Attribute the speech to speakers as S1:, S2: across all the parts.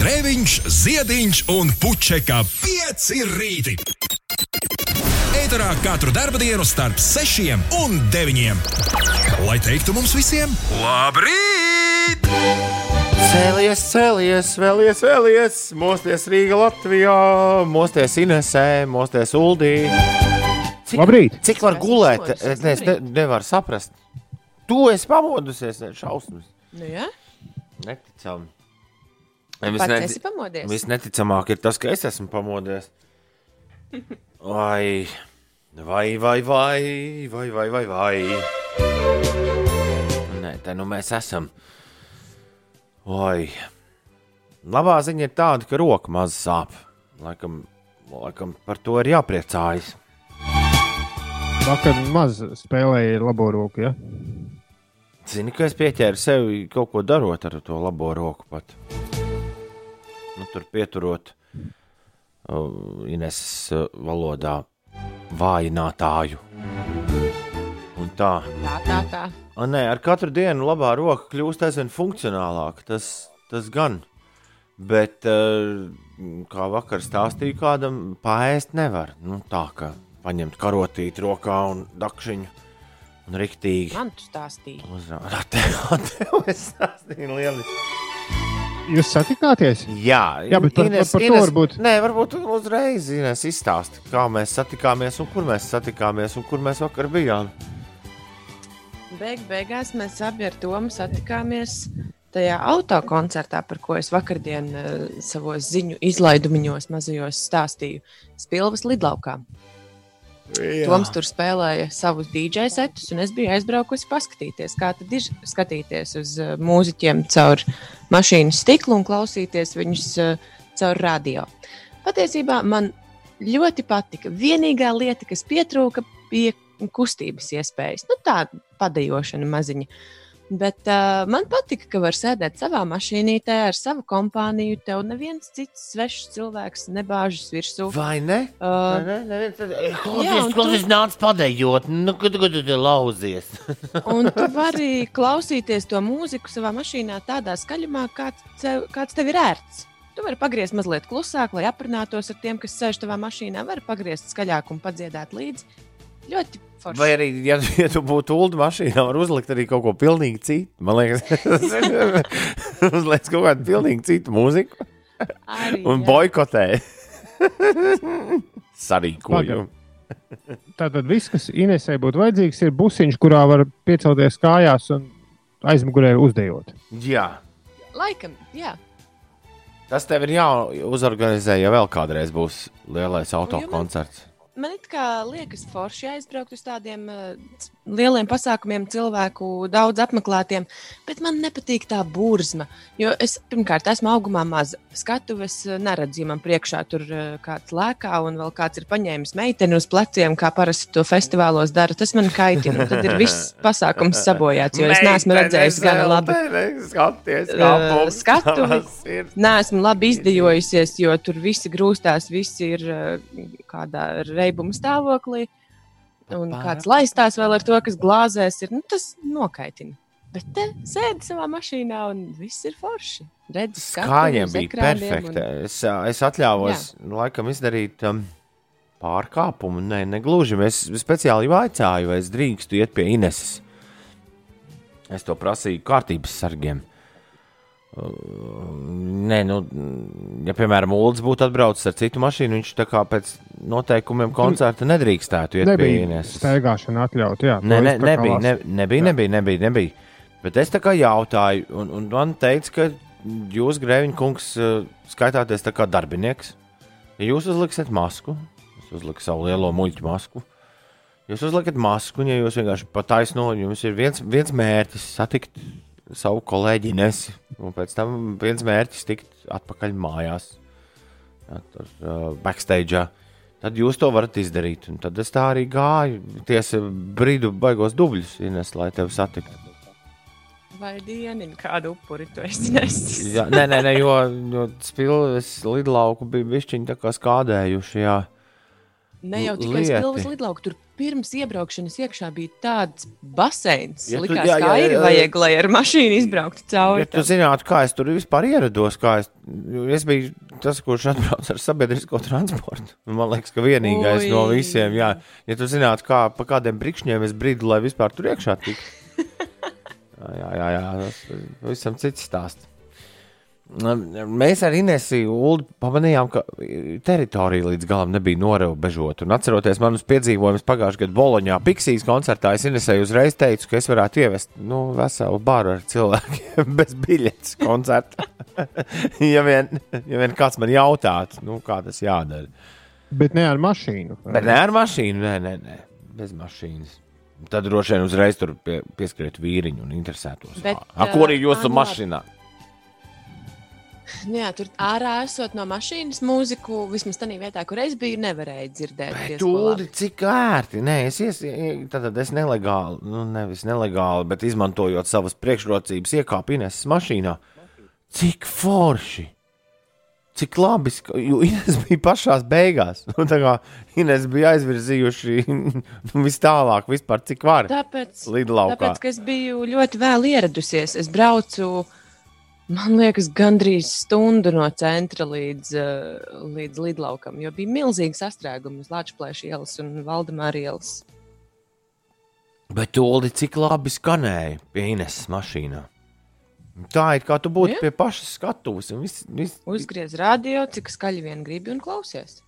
S1: Grēviņš, Ziediņš un Puķeka 5 rīti. Eterā katru dienu starp 6 un 9. Lai teiktu mums visiem, labrīt!
S2: Cēlies, cēlies, vēlies, vēlies, mosties Rīga, Latvijā, mosties Inesē, mosties Uldī. Cik,
S3: Labrīt!
S2: Cik var gulēt? Es, ne, es ne, nevaru saprast. Tu esi pamodusies, ne, šausmas.
S4: Nu, ja?
S2: Neticami.
S4: Esi pamodies.
S2: Visneticamāk ir tas, ka es esmu pamodies. Vai, vai, vai, vai, vai, vai, vai, vai. Nē, te nu mēs esam. Oi. Labā ziņa ir tāda, ka roka maz sāp. Laikam, laikam par to ir jāpriecājas.
S3: Vakar maz spēlēja labo roku. Ja?
S2: Zini, ka es pieķēru sevi kaut ko darot ar to labo roku pat. Nu, tur pieturot uh, Ines uh, valodā vājinātāju. Un tā.
S4: Tā, tā, tā.
S2: A, nē, ar katru dienu labā roka kļūst aizvien funkcionālāka. Tas, tas gan. Bet, uh, kā vakar stāstīju, kādam pāriest nevar. Nu, tā kā paņemt karotīti rokā un dakšiņu. Un riktīgi.
S4: Man tu stāstīji.
S2: Uzrādīt, tev es stāstīju lieliski.
S3: Jūs satikāties?
S2: Jā,
S3: Jā, bet par- par- par to varbūt-
S2: Nē, varbūt uzreiz Ines, izstāsti, kā mēs satikāmies un kur mēs satikāmies un kur mēs vakar bijām.
S4: Beig, beigās mēs abi ar Tomu satikāmies tajā autokoncertā, par ko es vakardien uh, savos ziņu izlaidumiņos mazajos stāstīju. Spilvas lidlaukā. Toms tur spēlēja savus DJ setus, un es biju aizbraukusi paskatīties, kā tad ir skatīties uz uh, mūziķiem caur mašīnas stiklu un klausīties viņus uh, caur radio. Patiesībā man ļoti patika. Vienīgā lieta, kas pietrūka, bija kustības iespējas. Nu, tā padejošana maziņa. Bet uh, man patika, ka var sēdēt savā mašīnītē ar savu kompāniju. Tev neviens cits svešs cilvēks nebāžas virsū.
S2: Vai ne?
S4: Uh,
S2: ne? Neviens tad,
S4: Jā,
S2: Klausies, klausies, nāc padējot. Nu, kad tu te lauzies?
S4: Un tu vari klausīties to mūziku savā mašīnā tādā skaļumā, kāds tev, kāds tev ir ērts. Tu vari pagriezt mazliet klusāk, lai aprunātos ar tiem, kas sēž tavā mašīnā. Vari pagriezt skaļāk un padziedāt līdzi. Ļoti forši.
S2: Vai arī, ja, ja tu būtu ULD mašīnā, var uzlikt arī kaut ko pilnīgi citu. Man liekas, uzliek kaut kādu pilnīgi citu mūziku
S4: Arī,
S2: un
S4: jā.
S2: boikotē. Sarīkojumu.
S3: Tātad viss, kas Inesai būtu vajadzīgs, ir busiņš, kurā var piecelties kājās un aizmugurē uzdejot.
S2: Jā.
S4: Laikam, jā.
S2: Tas tev ir jāuzorganizē, ja vēl kādreiz būs lielais autokoncerts.
S4: Man liekas, forši aizbraukt uz tādiem uh, lieliem pasākumiem, cilvēku daudz apmeklētiem, bet man nepatīk tā burzma. Jo es pirmkārt esmu augumā maza. Skatuves uh, neredzu, ja man priekšā tur uh, kāds lēkā un vēl kāds ir paņēmis meiteni uz pleciem, kā parasti to festivālos dara. Tas man kaitina. Tad ir viss pasākums sabojāts, jo es neesmu redzējis gana labi.
S2: Skaties,
S4: kā bums skatuvi. Nē, esmu labi izdejojusies, jo tur visi grūstās, visi ir uh, kādā reibuma stāvoklī. Un kāds laistās vēl ar to, kas glāzēs, ir nu, tas nokaitina. Bet te sēdi savā mašīnā un viss ir forši. Redzi,
S2: Kājiem bija perfekta. Es, ā, es atļāvos Jā. laikam izdarīt um, pārkāpumu. Nē, ne gluži. Es speciāli vaicāju, vai es drīkstu iet pie Ineses. Es to prasīju kārtības sargiem. Uh, Nē, nu, ja piemēram Ulas būtu atbraucis ar citu mašīnu, viņš tā kā pēc noteikumiem koncerta nedrīkstētu iet pie
S3: Nebija
S2: Ineses.
S3: staigāšana atļauta. Jā,
S2: Nē,
S3: to
S2: ne,
S3: kā
S2: nebija, ne, nebija, nebija, nebija, nebija. Bet es tā kā jautāju, un, un man teica, ka jūs, Grēviņš, kungs, eh, skaitāties tā kā darbinieks. Ja jūs uzliksiet masku, es uzliku savu lielo muļķu masku. Jūs uzliekat masku, un ja jūs vienkārši pataisno, jums ir viens, viens mērķis satikt savu kolēģi Nesi, un pēc tam viens mērķis tikt atpakaļ mājās, jā, tur uh, backstage. Tad jūs to varat izdarīt. Un tad es tā arī gāju. Tiesa brīdi baigos dubļus, Ines, lai tevi satiktu.
S4: Vai dieniņ, kādu upuri tu esi nesis?
S2: Jā, nē, nē, nē, jo, jo spilves lidlauku bija višķiņi tā kā skādējuši. Jā.
S4: Ne jau tikai
S2: lieti.
S4: spilvas lidlauka, tur pirms iebraukšanas iekšā bija tāds baseins.
S2: Ja
S4: Ja
S2: tu-
S4: Likās,
S2: jā,
S4: jā,
S2: jā,
S4: jā, vajag, lai ar mašīnu izbrauktu cauri.
S2: Ja tu zinātu, kā es tur vispār ierados, kā es, es biju tas, kurš atbrauc ar sabiedrisko transportu. Un Man liekas, ka vienīgais
S4: Ui.
S2: no visiem, jā, ja tu zinātu, kā, pa kādiem brikšņiem es bridu, lai vispār tur iekšā tiktu. Jā, jā, jā tas ir pavisam cits stāsts. Mēs ar Inesiju Ulu pamanījām, ka teritorija līdz galam nebija norobežota. Un atceroties manus piedzīvojumus pagājušajā gadā Boloņā, Piksijas koncertā, es Inesēju uzreiz teicu, ka es varētu ievest nu, veselu baru ar cilvēkiem bez biļetes koncerta. ja, vien, ja vien kāds man jautātu, nu, kā tas jādara.
S3: Bet ne ar mašīnu.
S2: Bet ne ar mašīnu, nē, nē, nē bez mašīnas. Tad droši vien uzreiz tur pie, pieskrietu vīriņu un interesētos.
S4: Bet,
S2: A, ko arī
S4: ā,
S2: jūsu
S4: ā, nu? Jā, tur ārā esot no mašīnas mūziku, vismaz tādā vietā, kur es biju, nevarēja dzirdēt.
S2: Tūlīt, cik ērti. Nē, es, ies, tad, tad es nelegāli, nu, nevis nelegāli, bet izmantojot savas priekšrocības, iekāpu Ines mašīnā. Cik forši! Cik labi, jo Ines bija pašā beigās. Nu, tā kā Ines bija aizvirzījuši nu, vis tālāk, vispār cik var.
S4: Tāpēc, tāpēc, ka es biju ļoti vēl ieradusies, es braucu, man liekas, gandrīz stundu no centra līdz, uh, līdz lidlaukam, jo bija milzīgi sastrēgumi uz Latvijas ielas un Valdemāra ielas.
S2: Bet tūlīt, cik labi skanēja pie Ines mašīnā. Tā ir kā tu būtu
S4: Jā.
S2: pie pašas skatuves. un Viss, viss,
S4: Uzgriez radio, cik skaļi vien gribi un klausies.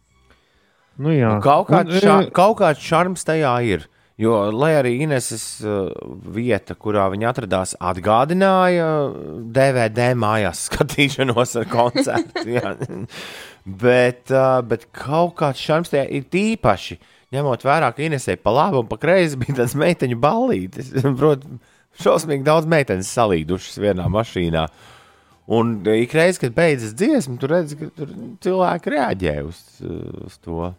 S3: Nu, jā.
S2: Nu, Kaut kāds,
S3: Un,
S2: šā, kaut kāds šarms tajā ir. Jo, lai arī Ineses uh, vieta, kurā viņa atradās, atgādināja DVD mājās skatīšanos ar koncertu. jā. bet, uh, bet kaut kāds šarms tajā ir tīpaši. Ņemot vērā, ka Inesē pa labi un pa kreisi bija tāds meiteņu ballītis. Protams, šausmīgi daudz meitenes salīdušas vienā mašīnā. Un ik reiz, kad beidzas dziesma, tur redz, ka tur cilvēki reaģē uz, uz to.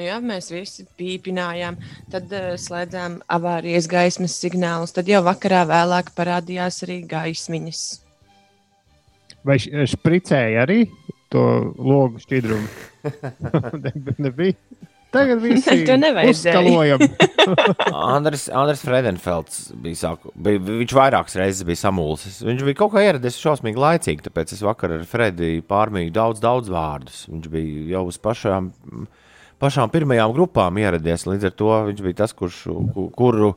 S4: Nu, jā, mēs visi pīpinājām, tad uh, slēdzām avārijas gaismas signālus. Tad jau vakarā vēlāk parādījās arī gaismiņas.
S3: Vai š- špricēja arī to logu šķidrumu? Ne- Nebija. Tagad viss
S4: To nevajadzēja.
S3: uzskalojam.
S2: Andris, Andris Fredenfelds bija, sāku, bija. Viņš vairākas reizes bija samulsis. Viņš bija kaut kā ieradies šausmīgi laicīgi, tāpēc es vakar ar Frediju pārmīju daudz, daudz vārdus. Viņš bija jau uz pašām, pašām pirmajām grupām ieradies. Līdz ar to viņš bija tas, kurš, ku- kuru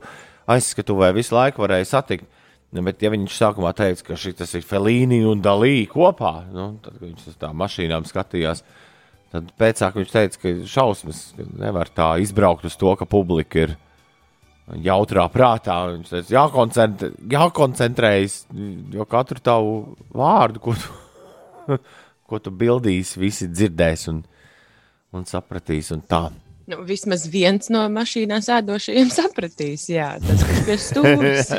S2: aizskatuvē visu laiku varēja satikt. Nu, Bet, ja viņš sākumā teica, ka šis ir Felīni un Dalī kopā, nu, tad, viņš uz tām mašīnām skatījās, tad pēcāk viņš teica, ka šausmas ka nevar tā izbraukt uz to, ka publika ir jautrā prātā. Viņš teica, jākoncentrē, jākoncentrējas, jo katru tavu vārdu, ko tu, ko tu bildīsi, visi dzirdēs un, un sapratīs. Un tā.
S4: Nu, vismaz viens no mašīnā sēdošajiem sapratīs, jā, tas ir pie stūres.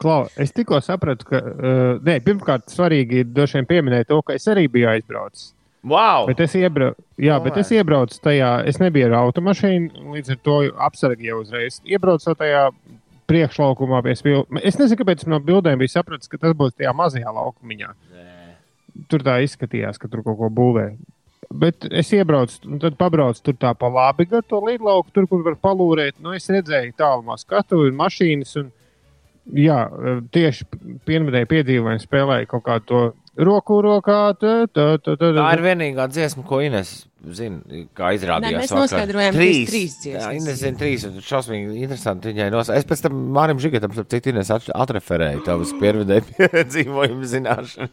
S3: Klau, es tikko sapratu, ka uh, nē, pirmkārt svarīgi ir droši vien pieminēt to, ka es arī biju aizbraucis.
S2: Wow!
S3: Bet es, iebrau... Jā, bet es iebraucu tajā, es nebiju ar automašīnu, līdz ar to apsargi jau uzreiz iebraucu tajā priekšlaukumā pie spilgta. Es nezinu, kāpēc no bildēm bija sapratis, ka tas būs tajā mazajā laukumiņā. Tur tā izskatījās, ka tur kaut ko būvē. Bet es iebraucu, un tad pabraucu tur tā pa labi, gar to lidlauku, tur, kur var palūrēt. Nu, es redzēju tālumā skatu un mašīnas. Un, jā, tieši pirmdēļ piedzīvojumu spēlēju kaut kādu to roku rokā. Tā, tā, tā, tā,
S2: Tā ir vienīgā dziesma, ko Ines zina, kā izrādījās.
S4: Nē, mēs
S2: vakar.
S4: noskaidrojām, ka
S2: trīs,
S4: ir trīs dziesmas.
S2: Jā, Ines zina trīs, un šausmīgi interesanti viņai nos. Es pēc tam Mārim Žigatam, starp citu, Ines at- atreferēju tavas piervedē piedzīvojumu zināšanu.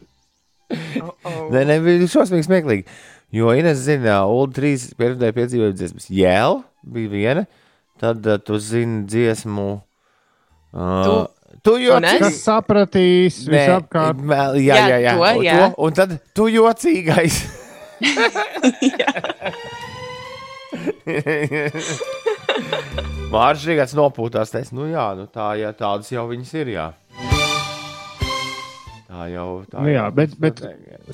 S4: Oh, oh.
S2: Nē, nē, bija šausmīgi smieklīgi. Jo Ines zina, Ulu trīs piervedē piedzīvojumu dziesmas. Jēl bija viena, tad uh, tu zini dziesmu. Uh, tu, tu
S4: es?
S3: Kas sapratīs visapkārt?
S2: jā, jā,
S4: Jā,
S2: jā.
S4: to,
S2: un,
S4: jā.
S2: To, un tad tu jocīgais. Mārcis Kalniņš nopūtās. Teica, nu jā, nu tā, jā, tādas jau viņas ir. Jā. Tā jau tā
S3: Nu jā,
S2: jau
S3: bet- bet-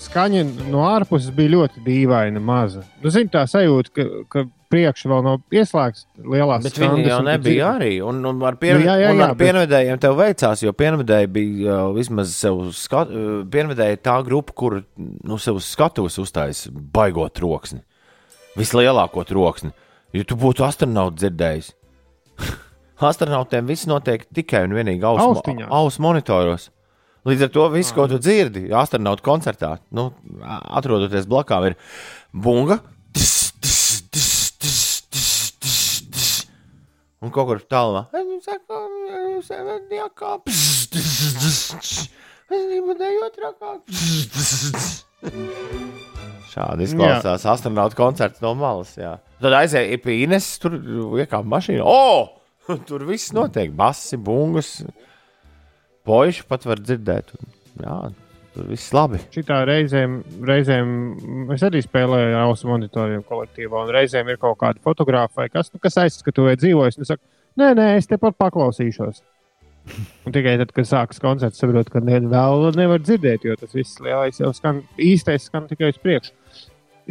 S3: Skaņa no ārpuses bija ļoti dīvaina, maza. Nu, Zini, tā sajūta, ka, ka priekšā vēl nav ieslēgts lielās
S2: Bet viņi jau
S3: un
S2: nebija arī. Un, un ar, pien,
S3: Nu, jā, jā,
S2: un
S3: jā,
S2: ar
S3: bet-
S2: pienvedējiem tev veicās, jo pienvedēji bija uh, vismaz sev skat, uh, pienvedēji tā grupa, kur nu, sev skatuves uzstājas baigot troksni. Vislielāko troksni. Ja tu būtu astronauts dzirdējis, astronautiem viss notiek tikai un vienīgi ausu, ausu monitoros. Līdz ar to viss, ko tu dzirdi, astronautu koncertā, nu, atrodoties blakām, ir bunga. tis, tis, tis, tis, tis, tis, tis. Un kaut kur tālāk. Šādi izklausās astronautu koncerts no malas. Jā. Tad aizēja pie Ines, tur iekāpa mašīna. O! Tur viss notiek. Basi, bungas. Poiši pat var dzirdēt. Jā, tur viss labi.
S3: Šitā reizēm, reizēm es arī spēlēju ar ausu monitoriem kolektīvā, un reizēm ir kaut kāda fotografa vai kas, nu, kas aizskatoja dzīvojas. Un es saku, nē, nē, es tepat paklausīšos. Un tikai tad, kad sākas koncerts, saprotu, ka ne, vēl nevar dzirdēt, jo tas viss lielais jau skan, īstais skan tikai uz priekšu.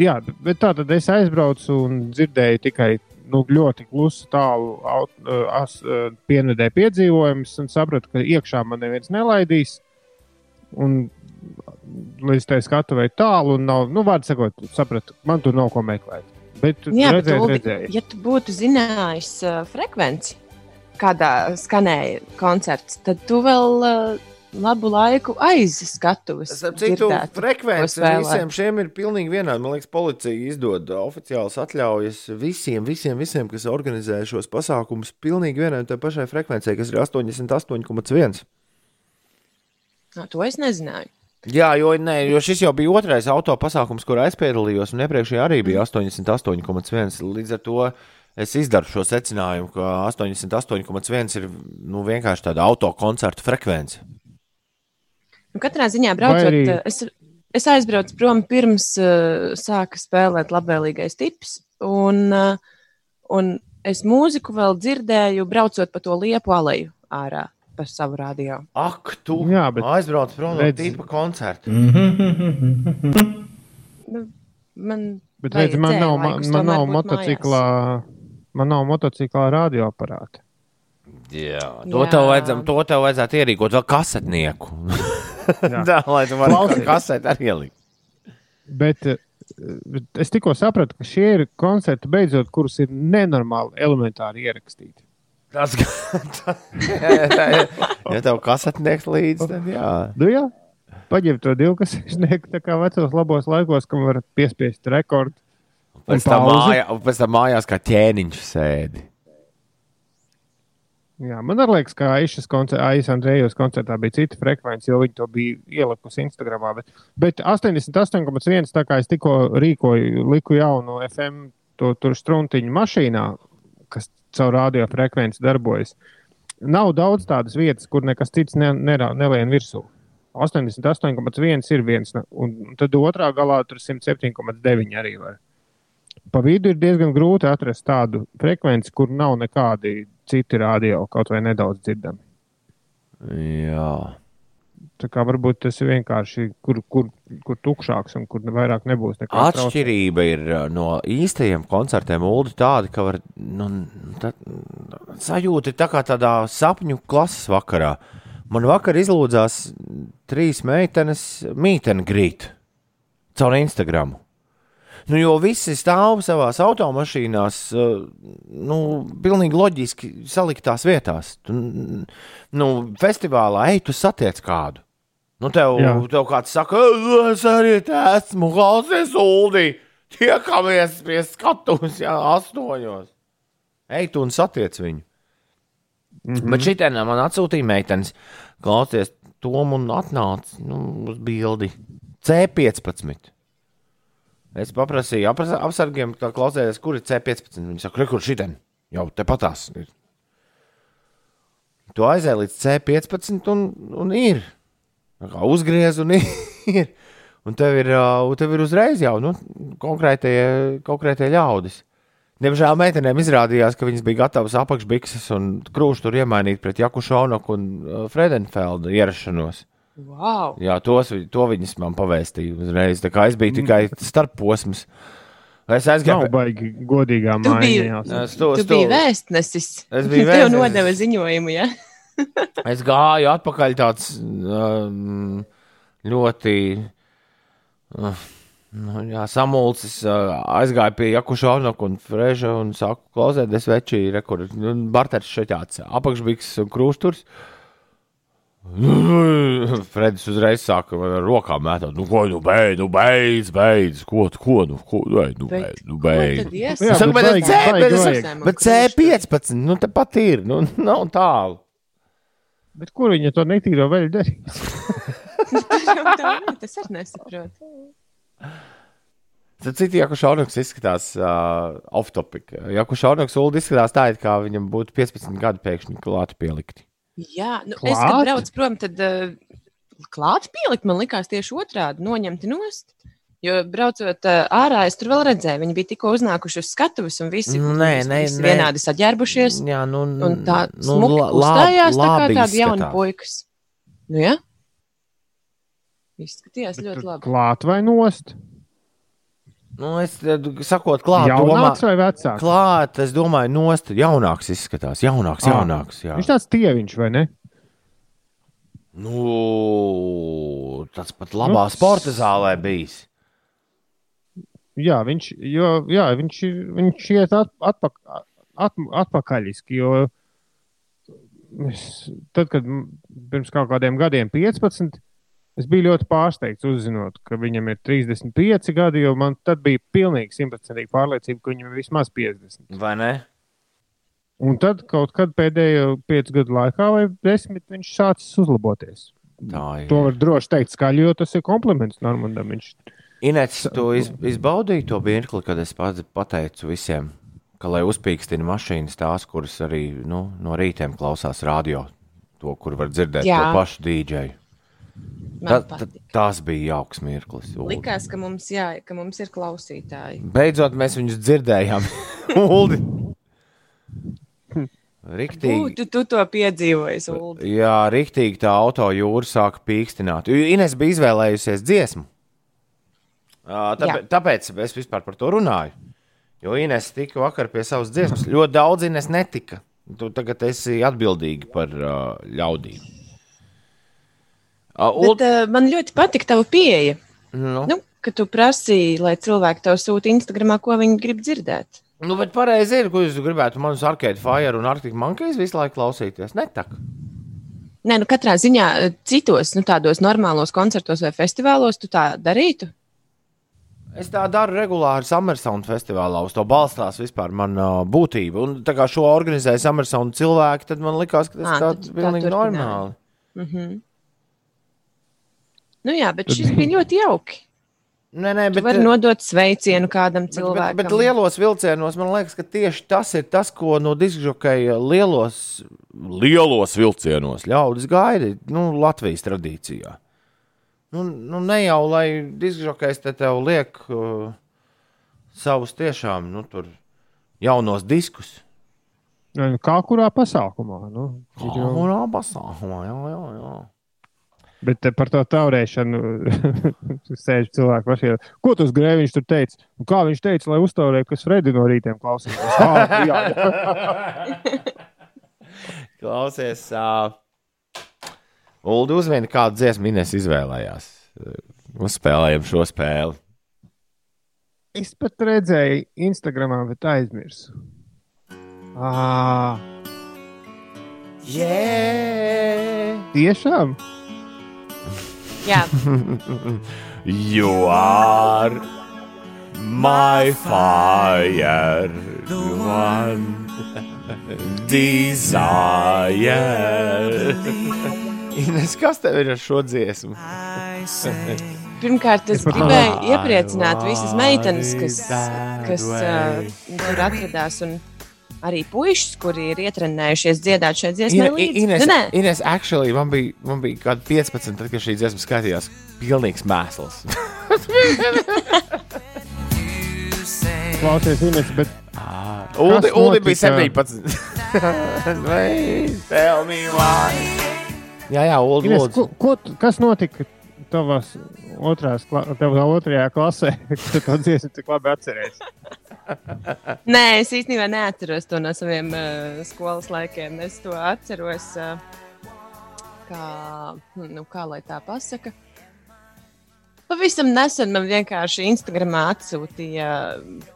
S3: Jā, bet tā tad es aizbraucu un dzirdēju tikai nu, ļoti klusu, tālu uh, as- uh, pienvedē piedzīvojumus, un sapratu, ka iekšā man neviens nelaidīs. Un līdz tai skatuvēju tālu, un nav, nu, vārds sakot, sapratu, man tur nav ko meklēt. Bet
S4: Jā, bet
S3: redzēt,
S4: Uldi,
S3: redzēju.
S4: ja tu būtu zinājis uh, frekvenci, kādā skanēja koncerts, tad tu vēl uh, labu laiku aiz skatuves.
S2: Citu,
S4: spēlē.
S2: visiem šiem ir pilnīgi vienāda. Man liekas, policija izdod oficiālas atļaujas visiem, visiem, visiem kas organizē šos pasākumus, pilnīgi vienai un tai pašai frekvencei, kas ir 88,1.
S4: Nā, to es nezināju.
S2: Jā, jo, ne, jo šis jau bija otrais auto pasākums, kurā es piedalījos, un iepriekšējā arī bija 88,1. Līdz ar to es izdaru šo secinājumu, ka 88,1 ir nu, vienkārši tāda auto koncerta frekvence.
S4: Nu, katrā ziņā braucot,
S3: arī-
S4: arī... es, es aizbraucu prom pirms uh, sāka spēlēt labvēlīgais tips. Un, uh, un es mūziku vēl dzirdēju, braucot pa to liepu aleju ārā pa savu radio.
S2: Ak, tu
S3: Jā, bet
S2: aizbrauc prom no
S3: redz-
S2: tīpa koncerta.
S4: Nu, man
S3: Bet, redz, man nav, man,
S4: laikus
S3: man
S4: tomēr
S3: nav motociklā, man nav motociklā radioaparāta.
S2: Jā, to
S4: Jā.
S2: tev, vajadzam, to tev vajadzētu ierīkot vēl kasetnieku. Tā, lai tu varētu
S3: Klausies.
S2: kaseti arī ielikt.
S3: Bet eh, es tikko sapratu, ka šie ir koncerti, beidzot, kurus ir nenormāli elementāri ierakstīti.
S2: Tas gan ir. Ja tev kasetnieks līdzi, tad jā.
S3: Nu, jā, paņem to divkasīšnieku, tā kā vecos labos laikos, kam var piespiest rekordu. Un
S2: Pēc tam, mājā, un pēc tam mājās kā ķēniņš sēdi.
S3: Jā, man liekas, ka Aisas Andrejos koncertā bija cita frekvence, jo viņi to bija ielikusi Instagramā. Bet, bet 88,1 tā kā es tikko rīkoju, liku jaunu FM to struntiņu mašīnā, kas caur radiofrekvenci darbojas. Nav daudz tādas vietas, kur nekas cits ne, nerā- nelien virsū. 88,1 ir viens, un tad otrā galā tur 107,9 arī var. Pa vidu ir diezgan grūti atrast tādu frekvenci, kur nav nekādi citi radio, kaut vai nedaudz dzirdami.
S2: Jā.
S3: Tā kā varbūt tas ir vienkārši, kur, kur, kur tukšāks un kur vairāk nebūs
S2: Atšķirība ir uh, no īstajiem koncertiem, Ulu, tāda, ka var, nu, tā, sajūta ir tā kā tādā sapņu klases vakarā. Man vakar izlūdzās trīs meitenes mīteni grīt caur Instagram. Nu, jo visi stāv savā automašīnās, uh, nu, pilnīgi loģiski saliktās vietās. Tu, nu, festivālā ej, tu satiec kādu. Nu, tev,
S3: Jā.
S2: tev kāds saka, es arī esmu, klausies, Uldi, tiekamies pie skatuves, jā, astoņos. Ej, tu un satiec viņu. Mm -hmm. Bet šitā man atsūtīja meitenes, klausies, Tom un atnāca nu, uz bildi C15. Es paprasīju apras- apsargiem, kā klausēties, kur ir C15. Viņi saka, kur šitien jau tepatās ir. Tu aizēji līdz C15 un, un ir. Uzgriez un ir. Un tev ir, un tev ir uzreiz jau nu, konkrētie, konkrētie ļaudis. Diemžēl meitenēm izrādījās, ka viņas bija gatavas apakšbikses un krūšu tur iemainīt pret Jaku Šaunoku un Fredenfeldu ierašanos.
S4: Wow!
S2: Jā, tos, to viņas man pavēstīja uzreiz. Tā kā es biju tikai starp posms. Es
S3: Nav
S2: aizgāju.
S3: baigi godīgā
S4: Tu
S3: mājā.
S2: Es, to,
S4: Tu
S2: es, to,
S4: biji vēstnesis.
S2: Es biju
S4: Tev
S2: vēstnesis.
S4: nodeva ziņojumu, ja?
S2: es gāju atpakaļ tāds um, ļoti. Uh, Nu, jā, samulcis uh, aizgāja pie Jakušānaka un Frēža un saka, klausieties, veči, rekur, nu, barteris šeit tāds apakšbiks un krūsturs. Fredis uzreiz sāka ar rokām mētāt, nu ko, nu beidz, nu beidz, beidz, ko, tu- ko, nu, ko, nu, nu beidz, nu beidz.
S3: Jā,
S2: Es saku,
S3: bet baigi-
S2: C,
S3: baigi
S2: bet, es
S3: vajag.
S2: saku, bet C15, nu te pat ir, nu nav tālu.
S3: Bet kur viņa to netīro veļu darīs?
S4: Tas arī nesaprot.
S2: Tad citi Jakušānaks izskatās uh, off-topic. Jakušānaks Ulu izskatās tā, it kā viņam būtu 15 gadi pēkšņi klāti pielikti.
S4: Jā, nu, es,
S3: Klāt?
S4: kad braucu prom, tad uh, klāt pielikt, man likās tieši otrādi, noņemti nost. Jo braucot uh, ārā, es tur vēl redzēju, viņi bija tikko uznākuši uz skatuves, un visi, visi
S2: nē.
S4: vienādi saģērbušies.
S2: Jā, nu,
S4: Un tā
S2: nu,
S4: uzstājās, tā kā jauni
S2: izskatās.
S4: puikas. Nu, jā? Izskatījās
S3: Bet
S4: ļoti labi.
S3: Klāt vai nost?
S2: Nu, es sakot, klāt, domā,
S3: Jaunāks vai vecāks?
S2: klāt, es domāju, nost, jaunāks izskatās, jaunāks,
S3: Ā.
S2: jaunāks. Jā.
S3: Viņš tāds tieviņš, vai ne?
S2: Nu, tas pat labā
S3: Nu,
S2: sporta zālē bijis.
S3: Jā, viņš, jo, jā, viņš, viņš iet at, atpak, at, atpakaļiski. Jo es, tad, kad pirms kaut kādiem gadiem, 15, es biju ļoti pārsteigts uzzinot, ka viņam ir 35 gadi, jo man tad bija pilnīgi simtprocentīgi pārliecība, ka viņam ir vismaz 50.
S2: Vai ne?
S3: Un tad kaut kad pēdējo piecu gadu laikā vai desmit viņš sācis uzlaboties.
S2: Tā ir.
S3: To var droši teikt skaļi, jo tas ir kompliments Normandam. Viņš
S2: Inets, tu iz, izbaudīji to mirkli, kad es pats pateicu visiem, ka, lai uzpīkstina mašīnas, tās, kuras arī nu, no rītiem klausās radio, to, kur var dzirdēt
S4: Jā.
S2: to pašu dīdžeju.
S4: Man
S2: ta,
S4: patīk.
S2: tas bija jauks mirklis. Uldi.
S4: Likās, ka mums, jā, ka mums ir klausītāji.
S2: Beidzot, mēs viņus dzirdējām. Uldi. Riktīgi.
S4: Būtu tu to piedzīvojis, Ulu.
S2: Jā, rīktīgi tā auto jūra sāka pīkstināt. Ines bija izvēlējusies dziesmu. Tāpēc, tāpēc es vispār par to runāju. Jo Ines tika vakar pie savas dziesmas. Ļoti daudz Ines netika. Tu tagad esi atbildīga par uh, ļaudīm. Uh,
S4: Bet uh, man ļoti patika tava pieeja.
S2: nu,
S4: Nu, ka tu prasīji, lai cilvēki tev sūta Instagramā, ko viņi grib dzirdēt.
S2: nu, bet pareizi ir, ko jūs gribētu manus Arcade Fire un Arctic Monkeys visu laiku klausīties. Netak.
S4: Nē, nu katrā ziņā eh, citos, nu tādos normālos koncertos vai festivālos tu tā darītu.
S2: Es tā daru regulāri Summersound festivālā. Uz to balstās vispār mana uh, būtība. Un tā kā šo organizēja Summersound cilvēki, tad man likās, ka tas
S4: tad
S2: tāds
S4: tā
S2: pilnīgi normāli.
S4: Mhm. Nu jā, bet šis bija ļoti jauki.
S2: Nē, nē,
S4: Tu
S2: bet,
S4: vari nodot sveicienu kādam
S2: bet, bet,
S4: cilvēkam.
S2: bet lielos vilcienos man liekas, ka tieši tas ir tas, ko no diskžokeja lielos, lielos vilcienos ļaudis gaida nu, Latvijas tradīcijā. Nu, nu, ne jau lai diskžokejs te tev liek uh, savus tiešām nu, tur jaunos diskus.
S3: Nu, Kā kurā pasākumā? Nu, jau-
S2: Kurā pasākumā? Jā, jā, jā.
S3: Bet par to taurēšanu sēž cilvēku pašiem. Ko tas grēviņš tur teica? Un kā viņš teica, lai uztaurētu, kas Fredi no rītiem? Ah, jā.
S2: Klausies, uh, Ulu uzvien kādu dziesmu Ines izvēlējās. Uzspēlējam šo spēli.
S3: Es pat redzēju Instagramā, bet aizmirsu. Ah,
S2: Yeah!
S3: tiešām?
S4: Jā,
S2: You are my fire, one desire. Ines, kas tev ir ar šo dziesmu?
S4: pirmkārt, es gribēju iepriecināt visas meitenes, kas, kas uh, tur atradās. Un arī puikas, kuri ir ietrenējušies dziedāt šai dziesmai. Līdzi.
S2: Ines,
S4: Nu,
S2: Ines, actually, man bija, man bija kaut kādi 15, tad, kad šī dziesma skatījās. Pilnīgs mēsls.
S3: Klausies, Ines, bet Kas
S2: Uldi bija
S3: notika?
S2: 17. Vai, tell me why. Jā, jā, Uldi,
S3: Ines, ko,
S2: lūdzu.
S3: ko, tu- kas notika tavās otrās, tavā otrajā klasē, kad tu to dziesmu tik labi atceries?
S4: Nē, es īstenībā neatceros to no saviem uh, skolas laikiem. Es to atceros, uh, kā, nu, kā lai tā pasaka. Pavisam nesen man vienkārši Instagramā atsūtīja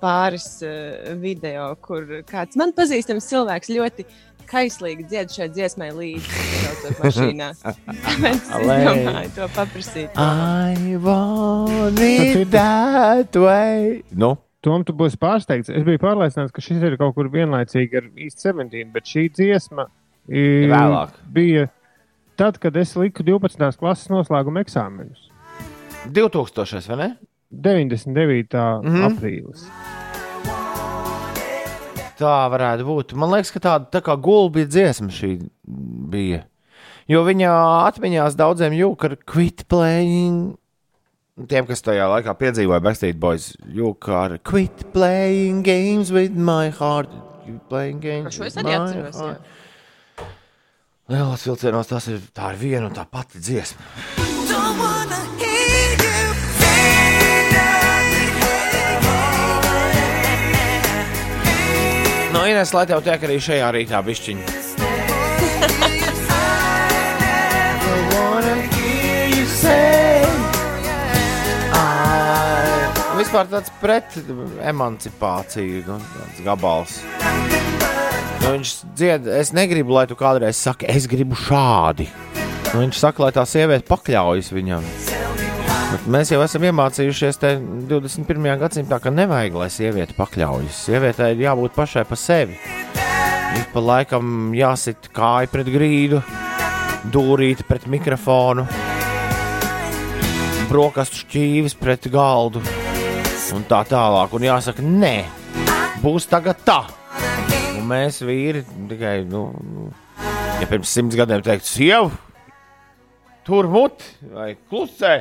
S4: pāris uh, video, kur kāds man pazīstams cilvēks ļoti kaislīgi dzied šai dziesmai līdzi braucot mašīnā. Tāpēc es domāju to paprasīt.
S2: I want it that way. Nu,
S3: Tom, tu būsi pārsteigts. Es biju pārliecināts, ka šis ir kaut kur vienlaicīgi ar īstu 17, bet šī dziesma i,
S2: Vēlāk.
S3: bija tad, kad es liku 12. klases noslēguma eksāmenus.
S2: 2000, vai ne?
S3: 99. Mm. -hmm. aprīlis.
S2: Tā varētu būt. Man liekas, ka tāda tā kā gulbja dziesma šī bija. Jo viņa atmiņās daudziem jūka ar quit playing. Tiem, kas tajā laikā piedzīvoja Backstreet Boys, jūka ar quit playing games with my heart. Playing games
S4: Šo es
S2: with
S4: arī
S2: my
S4: atceros. jā.
S2: Lielos vilcienos tas ir, tā ir viena un tā pati dziesma. No Ines, lai tev tiek arī šajā rītā bišķiņa. Vispār tāds pret emancipāciju, nu, tāds gabals. Nu, viņš dzied, es negribu, lai tu kādreiz saki, es gribu šādi. Nu, viņš saka, lai tā sieviete pakļaujas viņam. Bet mēs jau esam iemācījušies te 21. gadsimtā, ka nevajag, lai sieviete pakļaujas. Sievietei ir jābūt pašai pa sevi. Ir pa laikam jāsit kāja pret grīdu, dūrīt pret mikrofonu, brokastu šķīvis pret galdu un tā tālāk. Un jāsaka, nē, būs tagad tā. Un mēs vīri tikai, nu, nu, ja pirms simts gadiem teiktu, sievu, tur mut vai klusē,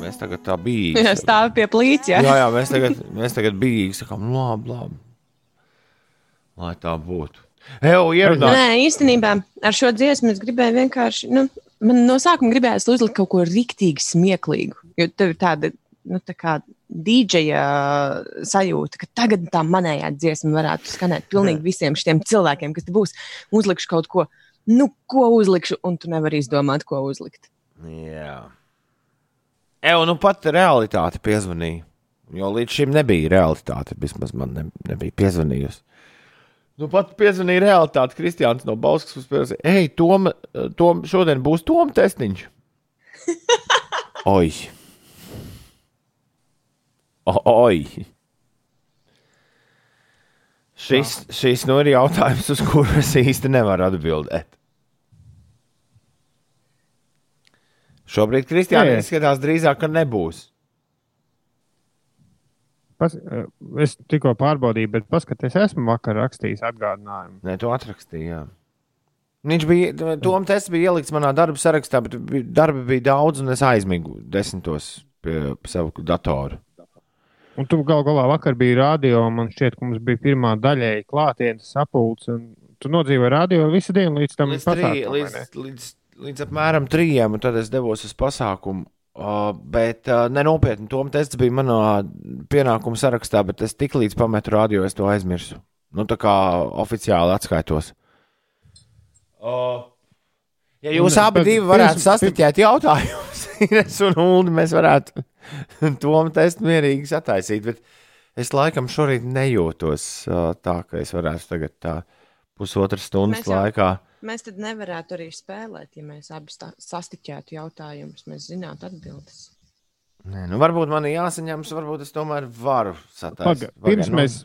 S2: mēs tagad tā bija.
S4: Jā, stāv pie plīts. Jā.
S2: Jā, jā, mēs tagad, mēs tagad bijīgi sakām, "Nu, labi, labi. Lai tā būtu. Evo, ierunā.
S4: Nē, īstenībā ar šo dziesmu es gribēju vienkārši. Nu, man no sākuma gribējās uzlikt kaut ko rīktīgi smieklīgu. Jo tev ir tāda nu, dīdžeja sajūta, ka tagad tā manējā dziesma varētu skanēt pilnīgi visiem šiem cilvēkiem, kas būs. Uzlikšu kaut ko, nu, ko uzlikšu, un tu nevari izdomāt, ko uzlikt.
S2: Jā. Evo, nu pat realitāte piezvanīja. Jo līdz šim nebija realitāte. Vismaz man ne, nebija piezvanījusi. Nu, pat piezvanīja realitāte. Kristiāns no Bauskas uzspēlēja, ej, Tom, Tom, šodien būs Tom testiņš. Oi! Oi! Šis, šis nu ir jautājums, uz kuru es īsti nevaru atbildēt. Šobrīd Kristiāna izskatās drīzāk, ka nebūs.
S3: Pas, eh, es tikko pārbaudīju, bet paskatieties, esmu vakar rakstījis atgādinājumu.
S2: Nē, to atrakstīja. jā. Viņš bija, Tom tests bija ielikts manā darba sarakstā, bet darbi bija daudz, un es aizmigu desmitos pie savu datoru.
S3: Un tu gal galā vakar biji radio, un man šķiet, ka mums bija pirmā daļēji klātienes sapulce. un Tu nodzīvoji radio visu dienu līdz tam
S2: Līdz, trī,
S3: pasākumam, vai
S2: līdz, līdz, līdz apmēram trījiem, un tad es devos uz pasākumu. Uh, bet uh, nenopietni, Tom tests bija manā pienākumu sarakstā, bet es tik līdz pametu radio, es to aizmirsu. Nu, tā kā oficiāli atskaitos. Uh, ja jūs abi varētu sastiķēt jautājumus, Ines un Ulu, mēs varētu Tom testu mierīgi sataisīt, bet es laikam šorīt nejūtos tā, ka es varētu tagad tā pusotras stundas
S4: Mēs jau-
S2: laikā.
S4: Mēs tad nevarētu arī spēlēt, ja mēs abi sastiķētu jautājumus. Mēs zinātu atbildes.
S2: Nē, nu varbūt man ir jāsaņemas, varbūt es tomēr varu sataisīt.
S3: pirms
S2: nu,
S3: mēs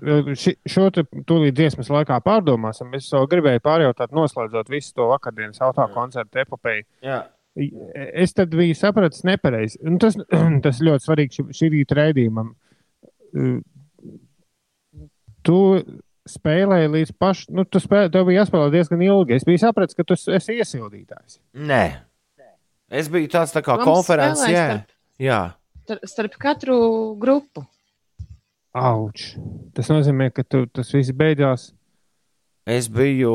S3: ši, šo tūlīt dziesmas laikā pārdomāsim, es vēl gribēju pārjautāt, noslēdzot visu to vakardienas auto koncertu epopeju.
S2: Jā,
S3: Es tad biju sapratis nepareizi. Un Tas, tas ļoti svarīgi šī, šī rīta raidījumam. Tu spēlēji līdz pašam, nu, tu spēlēji, tev bija jāspēlē diezgan ilgi. Es biju sapratis, ka tu esi iesildītājs.
S2: nē. Es biju tāds tā kā konferences,
S4: spēlēja
S2: jā.
S4: starp-
S2: jā.
S4: Starp, katru grupu.
S3: Auč! Tas nozīmē, ka tu, tas viss beidzās.
S2: Es biju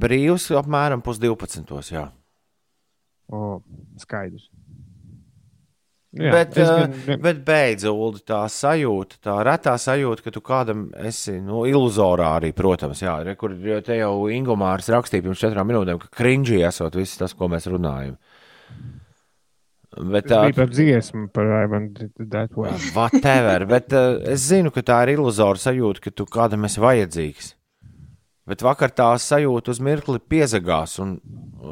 S2: brīvs apmēram pusdivpadsmitos, jā.
S3: O, skaidrs.
S2: bet,
S3: es
S2: uh,
S3: gan-
S2: bet beidz, Ulu, tā sajūta, tā retā sajūta, ka tu kādam esi, nu, iluzorā arī, protams, jā, re, kur jo te jau Ingūmārs rakstīja pirms četrām minūtēm, ka krinģī esot viss tas, ko mēs runājam. Bet,
S3: Tas
S2: uh,
S3: bija par dziesmu, par way.
S2: Whatever, bet uh, es zinu, ka tā ir iluzora sajūta, ka tu kādam esi vajadzīgs. Bet vakar tā sajūta uz mirkli piezagās, un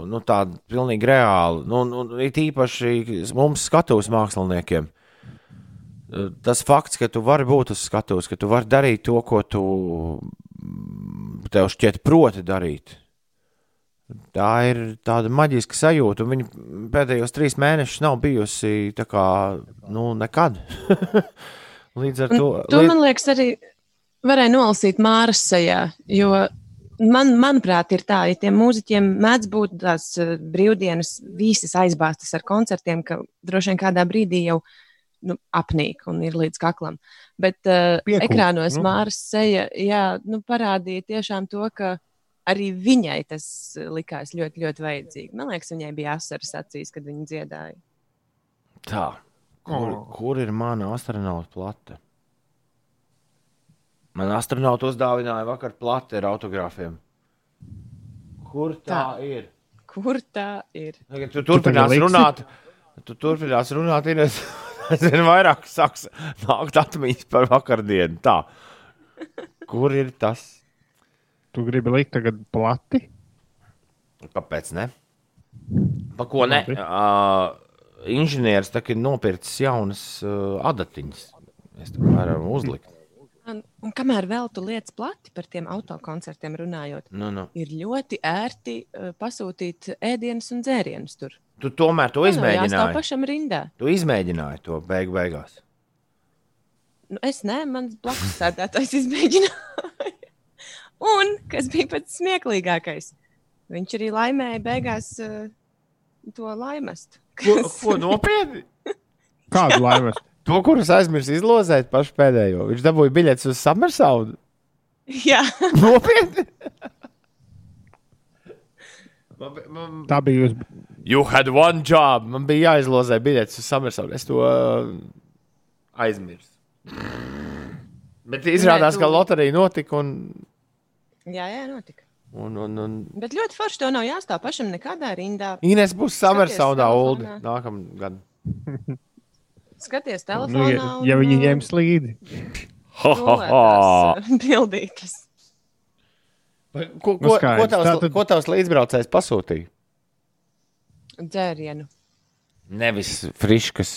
S2: nu, tā pilnīgi reāli. Nu, nu, it īpaši mums, skatuves māksliniekiem, tas fakts, ka tu vari būt uz skatuves, ka tu vari darīt to, ko tu tev šķiet proti darīt. Tā ir tāda maģiska sajūta, un viņa pēdējos trīs mēnešus nav bijusi tā kā nu, nekad. Līdz ar to.
S4: To, man liekas, arī varēja nolasīt Māras sejā. Jo man, manuprāt, ir tā, ja tiem mūziķiem mēdz būt tās uh, brīvdienas visas aizbāztas ar koncertiem, ka droši vien kādā brīdī jau nu, apnīk un ir līdz kaklam. Bet uh,
S3: Piekūp,
S4: ekrānos
S3: nu.
S4: Māras seja jā, nu, parādīja tiešām to, ka arī viņai tas likās ļoti, ļoti vajadzīgi. Man liekas, viņai bija asaras acīs, kad viņa dziedāja.
S2: Tā. Kur,
S3: Oh.
S2: kur ir mana astronauta plate? Man astronauts uzdāvināja vakar plati ar autogrāfiem. Kur tā, tā. Ir?
S4: Kur tā ir?
S2: Tagad tu turpinās
S3: liksi?
S2: runāt. Tu turpinās runāt, ir es zinu, vairāk sāks nākt atmiņas par vakardienu. Tā. Kur ir tas?
S3: Tu gribi likt tagad plati?
S2: Kāpēc ne? Pa ko ne? Uh, inženieris tā kā ir nopircis jaunas uh, adatiņas. Mēs tam varam uzlikt.
S4: Un, un kamēr vēl tu lietas plati par tiem autokoncertiem runājot,
S2: Nu, nu.
S4: ir ļoti ērti uh, pasūtīt ēdienus un dzērienus tur.
S2: Tu tomēr to izmēģināji.
S4: pašam rindā.
S2: Tu izmēģināji to beigu beigās.
S4: Nu, es nē, mans blakus sēdētājs izmēģināja. un kas bija pats smieklīgākais, viņš arī laimēja beigās uh, to laimest.
S2: Ko,
S4: Kas-
S2: ko nopietni?
S3: Kādu laimes?
S2: To, kurus aizmirsu izlozēt pašu pēdējo. Viņš dabūja biļetes uz Summersaudu.
S4: Jā,
S2: Nopietni! Man, bi- man,
S3: Tā bija uz
S2: you had one job. Man bija jāizlozē biļetes uz Summersaudu. Es to uh, aizmirsu. Bet izrādās,
S4: tu-
S2: ka loterija notika un,
S4: jā, jā, notika.
S2: un, un, un
S4: Bet ļoti forši to nav jāstāv pašam nekādā rindā.
S2: Ines būs Summersaudā. Uldi, nākamgad.
S4: Skaties,
S3: Nu,
S4: telefonā.
S3: ja, ja
S4: un,
S3: viņi
S4: uh,
S3: ņems līdzi,
S2: Ha, ha, ha.
S4: Bildītas.
S2: Ko,
S3: Nu,
S2: ko, ko,
S3: skaidrs.
S2: tavs,
S3: Tātad-
S2: ko tavs līdzbraucējs pasūtīja?
S4: Dzērienu.
S2: Nevis friškas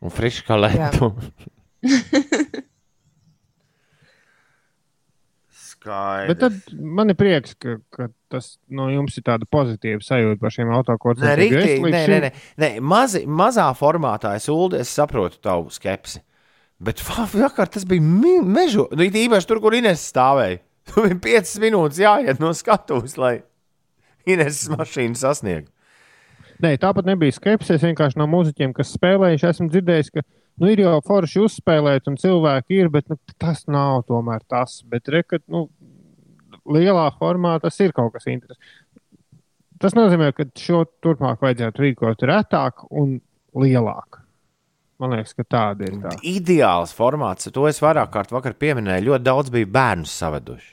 S2: un friškā lietu. Skaidrs.
S3: bet tad man ir prieks, ka, ka tas no jums ir tāda pozitīva sajūta par šiem
S2: Nē,
S3: autokoncertiem.
S2: rīktīgi, nē, nē, nē, nē. Mazi, mazā formātā es, Uldi, es saprotu tavu skepsi. Bet va- vakar tas bija mežu. Nu, īpaši tur, kur Ines stāvēja. Tur bija 5 minūtes jāiet no skatuves, lai Ines mašīnu sasniegtu.
S3: Nē, tāpat nebija skepsis. Es vienkārši no mūziķiem, kas spēlējuši, esmu dzirdējis, ka nu, ir jau forši uzspēlēt, un cilvēki ir, bet nu, tas nav tomēr tas. Bet, re, ka, nu, lielā formā tas ir kaut kas interesants. Tas nozīmē, ka šo turpmāk vajadzētu rīkot retāk un lielāk. Man liekas, ka tāda ir tā.
S2: Ideāls formāts, to es vairāk kārt vakar pieminēju. Ļoti daudz bija bērnu savaduši.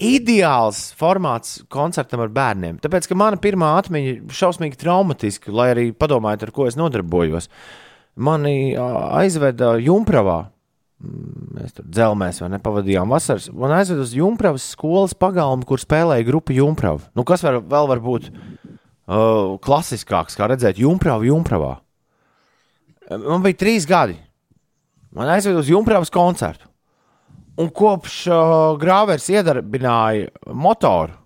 S2: Ideāls formāts koncertam ar bērniem. Tāpēc, ka mana pirmā atmiņa ir šausmīgi traumatiska, lai arī padomājiet, ar ko es nodarbojos. Mani aizveda Junkravā. Mm, Mēs tur dzelzmēs vai nepavadījām vasaras. Man aizveda uz Junkravas skolas pagalmu, kur spēlēja grupa Junkrava. Nu, kas var, vēl var būt uh, klasiskāks, kā redzēt, Junkrava Junkravā. Man bija trīs gadi. Man aizveda uz Junkravas koncertu. Un kopš uh, grāvers iedarbināja motoru,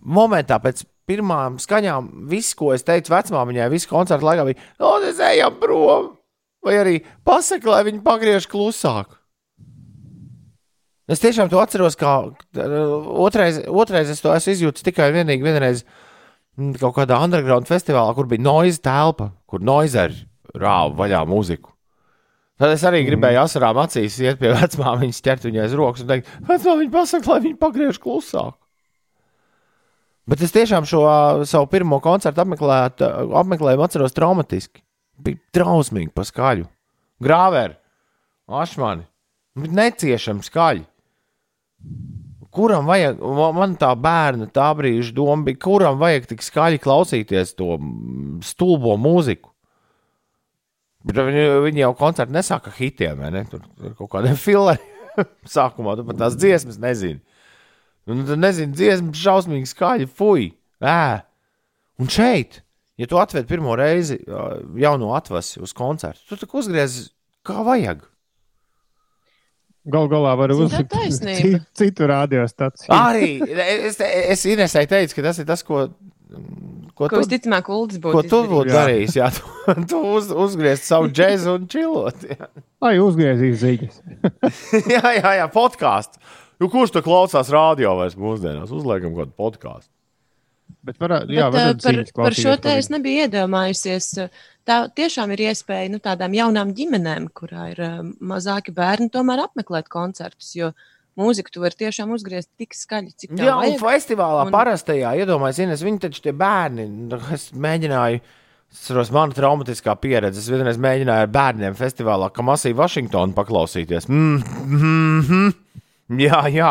S2: momentā pēc pirmām skaņām, viss, ko es teicu vecmāmiņai, visu koncertu laikā bija, es ejam prom, vai arī pasaka, lai viņi pagriež klusāk. Es tiešām to atceros, kā uh, otrais, otrais es to esmu izjūtis tikai un vienīgi vienreiz mm, kaut kādā underground festivālā, kur bija noise telpa, kur noizeri rāva vaļā mūziku. Tad es arī gribēju asarām acīs iet pie vecmāmiņas, ķert viņai aiz rokas un teikt, vecmāmiņa pasaka, lai viņa pagriež klusāk. Bet es tiešām šo ā, savu pirmo koncertu apmeklēt, apmeklējumu atceros traumatiski. Bija trausmīgi pa skaļu. Grāveri, ašmani, bija neciešami skaļi. kuram vajag, ma- man tā bērna tā brīža doma bija, kuram vajag tik skaļi klausīties to stulbo mūziku. Bet viņi, viņi jau koncertu nesāka hitiem, ne? Tur kaut kādiem filmiem sākumā, tu pat tās dziesmas nezini. Un tu nezini, dziesmas šausmīgi skaļi, fuj, ē. Un šeit, ja tu atved pirmo reizi jaunu atvasi uz koncertu, tu tak uzgriez kā vajag.
S3: Gal galā var uzlikt citu, citu radiostaciju.
S2: Arī es, es Inesai teicu, ka tas ir tas, ko, ko
S4: Ko
S2: tu,
S4: visticamāk, Uldis būtu.
S2: ko tu būtu darījis. Jā, tu, tu uz, uzgriezt savu džēzu un čilot. Jā,
S3: Lai uzgriezīs ziņas.
S2: jā, jā, jā podkāstu. Nu, kurš to klausās radio vairs mūsdienās? Uzliekam kādu podkāstu.
S3: Bet varā, jā,
S4: Bet, eh, par, par šo te es nebiju iedomājusies. Tā tiešām ir iespēja nu, tādām jaunām ģimenēm, kurā ir eh, mazāki bērni, tomēr apmeklēt koncertus. Jo mūziku tu vari tiešām uzgriezt tik skaļi, cik tā
S2: Jā, un
S4: vajag.
S2: festivālā
S4: Un-
S2: un... parastajā iedomājieties, viņi taču tie bērni, nu, es mēģināju. Es saprotu, mana traumatiskā pieredze. Es vienreiz mēģināju ar bērniem festivālā, kā masīvi Vašingtonu paklausīties. Mm, mm, mm. Jā, jā.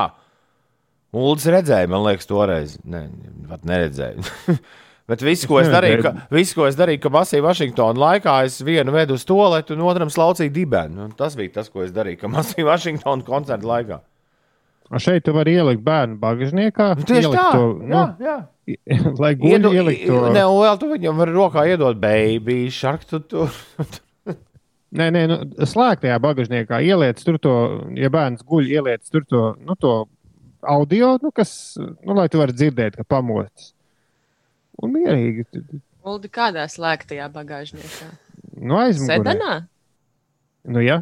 S2: Uldis redzēja, man liekas, toreiz. Nē, pat neredzēju. Bet viss, ko es darīju, ka, viss, ko es darīju, ka masīvi Vašingtona laikā es vienu vedu uz toaletu un otram slaucīju dibenu. Nu, tas bija tas, ko es darīju, ka masīvi Vašingtona koncerta laikā.
S3: A Šeit tu vari ielikt bērnu bagāžniekā.
S2: Nu, tieši tā,
S3: To,
S2: jā, jā.
S3: nu, lai guļ
S2: Iedo,
S3: ielikt to.
S2: ne, un vēl tu viņam vari rokā iedot baby shark. Tu, tu.
S3: Nē, nē, nu, slēgtajā bagāžniekā ieliec tur to, ja bērns guļ, ieliec tur to, nu, to audio, nu, kas, nu, lai tu varētu dzirdēt, ka pamostas. Un mierīgi,
S4: Uldi kādā slēgtajā bagāžniekā?
S3: nu, aizmugurē.
S4: Sedanā?
S3: Nu, jā.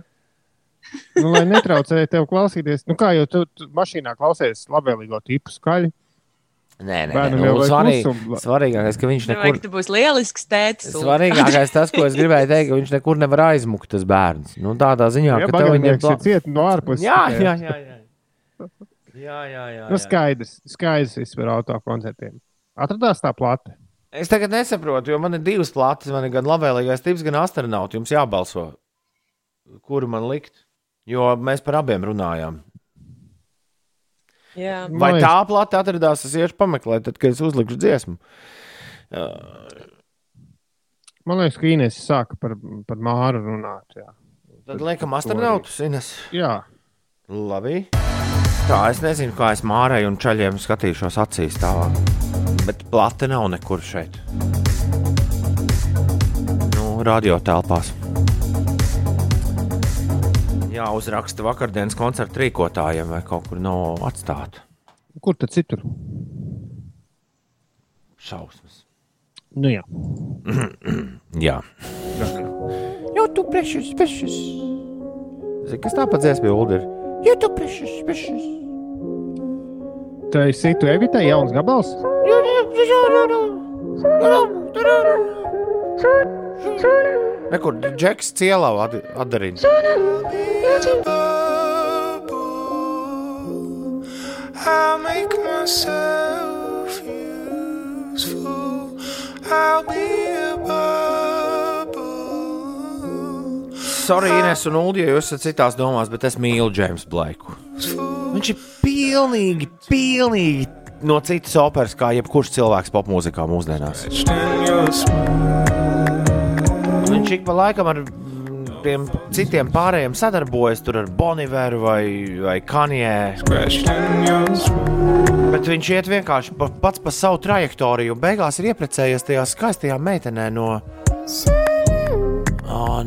S3: Nu, lai netraucētu tev klausīties, nu, kā jau tu, tu mašīnā klausies labvēlīgo tipu skaļi.
S2: Nē, nē, nē. Nu, svarīgi,
S3: klusumu.
S2: svarīgākais, ka viņš
S4: Domāju,
S2: nekur.
S4: ka tu būsi lielisks tētis. Uldi.
S2: Svarīgākais tas, ko es gribēju teikt, ka viņš nekur nevar aizmukt, tas bērns. Nu, tādā ziņā,
S3: Jā,
S2: ka tev viņam
S3: ir ciet no ārpuses.
S2: Jā, jā, jā. jā. Jā, jā, jā,
S3: Nu, skaidrs, skaidrs viss par auto koncertiem. Atradās tā plata.
S2: Es tagad nesaprotu, jo man ir divas plātes. Man ir gan labvēlīgais tips, gan astronauts. Jums jābalso, kuru man likt. Jo mēs par abiem runājām.
S4: Jā.
S2: Vai
S3: Man
S2: tā plata atradās, es iešu pameklēt, tad, kad es uzlikšu dziesmu.
S3: Man liekas, ka Inês sāka par, par māru runāt. Jā.
S2: Tad liekam, astronautus, Ines.
S3: jā.
S2: Labi. Tā, es nezinu, kā es mārai un čaļiem skatīšos acīs tālāk. Bet plate nav nekur šeit. Nu, radio telpās. Jā, uzraksta vakardienas koncerta rīkotājiem, vai kaut kur nav atstāta.
S3: Kur tad citur?
S2: Šausmas.
S3: Nu, jā.
S2: Jā. Jo tu precious, precious. Zini, kas tā pa dziesmu Uldi ir? Jo tu precious, precious.
S3: Tā ir citu evitai jauns gabals.
S2: Nekur Džeks cielā atdarīja.
S5: I'll make myself useful. I'll be a bubble.
S2: Sorry, Ines un Ulu, ja jūs esat citās domās, bet es mīlu Džeimsu Blaiku. Viņš ir pilnīgi, pilnīgi no citas operas, kā jebkurš cilvēks popmūzikā mūsdienās. Viņš ik pa laikam ar mm, tiem citiem pārējiem sadarbojas, tur ar Boniveru vai, vai Kanjē. Bet viņš iet vienkārši pa, pats pa savu trajektoriju, un beigās ir iepriecējies tajā skaistajā meitenē no,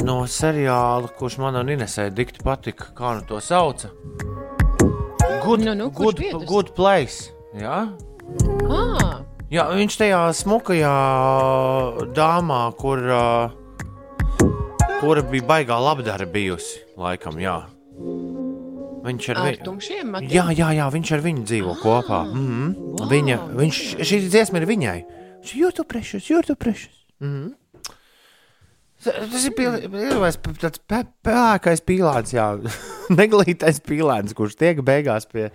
S2: no seriāla, kurš man un Inesē dikti patika. Kā nu to sauca? Good,
S4: Nu, nu,
S2: good, good place. Jā?
S4: Ah,
S2: Jā, viņš tajā smukajā dāmā, kur, kura bija baigā labdara bijusi, laikam, jā. Viņš ar
S4: ar
S2: viņu. Jā, jā, jā, viņš ar viņu dzīvo kopā. Mm -hmm.
S4: wow.
S2: Viņa, viņš, šī dziesma ir viņai. Jūtu prešus, jūtu prešus. Mm -hmm. Tas ir tāds pe- pelēkais pīlāns, jā, neglītais pīlāns, kurš tiek beigās pie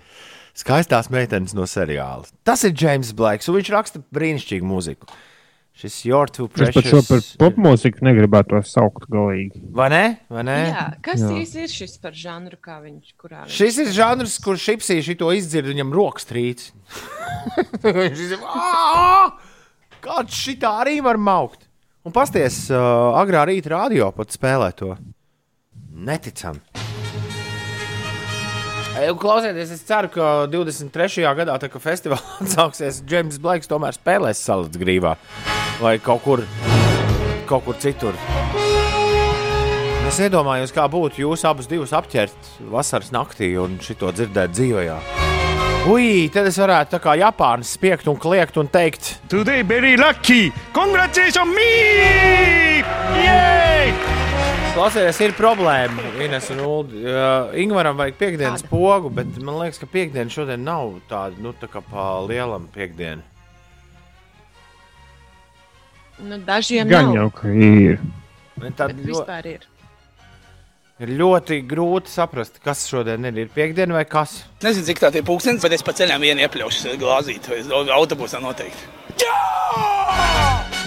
S2: skaistās meitenes no seriāla. Tas ir James Blakes, un viņš raksta brīnišķīgu mūziku. Šis your too
S3: Es pat šo par popmūziku negribētu saukt galīgi.
S2: Vai ne? Vai ne?
S4: Jā, kas īsti ir šis par žanru, kā viņš kurā viņš
S2: Šis ir žanrs, kur šipsīši to izdzird, viņam rokas trīc. Viņš ir "Ā! kāds šitā arī var maukt. Un pasties, uh, agrā rīta radio pat spēlē to. Neticami. Klausieties, es ceru, ka 23. gadā, tā, kad festivālā atsāksies, Džeims Blakes tomēr spēlēs salīdz grīvā vai kaut kur, kaut kur citur. Es iedomājos, kā būtu jūs abus divus apķert vasaras naktī un šito dzirdēt dzīvajā. Ui, tad es varētu tā kā Japānis spiegt un kliegt un teikt,
S5: Today very lucky! Congratulations me! Yay!
S2: Klausieties, ir problēma. Ines un Ulu. Uh, Ingūram vajag piekdienas
S4: Kāda?
S2: pogu, bet man liekas, ka piekdiena šodien nav tāda, nu, tā kā pa lielam piekdiena.
S4: Nu, dažiem
S3: Gan
S4: nav,
S3: jau, ka ir.
S2: Tad
S4: bet
S2: ļo,
S4: vispār ir.
S2: Ir ļoti grūti saprast, kas šodien ir. Ir piekdiena vai kas?
S6: Nezinu, cik tā ir pūkstens, bet es pa ceļam vienu iepļaušu glāzīt. vai Autobusā noteikti.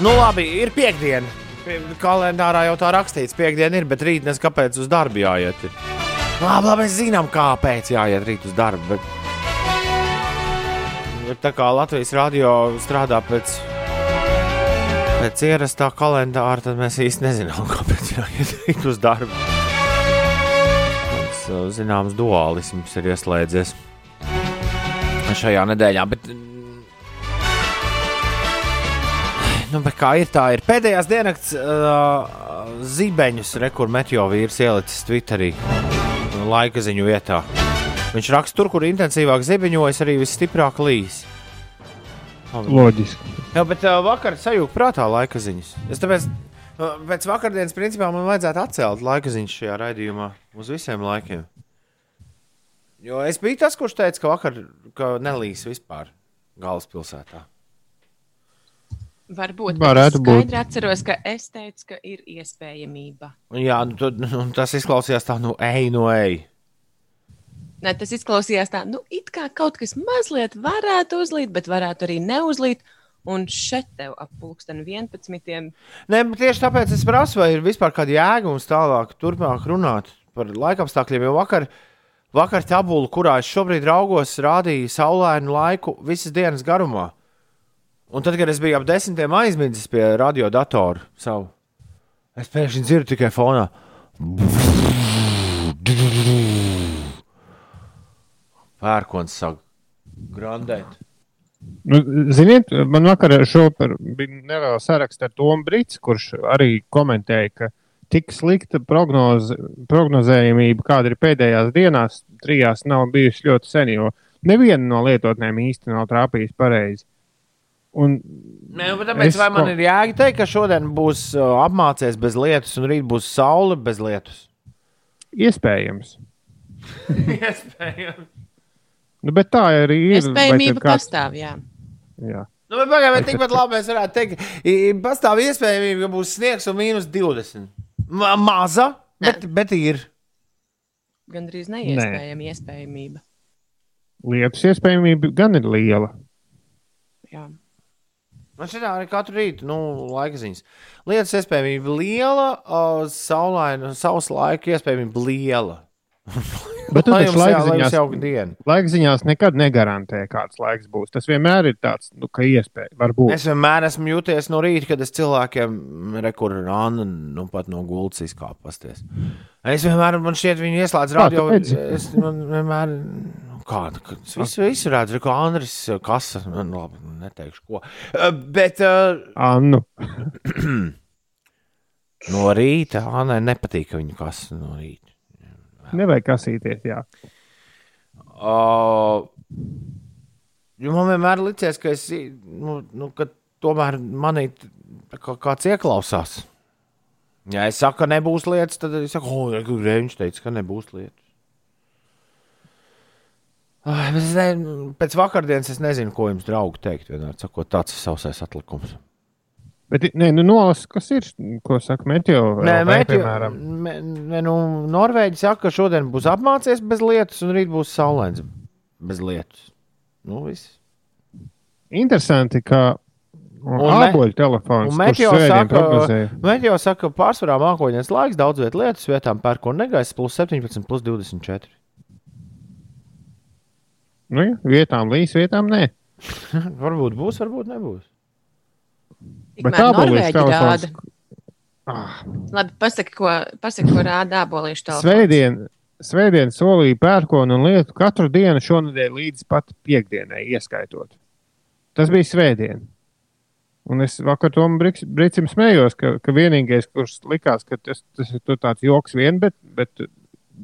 S2: Nu, labi, ir piekdiena. Pie- Kalendārā jau tā rakstīts, piekdiena ir, bet rīt nes kāpēc uz darbu jāiet. Labi, labi, mēs zinām, kāpēc jāiet rīt uz darbu. Bet... Bet tā kā Latvijas radio strādā pēc, pēc ierastā kalendāra, tad mēs īsti nezinām, kāpēc jāiet rīt uz darbu. Uh, zināms, dualisms ir ieslēdzies šajā nedēļā. Bet, Nu, bet kā ir tā, ir pēdējās dienas uh, zīmeņus, rekur meteo vīrs ielicis Twitterī laika ziņu vietā. Viņš raksta, tur, kur intensīvāk zibeņojas, arī visstiprāk līs.
S3: Loģiski.
S2: Jā, bet uh, vakar sajūta prātā laika ziņas. Es tāpēc pēc vakardienas principā man vajadzētu atcelt laika ziņas šajā raidījumā uz visiem laikiem. Jo es biju tas, kurš teica, ka vakar ka nelīs vispār galvaspilsētā.
S4: Varbūt
S3: Varētu
S4: es
S3: būt.
S4: skaidri atceros, ka es teicu, ka ir iespējamība.
S2: Un Jā, nu, tad, nu, tas izklausījās tā, nu, ej, no ej.
S4: Ne, tas izklausījās tā, nu, it kā kaut kas mazliet varētu uzlīt, bet varētu arī neuzlīt. Un šeit tev ap pulksteni 11.
S2: Nē, tieši tāpēc es prasu, vai ir vispār kāda jēga mums tālāk, turpmāk runāt par laikapstākļiem. Jo vakar, vakar tabula, kurā es šobrīd raugos, rādīja saulainu laiku visas dienas garumā. Un tad, kad es biju ap desmitiem aizmidzis pie radiodatora savu, es pēkšņi dzirdu tikai fonā. Pērkons sāk grandēt.
S3: Nu, ziniet, man vakar šopar bija neliela saraksta ar Tomu Brīsku, kurš arī komentēja, ka tik slikta prognoze, prognozējumība, kāda ir pēdējās dienās, trijās, nav bijusi ļoti sen, jo neviena no lietotnēm īsti nav trāpījusi pareizi. Un
S2: bet tāpēc,
S3: Es
S2: vai man
S3: ko-
S2: ir jāteikt, teikt, ka šodien būs uh, apmācies bez lietus, un rīt būs saule bez lietus?
S3: iespējams.
S2: Iespējams.
S3: Nu, bet tā arī ir.
S4: Iespējamība
S3: kāds-
S4: pastāv, jā.
S3: Jā.
S2: Nu, bet pagaidām, tikpat labi mēs varētu teikt, pastāv iespējamība, ka būs sniegs un mīnus 20. Ma maza, bet, bet ir.
S4: Gan drīz neiespējama iespējamība.
S3: Lietus iespējamība gan ir liela.
S4: Jā.
S2: Man šeit arī katru rītu, nu, laika ziņas. Lietas iespējamība liela, uh, saulaina, savs laika iespējamība liela.
S3: Bet
S2: lai jums
S3: laikziņās, laikziņās nekad negarantē, kāds laiks būs. Tas vienmēr ir tāds, nu, ka iespēja var būt.
S2: Es vienmēr esmu jūties no rīta, kad es cilvēkiem rekurēju Annu, nu pat no gultas izkāpasties. Es vienmēr, man šķiet, viņi ieslēdz radio. Es man vienmēr, nu, kāda, ka es visu, visu redzu, ka Andris kasa, nu, labi, neteikšu ko. Uh, Bet uh,
S3: Annu.
S2: no rīta Annai nepatīk, ka viņa kasa no rīta.
S3: Nevajag kasīties, jā.
S2: Uh, man vienmēr licies, ka es, nu, nu, ka tomēr manī kāds ieklausās. Ja es saku, ka nebūs lietas, tad es saku, oh, Grēviņš teica, ka nebūs lietas. Es ne, pēc vakardienas es nezinu, ko jums, draugi, teikt. Vienmēr sakot, tāds ir sausais atlikums.
S3: Bet, nē, nu, nolas, kas ir, ko saka Meteo?
S2: Nē,
S3: LV,
S2: Mēķi,
S3: piemēram.
S2: mē, nē, nu, Norvēģi saka, ka šodien būs apmācies bez lietus, un rīt būs saulains bez lietus. Nu, viss.
S3: Interesanti, ka Āboļu telefons.
S2: Meteo
S3: svētdien
S2: saka, ka pārsvarā mākoņdienas laiks daudz vietā lietus vietām pērk un negaiss plus 17, plus 24.
S3: Nu, jā, vietām līs, vietām nē.
S2: varbūt būs, varbūt nebūs.
S3: Bet
S4: Norvēģi
S3: telefons.
S4: rāda.
S3: Ah,
S4: Labi, pasaki, ko, pasaki, ko rāda ābolīšu telefons.
S3: Svētdien, svētdien solīja pērkonu un lietu katru dienu šonadēļ līdz pat piekdienai ieskaitot. Tas bija svētdien. Un es vakar tam brīdim smējos, ka, ka vienīgais, kurš likās, ka tas, tas ir tur tāds joks vien, bet, bet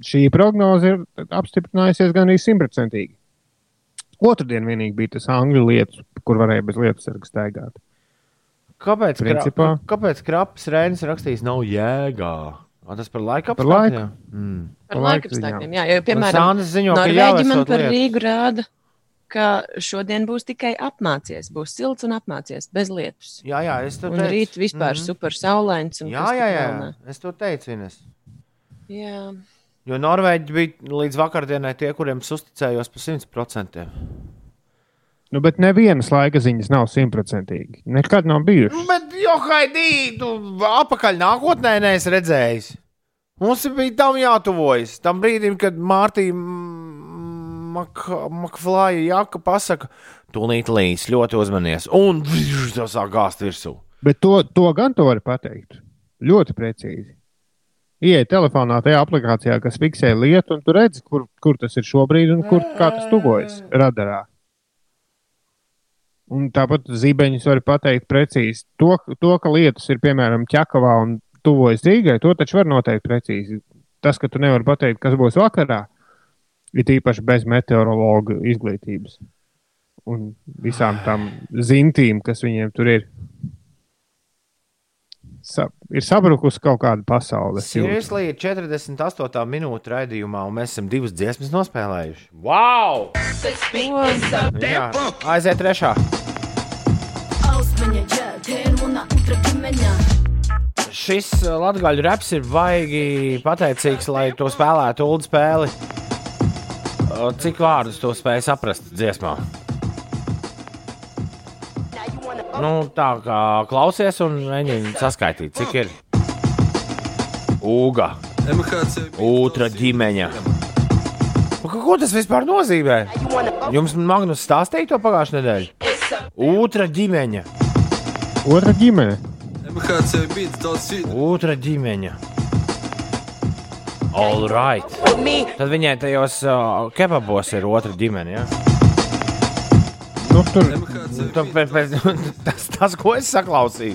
S3: šī prognoze ir apstiprinājusies gan arī simtprocentīgi. Otradien vienīgi bija tas angļu lietus, kur varēja bez lietus sargas staigāt.
S2: Kāpēc,
S3: Principā.
S2: krā, kāpēc Krapas Rēnis rakstījis nav jēgā? A, tas par laika apstākļiem? Mm.
S4: Par laika apstākļiem. Jā, jo,
S2: Un
S4: piemēram,
S2: ziņo, ka
S4: Norvēģi man par
S2: lietas.
S4: Rīgu rāda, ka šodien būs tikai apmācies. Būs silts un apmācies, bez lietus.
S2: Jā, jā, es to
S4: Un
S2: teicu.
S4: rīt vispār
S2: Mhm.
S4: super saulains. un
S2: Jā, jā, jā,
S4: ne.
S2: es to teicu, Ines.
S4: jā.
S2: Jo Norvēģi bija līdz vakardienai tie, kuriem uzticējos par 100%.
S3: Nu, bet nevienas laika ziņas nav simtprocentīgi. Nekad nav bijušas.
S2: Bet, jo Haidī, tu apakaļ nākotnē neesi redzējis. Mums bija tam jātuvojas. Tam brīdim, kad Mārtiņa Makflāja jaka pasaka, tūlīt līs, ļoti uzmanies. Un tas sāk gāzt virsū.
S3: Bet to, to gan to var pateikt. Ļoti precīzi. Iet telefonā tajā aplikācijā, kas fiksē lietu, un tu redzi, kur, kur tas ir šobrīd un kur kā tas tuvojas radarā. Un tāpat zīmeņus var pateikt precīzi. To, to, ka lietus ir piemēram ķekavā un tuvojas Rīgai, to taču var noteikt precīzi. Tas, ka tu nevari pateikt, kas būs vakarā, ir īpaši bez meteorologa izglītības un visām tām zintīm, kas viņiem tur ir. Sa ir sabrukusi kaut kāda pasaule.
S2: Seriously, ir 48 minūte raidījumā, un mēs esam divas dziesmas nospēlējuši. Wow! Jā, aiziet trešā. Šis uh, latgaļu reps ir baigi pateicīgs, lai to spēlētu ulu spēli. Uh, Cik vārdus to spēj saprast dziesmā? Nu, tā kā klausies un mēģini saskaitīt, cik ir. Uga, otra ģimeņa. Nu, Ko tas vispār nozīmē? Jums Magnus stāstīja to pagājušajā nedēļā. Otra ģimeņa.
S3: Otra ģimene.
S2: Otra ģimeņa. All right. Tad viņai tajos uh, kebabos ir otra ģimene. Ja?
S3: Nu, tur
S2: Tu, pēc, pēc, tas, tas, ko es saklausīju.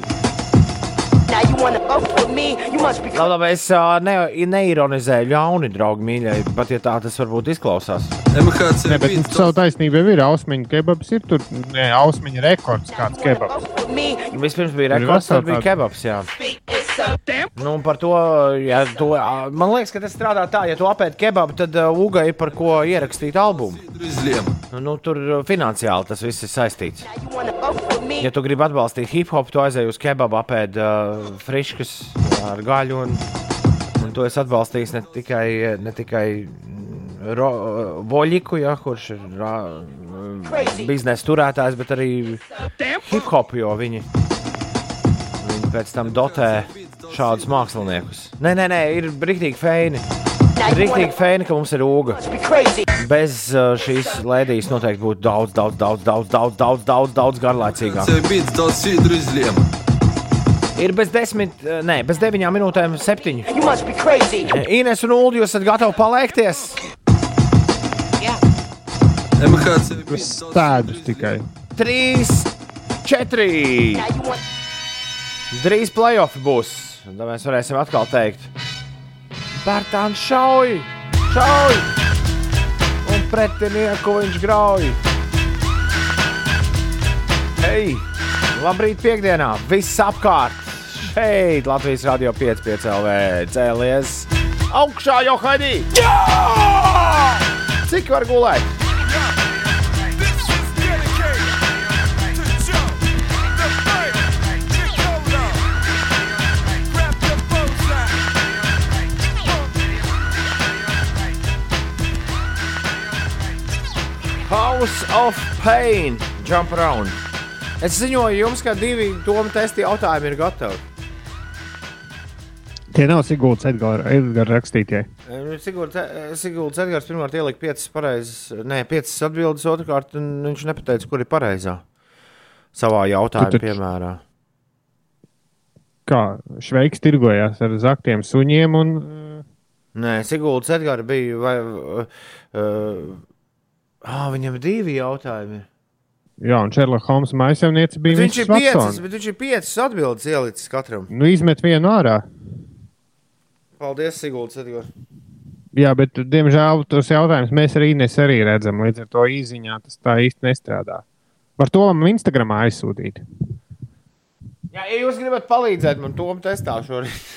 S2: Labi, labi, es ne, neironizēju ļauni, draugi, mīļie, pat ja tā tas varbūt izklausās.
S3: ne, bet nu, savu taisnību jau ir. Ausmiņa kebabs ir tur. Nē, ausmiņa rekords kāds kebabs.
S2: Vispirms bija rekords, tad bija kebabs. Jā. Nu, par to, ja to, ā, man liekas, ka tas strādā tā, ja tu apēdi kebabu, tad Uga ir par ko ierakstīt albumu. Nu, tur finansiāli tas viss ir saistīts. Ja tu gribi atbalstīt hip hop, tu aizej uz kebabu, apēdi uh, friškas ar gaļu. Un, un to es atbalstīju ne tikai, ne tikai mm, Voļiku, ja, kurš ir rā, biznesa turētājs, bet arī hip hop, jo viņi, viņi pēc tam dotē šādus māksliniekus. Nē, nē, nē ir brīvīgi feini. Rīktīgi feini, ka mums ir ūga. Bez uh, šīs lēdijas noteikti būtu daudz, daudz, daudz, daudz, daudz, daudz, daudz, daudz garlaicīgāk. Ir bez desmit, uh, nē, bez deviņām minūtēm, septiņi. Ines un Ulu, jūs esat gatavi paliekties?
S3: Tādus tikai.
S2: Trīs, četri. Drīz playoffs būs. Tad mēs varēsim atkal teikt, Bērtāns šauj, šauj! Un pretinieku viņš grauj. Hei! Labrīt, piekdienā! Viss apkārt! Šeit Latvijas radio 5,5 LV cēlies augšā jau haidī! Jā! Cik var gulēt? Of Pain, Jump Around. Es ziņoju jums, ka divi domu testi jautājumi ir gatavi.
S3: Tie nav Sigūda Edgara, rakstītie.
S2: Sigūda Edgars pirmkārt ielika piecas pareizas, ne, piecas atbildes, otrkārt un viņš nepateica, kur ir pareizā savā jautājuma
S3: taču-
S2: piemērā.
S3: Kā Šveiks tirgojās ar zaktiem suņiem un uh,
S2: Nē, Sigūda Edgars bija. Vai, uh, ah, viņam divi jautājumi.
S3: Jā, un Šerloka Holmsa maisaimniece bija
S2: viņš, ir piecas, viņš ir piecas atbildes ielicis katram.
S3: Nu, izmet vienu ārā.
S2: Paldies, Sigūda Edgars.
S3: Jā, bet, diemžēl, tos jautājumus mēs arī arī redzam. Līdz ar to īsiņā tas tā īsti nestrādā. Par to man Instagramā aizsūtīt.
S2: Jā, ja jūs gribat palīdzēt man to testā šorīt.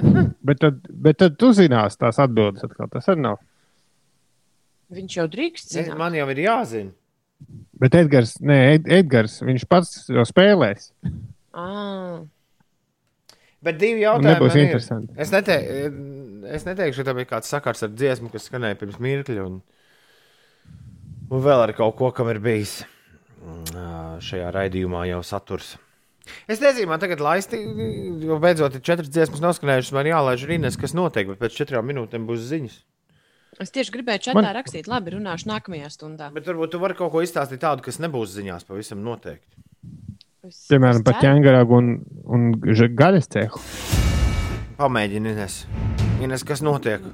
S3: Bet tad, bet tad tu zinās tās atbildes atkal. Tas arī nav.
S4: Viņš jau drīkst zināt.
S2: Man jau ir jāzina.
S3: Bet Edgars, nē, Ed, Edgars viņš pats jau spēlēs.
S4: Ah,
S2: Bet divi jautājumi.
S3: nebūs interesanti.
S2: Es, nete, es neteikšu, ka tam ir kāds sakars ar dziesmu, kas skanēja pirms mirkļa. Un, un vēl ar kaut ko, kam ir bijis mm, šajā raidījumā jau saturs. Es nezinu, man tagad laisti, jo beidzot ir četras dziesmas noskanējušas. Man jālaiž rīnes, kas notiek, bet pēc četrām minūtēm būs ziņas.
S4: Es tieši gribēju čatā
S3: Man-
S4: rakstīt, labi, runāšu nākamajā stundā.
S2: Bet varbūt tu vari kaut ko izstāstīt tādu, kas nebūs ziņās pavisam noteikti.
S4: Es,
S3: Piemēram,
S4: es
S3: par ķēngaragu un, un gaļas cehu.
S2: Pamēģini, Ines. Ines, kas notiek?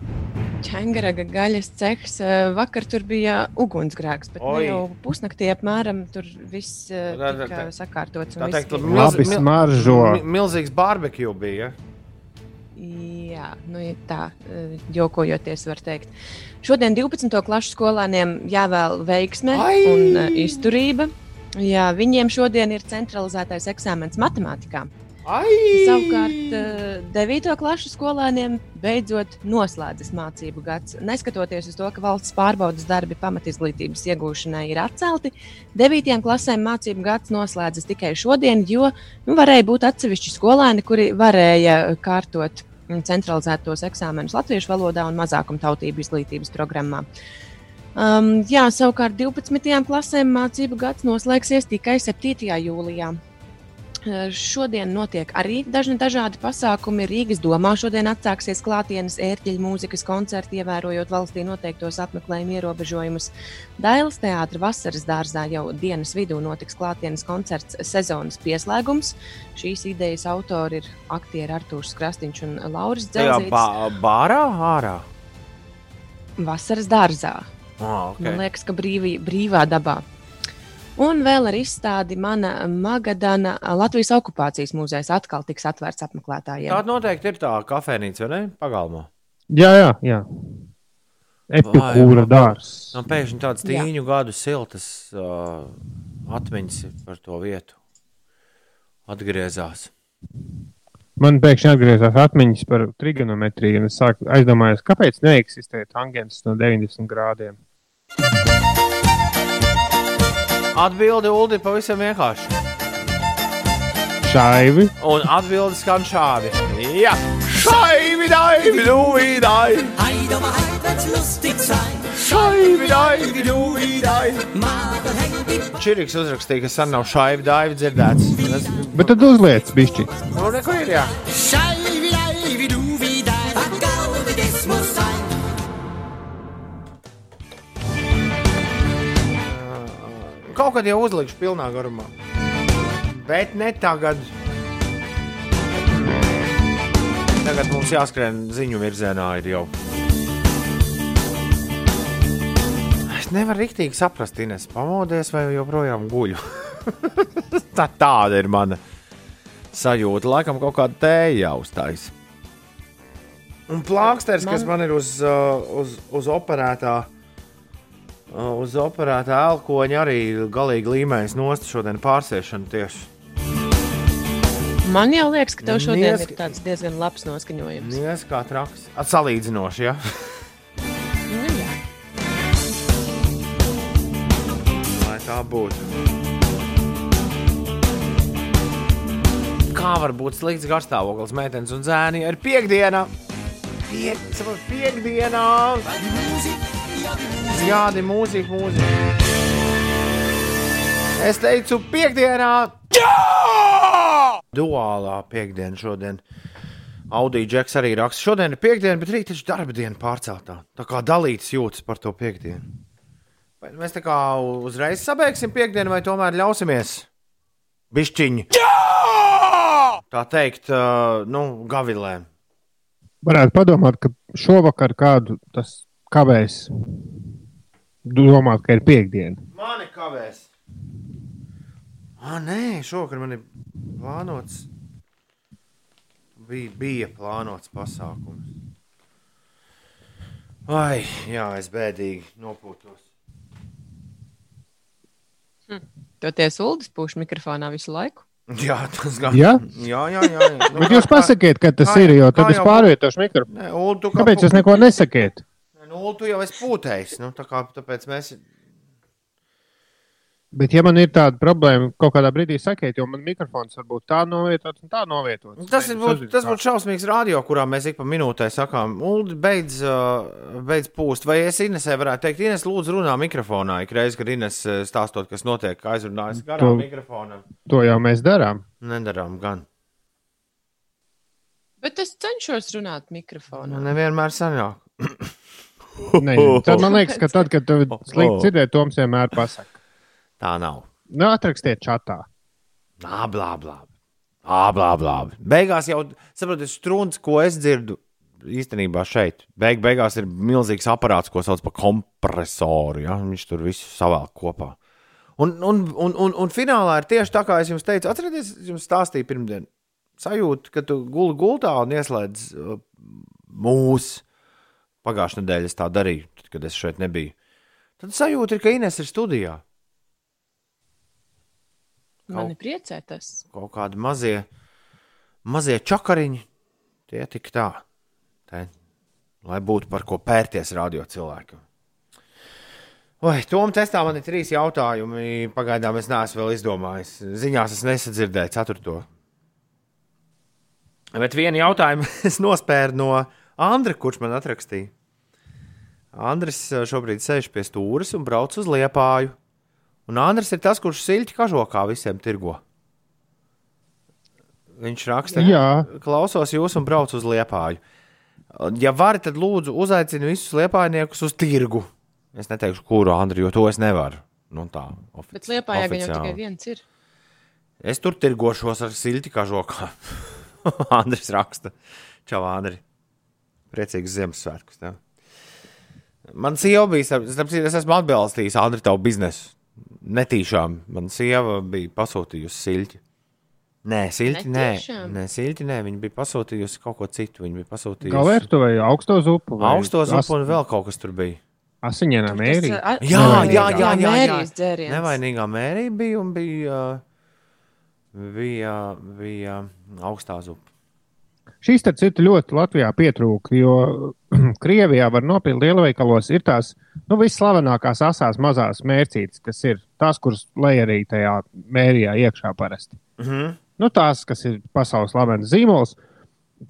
S4: Čengaraga gaļas cehs. eh, Vakar tur bija ugunsgrēks, bet nu jau pusnaktī apmēram tur viss eh, tika sakārtots. un
S2: Tā
S4: viss
S2: teikt, milz-
S3: Labi
S2: mil-
S3: smaržo.
S2: mi- Milzīgs barbekju bija.
S4: Jā, nu, tā eh, jokojoties, var teikt. Šodien 12. klases skolēniem jāvēl veiksme
S2: Ai!
S4: un eh, izturība. Jā, viņiem šodien ir centralizētais eksāmens matemātikā.
S2: Ai!
S4: Savukārt, eh, 9. klases skolēniem beidzot noslēdzas mācību gads. Neskatoties uz to, ka valsts pārbaudas darbi pamatizglītības iegūšanai ir atcelti, 9. klasēm mācību gads noslēdzas tikai šodien, jo nu, varēja būt atsevišķi skolēni, kuri varēja kārtot mm, centralizētos eksāmenus latviešu valodā un mazākumtautību izglītības programmā. Um, jā, savukārt 12. klasēm mācību gads noslēgsies tikai 7. jūlijā. Eh, Šodien notiek arī dažni dažādi pasākumi. Rīgas domā šodien atsāksies klātienes ērģeļu mūzikas koncerti, ievērojot valstī noteiktos apmeklējumu ierobežojumus. Dailas teātra vasaras dārzā jau dienas vidū notiks klātienes koncerts sezonas pieslēgums. Šīs idejas autori ir aktieri Artūrs Krastīņš un Lauris Dzelzīts.
S2: bā, bārā ārā.
S4: Vasaras dārzā.
S2: Ah,
S4: Okay. Man liekas, ka brīvī, brīvā dabā. Un vēl ar izstādi mana Magadana Latvijas okupācijas muzejs atkal tiks atvērts apmeklētājiem.
S2: Tāda noteikti ir tā kafejnīca, vai ne? Pagalmā.
S3: Jā, jā, jā. Epikūra dārsts.
S2: Man pēkšņi tādas
S4: Jā.
S2: tīņu gadu siltas uh, atmiņas ir par to vietu. Atgriezās.
S3: Man pēkšņi atgriezās atmiņas par trigonometriju, un es sāku aizdomājos, kāpēc neeksistē tangents no 90 grādiem.
S2: Atbilde Uldi pavisam vienkārši.
S3: Šaivi,
S2: Un atbilde skan šādi. Jā, šaivi, daivi, dūvi, daivi.
S7: Heid wird's lustig sein.
S2: Šaivi, daivi, dūvi, daivi.
S7: Hängt die
S2: Čiriks uzrakstīja, ka sen nav šaivi, daivi dzirdēts.
S3: Bet tad uzliec bišķi.
S2: nu, neko ir jā.
S7: Scheibe,
S2: kad jau uzlikšu pilnā garumā. Bet ne tagad. Tagad mums jāskrien ziņu virzienā. Ir jau. Es nevaru rīktīgi saprast, Ines, pamodies vai joprojām guļu. Tā tāda ir mana sajūta. Laikam kaut kāda tēja jāuztais. Un plāksters, man... kas man ir uz, uh, uz, uz operētā, uh, uz operētā elkoņa, arī galīgi līmējas nost šodien pārsēšanu tieši.
S4: Man jau liekas, ka tev šodien
S2: Nies-
S4: ir tāds diezgan labs noskaņojums.
S2: Nies kā traks. Atsalīdzinoši, ja?
S4: Nu, jā.
S2: Lai tā būtu. Kā var būt slikts garstāvoklis meitenes un zēni? Ir piekdiena! Piek, saprot, piekdienā! Jā, di mūzika, mūzika. Es teicu, piekdienā! Jā! Duālā piekdiena šodien. Audija Džeks arī raksta, šodien ir piekdiena, bet rīt taču darba diena pārceltā. Tā kā dalīts jūtas par to piekdienu. Vai mēs tā kā uzreiz sabeigsim piekdienu, vai tomēr ļausimies bišķiņu? Jā! Tā teikt, uh, nu, gavilēm.
S3: Varētu padomāt, ka šovakar kādu tas kavēs. Domāt, ka ir piekdiena.
S2: Mani kavēs. Ah, nē, šovakar man ir plānots. Bija, bija plānots pasākums. Ai, jā, es bēdīgi nopūtos.
S4: Toties Uldis pūš mikrofonā visu laiku.
S2: Jā, tas gan
S3: Jā?
S2: jā, jā. jā, jā. Nu,
S3: Bet jūs pasakiet, ka tas
S2: kā-
S3: ir, jo
S2: kā
S3: tad es pārvietošu mikrofonu.
S2: Kā
S3: Kāpēc jūs neko nesakiet?
S2: Nu, Ulu, tu jau esi pūtējis. Nu, tā kā, tāpēc mēs.
S3: Bet, ja man ir tāda problēma, kaut kādā brīdī sakiet, jo man mikrofons var būt tā novietots un tā novietots.
S2: Tas, ir, būt,
S3: Sazinu,
S2: tas
S3: kā.
S2: būtu šausmīgs radio, kurā mēs ik pa minūtē sakām, Ulu, beidz, beidz pūst. Vai es Inesē varētu teikt, Ines, lūdzu, runā mikrofonā. Ik reiz, kad Ines stāstot, kas notiek, aizrunājas garām
S3: Tu-
S2: mikrofonam.
S3: To jau mēs darām.
S2: Nedarām gan.
S4: Bet es cenšos runāt mikrofonā.
S2: Nu, nevienmēr sanāk.
S3: Nē, tad man liekas, ka tad, kad tu slikti dzirdēji, Toms vienmēr pasaka.
S2: Tā nav.
S3: Nu, atrakstiet čatā.
S2: Nā, blā, blā. Ā, blā, blā. Beigās jau saprotat, strūns, ko es dzirdu īstenībā šeit. Beig, beigās ir milzīgs aparāts, ko sauc par kompresoru. Ja? Viņš tur visu savēl kopā. Un, un, un, un, un finālā ir tieši tā, kā es jums teicu. Atcerieties, es jums stāstīju pirmdien. Sajūta, ka tu guli gultā un ieslēdz uh, mūsu. Pagājušā nedēļa es tā darīju, tad, kad es šeit nebiju. Tad sajūta ir, ka Ines ir studijā.
S4: Mani priecē tas.
S2: kaut kādi mazie, mazie čakariņi. Tie tik tā, te, lai būtu par ko pērties radio cilvēkam. Vai Tom testā man ir trīs jautājumi. Pagaidām es neesmu vēl izdomājis. Ziņās es nesadzirdēju ceturto. Bet vienu jautājumu es nospēru no Andra, kurš man atrakstīja. Andris eh, šobrīd sēž pie stūres un brauc uz liepāju. Un Andris ir tas, kurš siļķi kažokā visiem tirgo. Viņš raksta,
S3: Jā.
S2: klausos jūs un braucu uz liepāju. Ja varat, tad lūdzu uzaicinu visus liepājniekus uz tirgu. Es neteikšu, kuru Andriu, jo to es nevaru. Nu, tā, ofici-
S4: Bet Liepā jau
S2: oficiāli.
S4: tikai viens ir.
S2: Es tur tirgošos ar silti kažokā. Andris raksta, čau, Andri. Priecīgs Ziemassvētkus. Tev. Man sieva bija, starp, starp citu, es esmu atbalstījis Andri tavu biznesu. Netīšām. Man sieva bija pasūtījusi silti. Nē, silti, nē, nē, silti, nē, viņa bija pasūtījusi kaut ko citu. Viņa bija pasūtījusi
S3: Galvērtu vai augsto zupu? vai
S2: augsto zupu
S3: as-
S2: un vēl kaut kas tur bija.
S3: Asiņainā mērī.
S4: Tas, a-
S2: Jā, jā, jā, jā, jā.
S4: Dzēriens.
S2: Nevainīgā mērī bija un bija, bija, bija augstā zupa.
S3: Šīs, starp citu, ļoti Latvijā pietrūka, jo Krievijā var nopirkt lielveikalos ir tās nu, visslavenākās asās mazās mērcītes, kas ir tās, kuras lej arī tajā mērijā iekšā parasti.
S2: Mm -hmm.
S3: Nu, tās, kas ir pasaules slavens zīmols.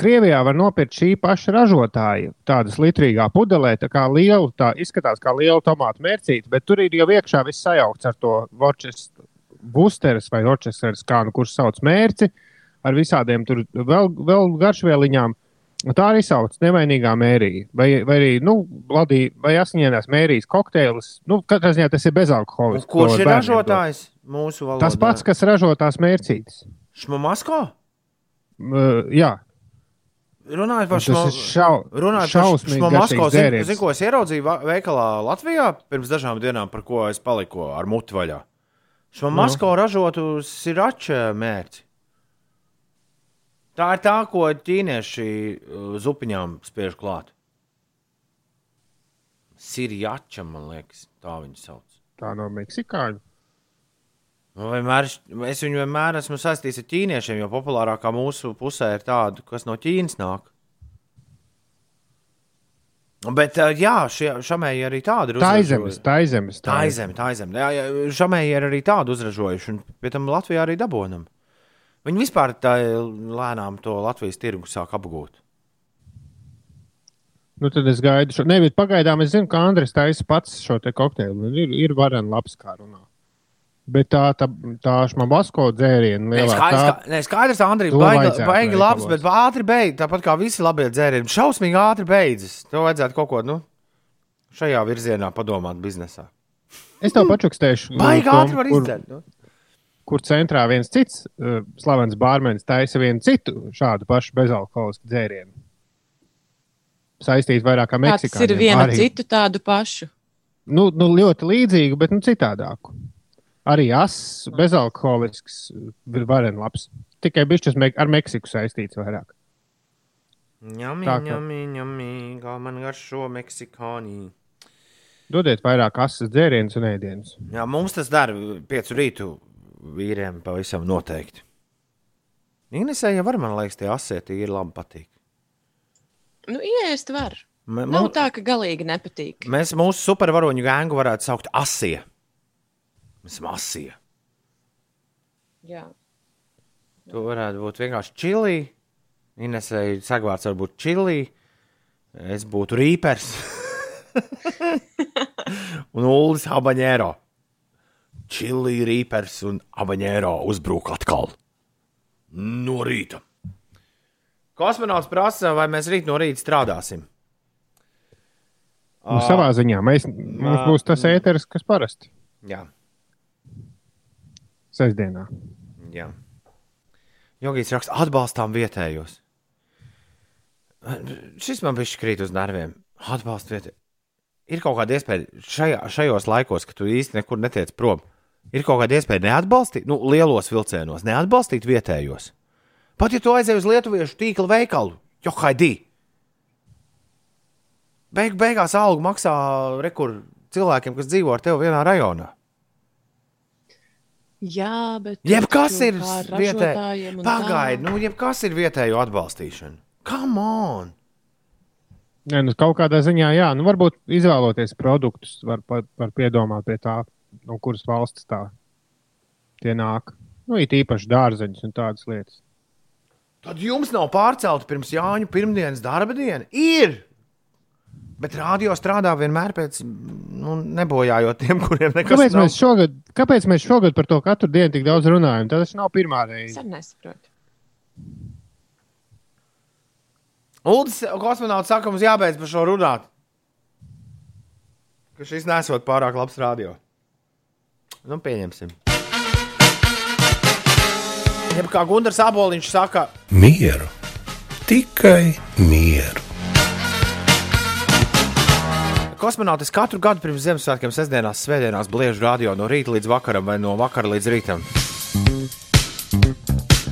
S3: Krievijā var nopirkt šī paša ražotāja tādas litrīgā pudelē, tā kā liela, tā izskatās kā liela tomātu mērcīte, bet tur ir jau iekšā viss sajaukts ar to Vorčes busteres vai Vorčes skānu, kurš sauc mērci, ar visādiem tur vēl, vēl garšvieliņām. Tā arī sauc nevainīgā mērija. Vai, vai arī, nu, ladī, vai asņēnās mērijas kokteilis. Nu, katrā ziņā tas ir bezalkoholisks.
S2: kurš
S3: ko
S2: ir ražotājs mūsu valodā?
S3: Tas pats, kas ražo tās mērcītes.
S2: Šmamasko?
S3: Uh, jā,
S2: Runājot par šo
S3: šau,
S2: Runājot par
S3: šausmīgi
S2: šmamasko,
S3: garšīgs
S2: zinu, ko es ieraudzīju veikalā Latvijā pirms dažām dienām, par ko es paliku ar muti vaļā. Šmamasko
S3: Nu.
S2: ražotu sirača mērķi. Tā ir tā, ko ķīnieši uh, zupiņām spiež klāt. Sirjača, man liekas, tā viņi sauc.
S3: Tā no Meksikāņu.
S2: Nu, Vienmēr, es viņu vienmēr esmu saistījis ar ķīniešiem, jo populārākā mūsu pusē ir tāda, kas no Ķīnas nāk. Bet, ā, jā, šie šamēji arī tādu ir
S3: Taizemes, taizemes.
S2: Tā ir zeme, tā ir zeme. Jā, jā, šamēji ir arī tādu uzražojuši, un pie tam Latvijā arī dabonam. Viņi vispār tā lēnām to Latvijas tirgu sāk apgūt.
S3: Nu, tad es gaidu šo. Nē, bet pagaidām es zinu, ka Andris taisa pats šo te kokteili. un Ir, ir varena labs, kā runā. Bet tā, tā, tā šmabasko dzērienu
S2: Nē,
S3: lielā.
S2: skaidrs,
S3: Tā,
S2: nē, skaidrs Andrija,
S3: to
S2: baigi, baigi labs, bet ātri beidzas. Tāpat kā visi labie dzērieni. Šausmīgi ātri beidzas. To vajadzētu kaut ko nu, šajā virzienā padomāt biznesā.
S3: es tev pačukstēšu,
S2: Baigi ātri var
S3: kur,
S2: izdzert. Nu.
S3: Kur centrā viens cits uh, slavens bārmenis taisa vienu citu šādu pašu bezalkoholisku dzērienu. Saistīts vairāk ar
S4: Tas
S3: Meksiku.
S4: ir viena citu tādu pašu.
S3: Nu, nu, ļoti līdzīgu, bet nu, citādāku. Arī ass, bezalkoholisks, ir varen labs. Tikai bišķis me ar Meksiku saistīts vairāk.
S2: Ņemī, ņemī, ņemī, kā man garšo meksikānī.
S3: Dodiet vairāk asas dzērienus un ēdienus.
S2: Jā, mums tas dara piecu rītu vīriem pavisam noteikti. Inesē jau var, man liekas, tie asieti ir labi patīk.
S4: Nu, iest var.
S2: M
S4: Nav tā, ka galīgi nepatīk.
S2: Mēs mūsu supervaroņu gēngu varētu saukt asie. Mēs esam asie.
S4: Jā.
S2: Tu varētu būt vienkārši čili. Inesēji sagvārds var būt čili. Es būtu rīpers. un Ulas habanēro. Čili, rīpers un habanēro uzbruk atkal. No rīta. Kosmonauts prasa, vai mēs rīt no rīta strādāsim.
S3: Nu, savā ziņā mēs, mums būs tas ēteris, kas parasti
S2: Jā,
S3: sestdienā.
S2: jā. Jogīs raksta, atbalstām vietējos. Šis man bija krīt uz nerviem. Atbalst vietējos. Ir kaut kāda iespēja šajā, šajos laikos, kad tu īsti nekur netiec prom. Ir kaut kāda iespēja neatbalstīt, nu, lielos vilcienos, neatbalstīt vietējos. Pat ja tu aizej uz lietuviešu tīkla veikalu, jo haidī. Beig, beigās algu maksā rekur cilvēkiem, kas dzīvo ar tevi vienā rajonā.
S4: Jā, bet.
S2: Jebkas ir vietējais. Pagaidiet, nu, jebkas ir vietējo atbalstīšana. Come on!
S3: Nē, nu, kaut kādā ziņā, jā, nu, varbūt izvēloties produktus, var, var, var piedomāt pie tā, no kuras valsts tā tie nāk. Nu, it īpaši dārzeņus un tādas lietas.
S2: Tad jums nav pārcelta pirms Jāņa pirmdienas darba diena. Ir! Bet rādio strādā vienmēr pēc, nu, nebojājot tiem, kuriem nekas
S3: Kāpēc
S2: nav.
S3: mēs, šogad, kāpēc mēs šogad par to katru dienu tik daudz runājam? Tas nav pirmā
S4: Es
S3: reize.
S4: arī nesaprotu.
S2: Uldis kosmonauts saka, mums jābeidz par šo runāt. Ka šis nesot pārāk labs rādio. Nu, pieņemsim. Jeb kā Gunārs Aboliņš saka,
S8: Mieru, tikai mieru.
S2: Kosmonautis katru gadu pirms Ziemassvētkiem, sestdienās, svētdienās bliež radio no rīta līdz vakaram vai no vakara līdz rītam.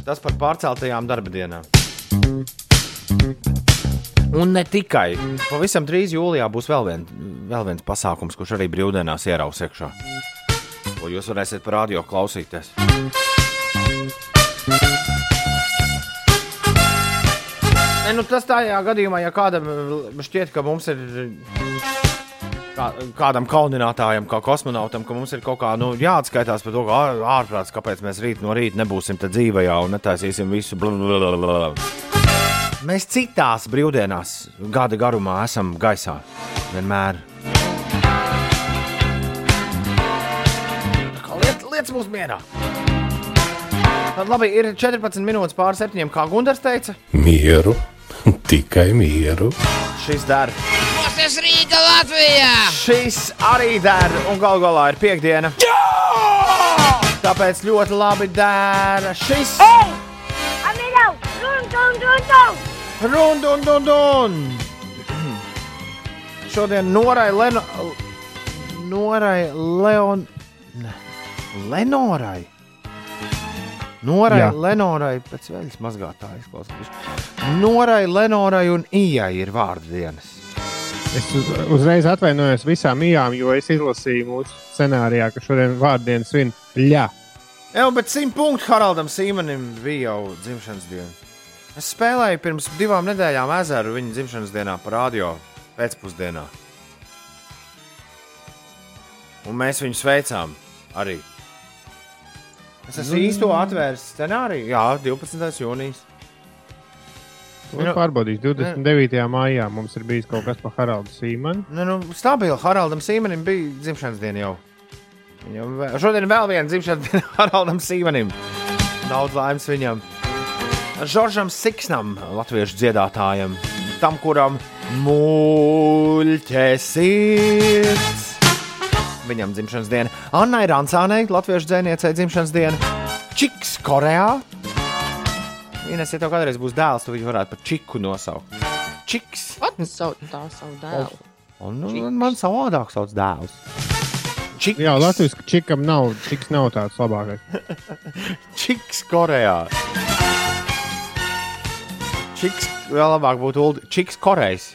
S2: Tas par pārceltajām darba dienām. Un ne tikai. Pavisam drīz jūlijā būs vēl, vien, vēl viens pasākums, kurš arī brīvdienās ieraus iekšā. Ko jūs varēsiet par radio klausīties. Ne, nu tas tādā gadījumā, ja kādam eh, šķiet, ka mums ir kā, kādam kauninātājam, kā kosmonautam, ka mums ir kaut kā nu, jāatskaitās par to, ka ār- ārprāts, kāpēc mēs rīt no rīta nebūsim dzīvajā un netaisīsim visu. Blablabla. Mēs citās brīvdienās gada garumā esam gaisā. Vienmēr. Mūsu mierā. Tad labi, ir 14 minūtes pār septiņiem, kā Gunārs teica.
S8: Mieru, tikai mieru.
S2: Šis dara.
S9: Tas Rīga Latvijā!
S2: Šis arī dara, un gal galā ir piekdiena. Jā! Tāpēc ļoti labi dara šis.
S10: Amilau, run, run, run, run!
S2: Run, dun, dun, dun! Šodien Norai Leno... Norai Leon... Ne. Lenorai. Norai
S3: Jā.
S2: Lenorai pēc veļas mazgātājas izklausās. Norai Lenorai un Ijai ir vārdu dienas.
S3: Es uz, uzreiz atvainojos visām ījām, jo es izlasīju mūsu scenārijā, ka šodien vārdienas svin ļā.
S2: Jā, bet simt punktu Haraldam Sīmanim bija jau dzimšanas diena. Es spēlēju pirms divām nedēļām ezeru viņa dzimšanas dienā par radio pēcpusdienā. Un mēs viņu sveicām arī. Es esmu īsto atvērs scenāriju. Jā, 12. jūnijas.
S3: Nu, pārbaudīšu, 29. maijā mums ir bijis kaut kas par Haraldu Sīmanu.
S2: Nu, nu, stabili Haraldam Sīmanim bija dzimšanas diena jau. Viņam vēl, šodien vēl viena dzimšanas diena Haraldam Sīmanim. Daudz laimes viņam. Žoržam Siksnam, latviešu dziedātājam, tam, kuram muļķes sirds. Viņam dzimšanas diena. Annai Rancānei, latviešu dzēniecei dzimšanas diena. Čiks Korejā. Ines, ja tev kādreiz būs dēls, tad viņu varētu par čiku nosaukt. Čiks.
S4: Pats sauc tā savu dēlu.
S2: Un, nu, man savādāk sauc dēls. Čiks.
S3: Jā, Latvijas čikam nav, čiks nav tāds labākais.
S2: Čiks Korejā. Čiks vēl labāk būtu Uldi. Čiks Korejs.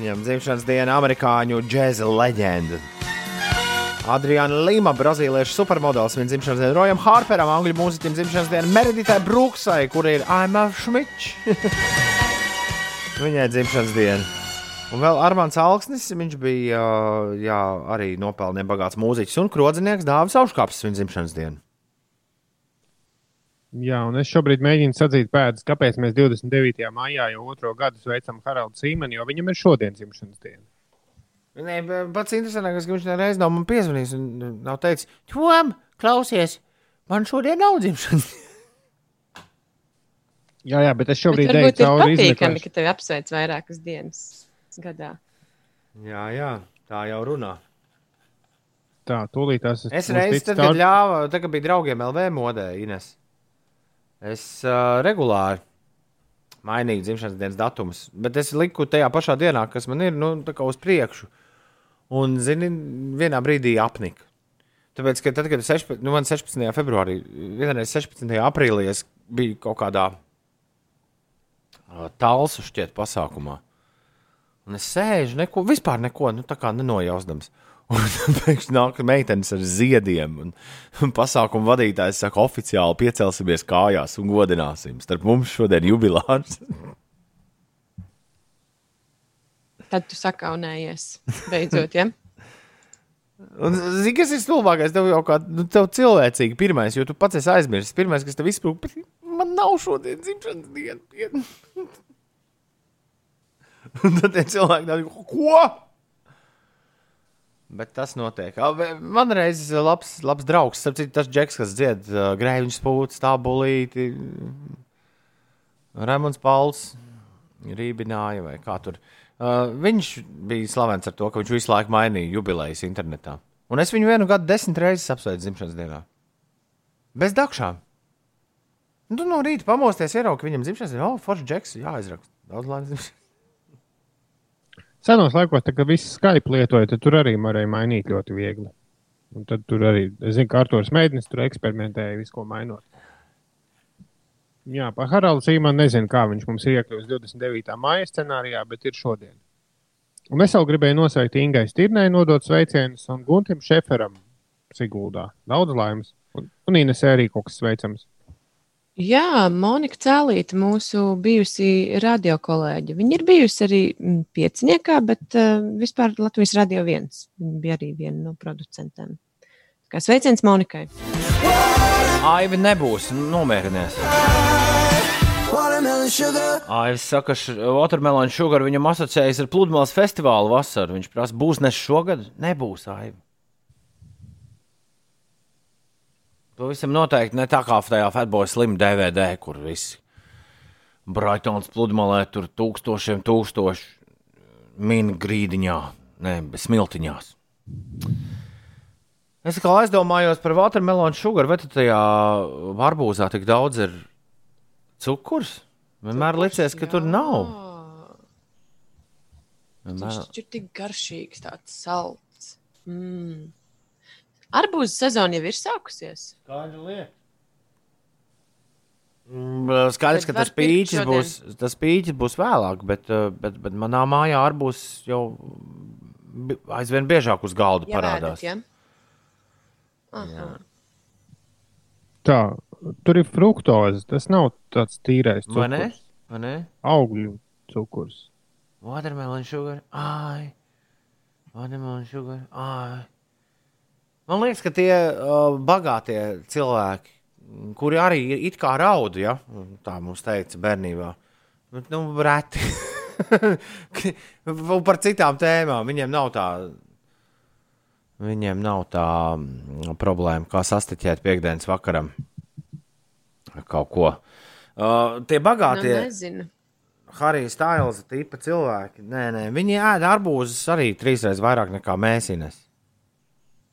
S2: Viņam dzimšanas diena amerikāņu džēza leģenda. Adriana Lima, brazīliešu supermodelis, viņa dzimšanas diena Rojam Harperam, angļu mūziķim dzimšanas diena Mereditai Brooksai, kur ir Aima Šmičs. Viņai dzimšanas diena. Un vēl Armāns Alksnis, viņš bija jā, arī nopelnījis bagāts mūziķis un krodzinieks Dāvis Auškāps viņa dzimšanas dienu.
S3: Jā, un es šobrīd mēģinu sadzīt pēdas, kāpēc mēs 29. maijā jau otro gadu sveicam Haraldu Sīmeni, jo viņam ir šodien dzimšanas diena.
S2: Nē, pats interesantākais, ka viņš nereiz nav man piezvanījis un nav teicis, Tom, klausies, man šodien nav dzimšanas.
S3: jā, jā, bet es šobrīd
S4: Bet
S3: eju
S4: varbūt ir patīkami, ka tevi apsveic vairākas dienas gadā.
S2: Jā, jā, tā jau runā.
S3: Tā, tūlīt tās
S2: Es reiz, tad, kad ļāvu, tad, kad bija draugiem LV modē, Ines, es uh, regulāri mainīju dzimšanas dienas datumus, bet es liku tajā pašā dienā, kas man ir, nu, tā kā uz priekšu. Un, zini, vienā brīdī apnika. Tāpēc, ka tad, kad 16, nu, man 16. februārī, vienreiz 16. aprīlī es biju kaut kādā uh, talsu šķiet pasākumā. Un es sēžu, neko, vispār neko, nu, tā kā nenojausdams. Un pēkšņi nāk meitenes ar ziediem, un, un pasākuma vadītājs saka, oficiāli piecelsimies kājās un godināsim. Starp mums šodien jubilārs.
S4: Tad tu sakaunējies. Beidzot, ja?
S2: Un, zini, kas ir stulbākais? Tev jau kā nu, tev cilvēcīgi pirmais, jo tu pats esi aizmirsis. Pirmais, kas tev izsprūg, bet man nav šodien dzimšanas diena. Un tad tie cilvēki tādi, ko? Bet tas notiek. Man reiz labs, labs draugs, citu, tas džeks, kas dzied uh, grēviņu spūci, stābulīti. Rēmons Pauls rībināja vai kā tur. Uh, viņš bija slavens ar to, ka viņš visu laiku mainīja jubilejas internetā. Un es viņu vienu gadu desmit reizes apsveicu dzimšanas dienā. Bez dakšām. Nu, no rīta pamosties, ieraugt, ka viņam dzimšanas dienā, oh, foršs džeks, jāizraksta. Daudz laimes.
S3: Senos laikos, tā, kad viss Skype lietoja, tad tur arī varēja mainīt ļoti viegli. Un tad tur arī, es zinu, ka Arthurs Mēģinis tur eksperimentēja visu, ko mainot. Jā, par Haraldu Sīmanu nezinu, kā viņš mums ir iekļuvis 29. māja scenārijā, bet ir šodien. Un es vēl gribēju nosveikt Ingai Stirnai, nodot sveicienus un Guntim Šeferam Siguldā. Daudz laimes. Un, un Ines arī kaut kas sveicams.
S4: Jā, Monika Cēlīte, mūsu bijusī radiokolēģe. Viņa ir bijusi arī mm, pieciniekā, bet uh, vispār Latvijas radio viens. Viņa bija arī viena no producentiem. Kā sveiciens Monikai.
S2: Aivi nebūs, nomierinies. Aivis saka, ka Watermelon Sugar viņam asociējas ar pludmales festivālu vasaru. Viņš prasa, būs nes šogad? Nebūs, Aivi. Pavisam noteikti ne tā kā tajā Fatboy Slim DVD, kur viss Braitons pludmalē tur tūkstošiem tūkstoši min grīdiņā, ne, smiltiņās. Es kā aizdomājos par watermelonu sugar, vai tajā arbūzā tik daudz ir cukurs? Vienmēr licies, ka tur nav. Vienmēr...
S4: Viņš ir tik garšīgs, tāds salds. Mm. Arbūzu sezona jau ir sākusies.
S2: Kāda lieta? Mm, Skaidrs, ka tas pīķis būs, tas pīķis būs vēlāk, bet, bet, bet manā mājā arī būs jau aizvien biežāk uz galda
S4: Ja
S2: parādās.
S4: vēdat, ja? Aha.
S3: Tā, tur ir fruktoze. Tas nav tāds tīrais
S2: Vai ne?
S3: cukurs.
S2: Vai ne?
S3: Augļu cukurs.
S2: Watermelon sugar, ai, watermelon sugar, ai. Man liekas, ka tie uh, bagātie cilvēki, kuri arī ir it kā raud, ja tā mums teica bērnībā, bet nu, reti. Par citām tēmām viņiem nav tā. Viņiem nav tā mm, problēma, kā sastiķēt piekdienas vakaram kaut ko. Uh, tie bagātie.
S4: Nu, nezinu.
S2: Harijs Tails, tipa cilvēki. Nē, nē, viņi ēd arbūzus arī trīsreiz vairāk nekā mēs. Ines.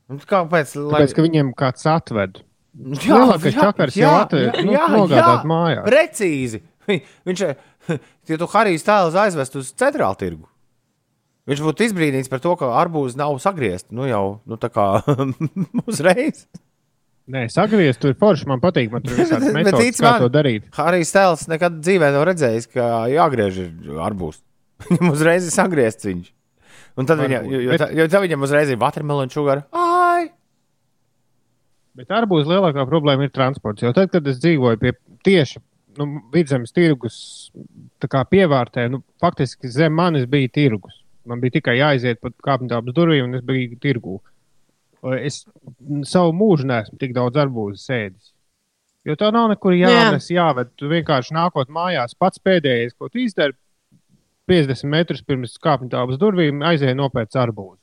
S2: Un Kāpēc? Lai...
S3: Tāpēc, ka viņiem kāds atved.
S2: Jā,
S3: Lielākais
S2: jā,
S3: čakars
S2: jā,
S3: jau atved,
S2: jā,
S3: nu,
S2: jā,
S3: nogādāt
S2: jā,
S3: mājās.
S2: Precīzi. Vi- Viņš, ja tu Harijs Tails aizvest uz centrālu tirgu, viņš būtu izbrīnīts par to, ka arbūzi nav sagriezti. Nu jau, nu tā kā uzreiz.
S3: Nē, sagriezt, tur ir forši. Man patīk, man tur ir metodas,
S2: tic
S3: kā
S2: man,
S3: to darīt.
S2: Harijs Tēls nekad dzīvē nav redzējis, ka jāgriež ir arbūs. Viņam uzreiz ir sagriezts viņš. Un tad viņam,
S3: Varbūt,
S2: jo, jo,
S3: bet-
S2: tā, jo tad viņam uzreiz ir watermelon sugar. Ai!
S3: Bet arbūz lielākā problēma ir transports. Jo tad, kad es dzīvoju pie tieši nu, vidzemes tirgus pievārtē, nu, faktiski zem manis bija tirgus. Man bija tikai jāiziet pa kāpņu durvīm, un es biju tirgū. Es savu mūžu neesmu tik daudz arbūzu sēdis. Jo tā nav nekur jānes, jāved. Tu vienkārši nākot mājās, pats pēdējais, ko tu izdari, 50 metrus pirms kāpņu telpas durvīm, aizēja nopērts arbūzu.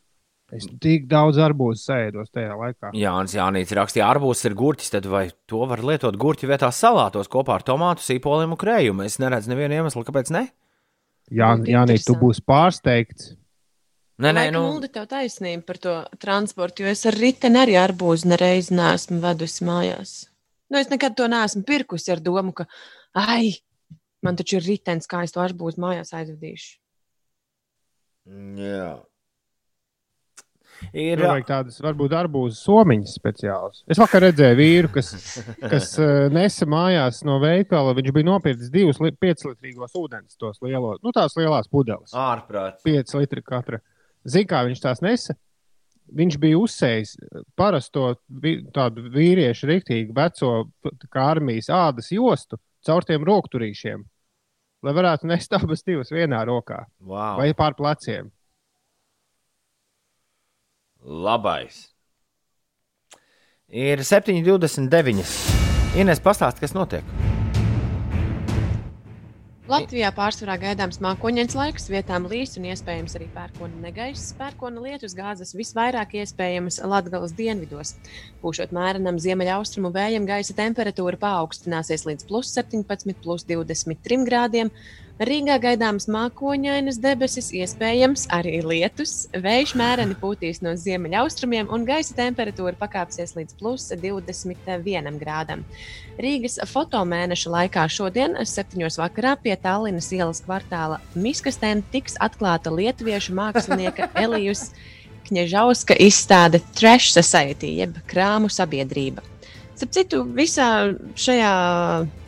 S3: Es tik daudz arbūzu sēdos tajā laikā.
S2: Jānis Jānis rakstīja, arbūs ir gurķis, tad vai to var lietot gurķi vietā salātos kopā ar tomātu, sīpoliem un krējumu? Es neredzu nevienu iemeslu, kāpēc ne.
S3: Jā,
S4: Ļoti
S3: jā nē, tu būsi pārsteigts.
S2: Nē, nē, nu,
S4: Uldi, tev taisnība par to transportu, jo es ar riteni arī arbūzu nereiz neesmu vedusi mājās. Nu, es nekad to neesmu pirkusi ar domu, ka, ai, man taču ir ritenis, kā es to arbūzu mājās aizvedīšu.
S2: jā.
S3: Ir
S2: Ir,
S3: vajag tādas, varbūt, arbūzu somiņas speciālas. Es vakar redzēju vīru, kas, kas eh, nesa mājās no veikala. Viņš bija nopircis divus 5-litrīgos ūdens, tos lielos, nu tās lielās pudeles.
S2: ārprāts.
S3: 5 litri katra. Zini, kā viņš tās nesa? Viņš bija uzsējis parasto tādu vīriešu rīktīgu veco kā armijas ādas jostu caur tiem rokturīšiem, lai varētu nest abas divas vienā rokā
S2: Wow.
S3: vai pār pleciem.
S2: Labais. Ir 7,29. Ines, pastāsti, kas notiek.
S4: Latvijā pārsvarā gaidāms mākoņdienas laiks, vietām līs un iespējams arī pērkona negaiss. Pērkona lietus gāzes visvairāk iespējams Latvijas dienvidos. Pūšot mērenam ziemeļaustrumu vējam, gaisa temperatūra paaugstināsies līdz plus 17, plus 23 grādiem. Rīgā gaidāms mākoņainas debesis, iespējams arī lietus. Vējš mēreni pūtīs no ziemeļaustrumiem un gaisa temperatūra pakāpsies līdz plus 21 grādam. Rīgas fotomēneša laikā šodien, 7. vakarā, pie Tallinas ielas kvartāla Miskastēm tiks atklāta lietuviešu mākslinieka Elijas Kņežauska izstāde Trash Society, jeb krāmu sabiedrība. Starp citu, visā šajā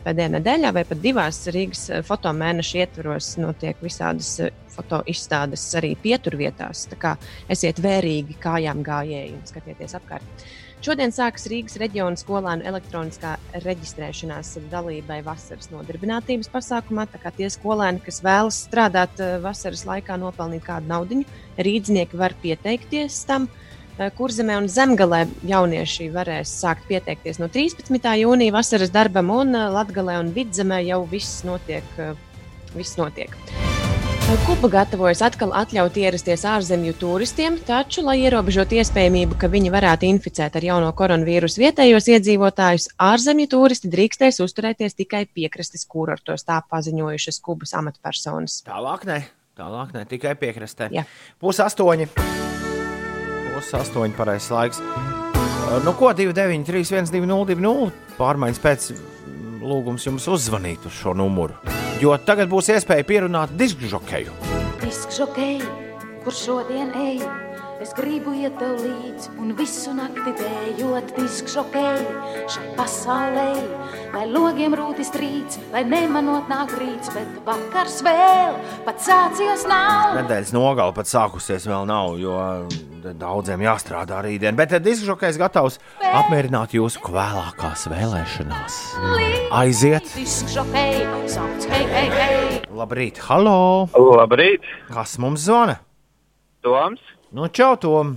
S4: pēdējā nedēļā, vai pat divās Rīgas fotomēneša ietvaros, notiek visādas eh, fotoizstādes arī pieturvietās. Tā kā esiet vērīgi kājām gājēji un skatieties apkārt. Šodien sākas Rīgas reģiona skolēnu elektroniskā reģistrēšanās dalībai vasaras nodarbinātības pasākumā. Tā kā tie skolēni, kas vēlas strādāt eh, vasaras laikā, nopelnīt kādu naudu, rīznieki var pieteikties tam. Eh, Kurzemē un Zemgalē jaunieši varēs sākt pieteikties no 13. jūnija vasaras darbam, un Latvijā un Vidzemē jau viss notiek. eh, Viss notiek. Kuba gatavojas atkal atļaut ierasties ārzemju turistiem, taču, lai ierobežotu iespējamību, ka viņi varētu inficēt ar jauno koronavīrusu vietējos iedzīvotājus, ārzemju turisti drīkstēs uzturēties tikai piekrastes kurortos, tā paziņojušas Kubas amatpersonas.
S2: Tālāk, ne. Tālāk, ne tikai piekrastē.
S4: Jā.
S2: Pus astoņi. Pus astoņi pareizais laiks. Nu, ko 29, 3, 1, 2, 0, 2, 0. Pārmaiņas pēc mm, lūgums jums uzzvanīt uz šo numuru. Jo tagad būs iespēja pierunāt diskžokeju.
S11: Diskžokei, kur šodien ej, es gribu iet tev līdzi un visu nakti dējot diskžokei šai pasaulē. Lai logiem rūtis rīts, lai nemanot nāk rīts, bet vakars vēl pat sācies nav.
S2: Nedēļas nogale pat sākusies vēl nav, jo daudziem jāstrādā rītdien. Bet diskžokejs gatavs apmierināt jūsu vēlākās vēlēšanās. Aiziet! Labrīt, halo!
S12: Labrīt!
S2: Kas mums zvana?
S12: Toms.
S2: Nu, čau, Tom!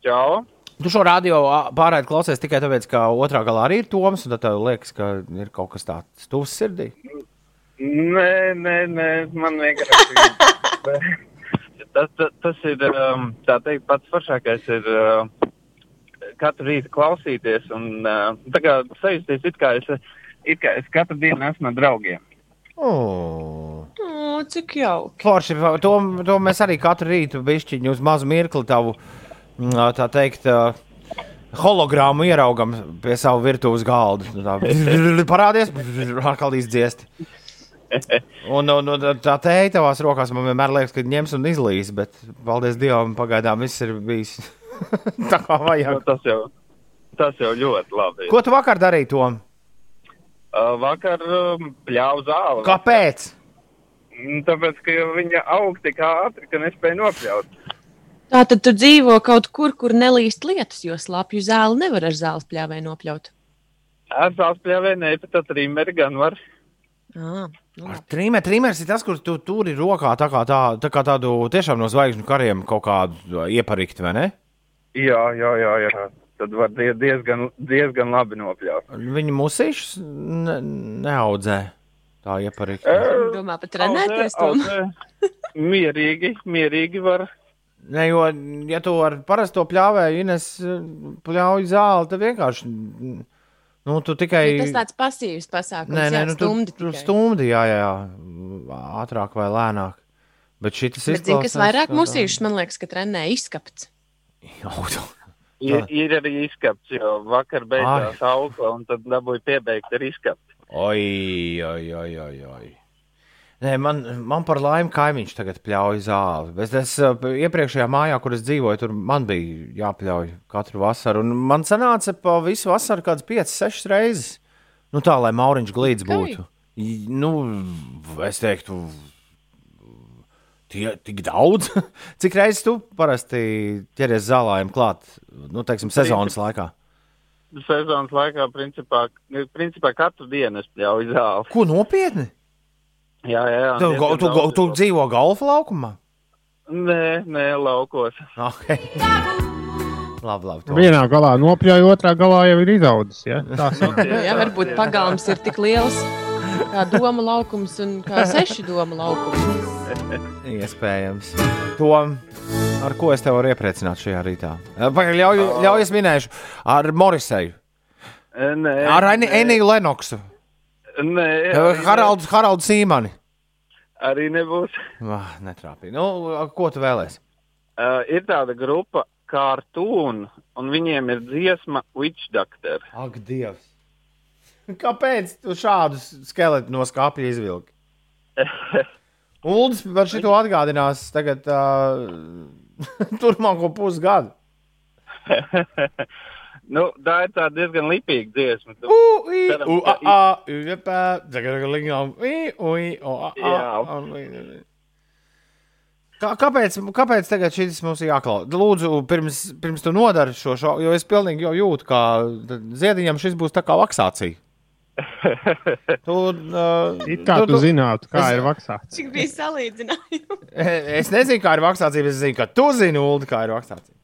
S12: Čau!
S2: Tu šo radio pārraidi klausies tikai tāpēc, ka otrā galā arī ir Toms, un tad tev liekas, ka ir kaut kas tāds tuvs sirdī.
S12: Nē, nē, nē, man vienkārši. Tas, tas, tas ir um, tā teikt, pats foršākais ir uh, katru rītu klausīties un uh, tā kā sajusties it kā es, it kā es katru dienu esmu ar draugiem.
S2: Oh.
S4: O, cik jauki.
S2: Forši, to, to mēs arī katru rītu bišķiņu uz mazu mirkli tavu, mm, tā teikt, ā, hologrammu ieraugam pie savu virtuves galda. Nu Tā, parādies, atkal izdziest. Un, un, un tā tēja tavās rokās man vienmēr liekas, ka ņems un izlīs, bet paldies Dievam, pagaidām viss ir bijis tā kā
S12: Nu,
S2: vajag.
S12: tas, jau, tas jau ļoti labi.
S2: Ko tu vakar darīji, Tom?
S12: Uh, vakar um, pļāvu zāli.
S2: Kāpēc?
S12: Mm, Tāpēc, ka viņa aug tik ātri, ka nespēja nopļaut.
S4: Tā tad tu dzīvo kaut kur, kur nelīst lietus, jo slapju zāli nevar ar zāles pļāvēju nopļaut.
S12: Ar zāles pļāvēju ne, bet ar trimeri gan var.
S4: Ah, nu.
S2: Trīmē, trīmērs ir tas, kur tu turi rokā tā kā, tā, tā kā tādu tiešām no zvaigžņu kariem kaut kādu ieparikt, vai ne?
S12: Jā, jā, jā, jā. Tad var die- diezgan, diezgan labi nopļaut.
S2: Viņi musīšus ne, neaudzē. Tā ieparikt.
S4: Domā pat trenēties to.
S12: Mierīgi, mierīgi var.
S2: Ne, jo, ja tu ar parasto pļāvēju ines pļauju zāli, tad vienkārši. Nu, tu tikai.
S4: Nu, Tas tāds pasīvs pasākums.
S2: Nē, nē,
S4: jā,
S2: nu, tu,
S4: stumdi
S2: tu
S4: tikai.
S2: stumdi, jā, jā, jā, ātrāk vai lēnāk. Bet šis
S4: Bet, zin, kas vairāk musīšus, man liekas, ka trenē izskapts.
S12: Ir, ir arī izskats, jo vakar beidzās augla un tad dabūja piebeigt ar izskatu.
S2: Oi, oi, oi, oi. oi. Nē, man, man par laimi kaimiņš tagad pļauj zāli. Bet es uh, iepriekšējā mājā, kur es dzīvoju, tur man bija jāpļauj katru vasaru. Un man sanāca pa visu vasaru kāds 5, 6 reizes. Nu, tā, lai mauriņš glīts būtu. Nu, es teiktu, tie, tik daudz. Cik reizes tu parasti ķeries zālājiem klāt, nu, teiksim, sezonas laikā?
S12: Sezonas laikā, principā, principā katru dienu es pļauju zāli.
S2: Ko nopietni?
S12: Jā, jā, jā.
S2: Tu,
S12: diezgan
S2: tu,
S12: daudz.
S2: tu dzīvo golfa laukumā?
S12: Nē, nē, laukos.
S2: Okay. labi, labi. to.
S3: Vienā galā nopļauj, otrā galā jau ir izaudzis. Ja? Tā.
S4: Jā, varbūt pagalms ir tik liels kā doma laukums un kā seši doma laukums.
S2: Iespējams. To, ar ko es tev varu iepriecināt šajā rītā? Pagaid, Ļauj, ļauj es minēšu ar Moriseju,
S12: Nē,
S2: ar Eni-
S12: nē,
S2: Eniju Lenoksu,
S12: Nē,
S2: Eh,
S12: arī
S2: Haraldu, Haraldu Sīmani.
S12: ne- Arī nebūs.
S2: Ah, Netrāpīja. Nu, ko tu vēlēsi?
S12: Uh, ir tāda grupa, kā Artūna, un viņiem ir dziesma Witch Doctor.
S2: Ak, Dievs! Kāpēc tu šādus skeletus no skāpja izvilki? Uldis par šito atgādinās tagad uh, turpmāko pusgadu.
S12: nu, tā ir tā diezgan lipīga dziesma. Tu-
S2: U, i,
S12: Ceram,
S2: u, a, a, u, e, pē, dzagagalingam, i, u, i, o, a, a, i. Kā, kāpēc, kāpēc tagad šis mums ir jāklausa? Lūdzu, pirms, pirms tu nodari šo šo, jo es pilnīgi jau jūtu, ka ziediņam šis būs tā kā vaksācija. Tu, uh,
S3: It kā tu zinātu, kā ir vaksāts.
S4: Cik bija salīdzinājums?
S2: Es nezinu, kā ir vaksācija, bet es zinu, ka tu zini, Ulu, kā ir vaksācija.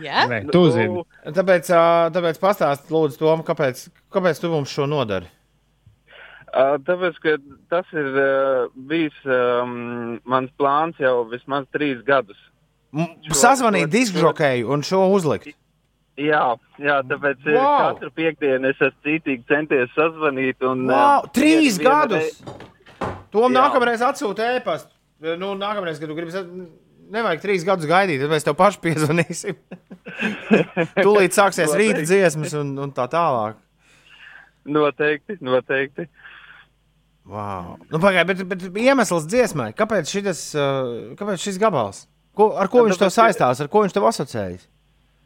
S4: Jā,
S3: Nē, tu zini.
S2: Tāpēc, ā, tāpēc pastāsti, lūdzu, Tom, kāpēc, kāpēc tu mums šo nodari?
S12: Uh, tāpēc, ka tas ir uh, bijis um, mans plāns jau vismaz trīs gadus.
S2: Sazvanīt diskžokēju un šo uzlikt.
S12: Jā, jā tāpēc wow.
S2: Wow!
S12: katru piekdienu es esmu cītīgi centies sazvanīt. Un,
S2: Wow,
S12: uh,
S2: trīs
S12: viena
S2: gadus!
S12: rei-
S2: Tom
S12: Jā.
S2: nākamreiz atsūta ēpastu. Nu, nākamreiz, kad tu gribi, nevajag trīs gadus gaidīt, tad mēs tev paši piezvanīsim. Tūlīt sāksies rīta dziesmas un, un tā tālāk.
S12: Noteikti, noteikti.
S2: Wow. Nu, Pagaidiet, bet, bet iemesls dziesmai, kāpēc, šitas, kāpēc šis gabals? Ko, ar ko
S12: Nu,
S2: viņš tev saistās, ar ko viņš tev asociējas?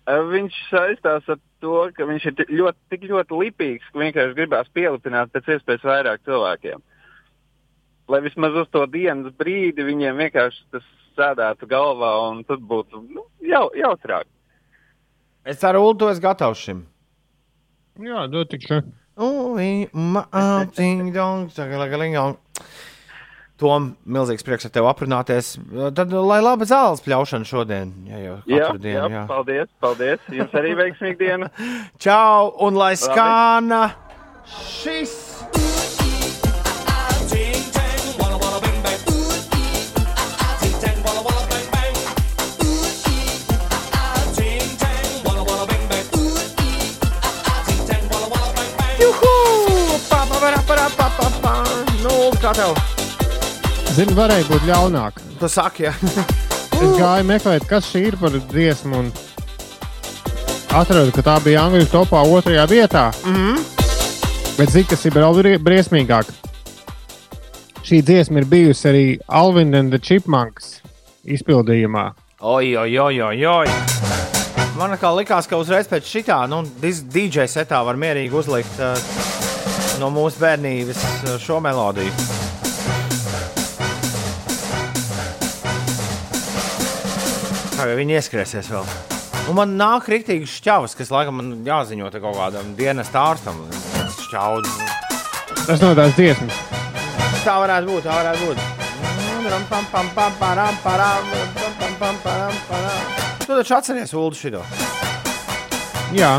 S12: Viņš saistās ar to, ka viņš ir ti- ļoti, tik ļoti lipīgs, ka vienkārši gribās pielipināt pēc iespējas vairāk cilvēkiem. Lai vismaz uz to dienas brīdi viņiem vienkārši tas sēdētu galvā un tad būtu nu, jau, jautrāk.
S2: Es ceru, Ulu, esi gatavs šim.
S3: Jā, dotikšu.
S2: Ui, ma, a, ding, dong, tagalagalingong. Tom, milzīgs prieks ar tevi aprunāties. Tad lai laba zāles pļaušana šodien. Jā,
S12: jā,
S2: dienu,
S12: jā.
S2: jā.
S12: paldies, paldies. Jums arī veiksmīgi diena.
S2: Čau, un lai
S12: Labi.
S2: skāna šis! Juhu! Pa, pa, pa, pa, pa, pa, pa. Nu, kā tev?
S3: Zini, varēja būt ļaunāk.
S2: Tu saki, jā.
S3: Es gāju meklēt, kas šī ir par dziesmu. Un atradu, ka tā bija Angļu topā otrajā vietā.
S2: Mm -hmm.
S3: Bet zini, kas ir vēl brie- briesmīgāk? Šī dziesma ir bijusi arī Alvin and the Chipmunks izpildījumā.
S2: Oi, oi, oi, oi, oi. Man kā likās, ka uzreiz pēc šitā, nu, DJ setā var mierīgi uzlikt uh, no mūsu bērnības uh, šo melodiju. Kā jau viņi ieskrēsies vēl. Un man nāk rīktīgi šķavas, kas laikam man jāziņo te kaut kādam dienas ārstam. Šķaudz.
S3: Tas nav tās dziesmas.
S2: Tā varētu būt, tā varētu būt. Ram, pam, pam, pam, param, param, pam, pam, pam, param, param. Tu taču atceries Ulu šito.
S3: Jā,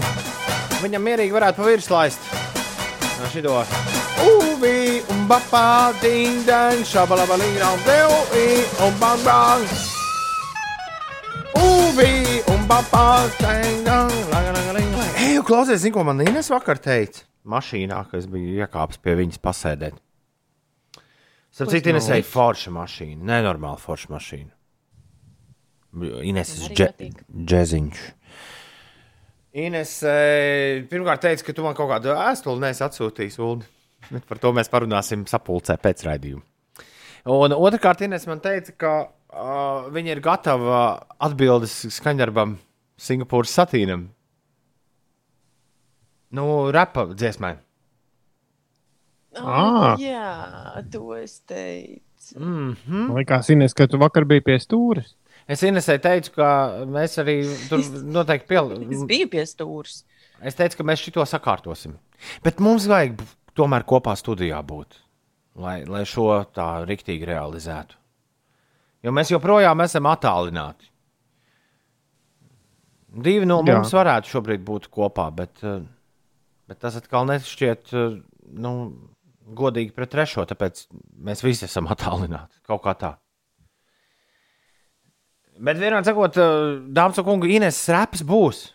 S2: Viņam mierīgi varētu pa virsmu laist. No šito. Uvi un bapā, ding, dang, šabalabalīng, ram, devi, un bang, bang. Uvi un lang. Ej, klausies, zini, ko man Ines vakar teica? Mašīnā, kad es biju iekāpis pie viņas pasēdēt. Starp citu, Ines ir forša mašīna, nenormāla forša mašīna. Ines
S4: Man
S2: ir dže džeziņš. Ines pirmkārt teica, ka tu man kaut kādu vēstuli neesi atsūtījis, Ulu. Par to mēs parunāsim sapulcē pēc raidījuma. Un otrkārt, Ines man teica, ka uh, viņa ir gatava atbildes skaņdarbam Singapūras satīnam. Nu, repa dziesmai.
S3: Ah.
S4: Jā, to es teicu.
S2: Mm -hmm.
S3: liekas, Ines, ka tu vakar biji pie stūres.
S2: Es Inesai teicu, ka mēs arī tur noteikti
S4: Es
S2: pieliekam.
S4: biju pie stūres.
S2: Es teicu, ka mēs šito sakārtosim. Bet mums vajag tomēr kopā studijā būt, lai, lai šo tā riktīgi realizētu. Jo mēs joprojām esam attālināti. Divi no
S3: Jā.
S2: mums varētu šobrīd būt kopā, bet, eh, bet tas atkal nešķiet eh, nu, godīgi pret trešo, tāpēc mēs visi esam attālināti kaut kā tā. Bet vienā sakot, eh, dāmas un kungi, Ines reps būs.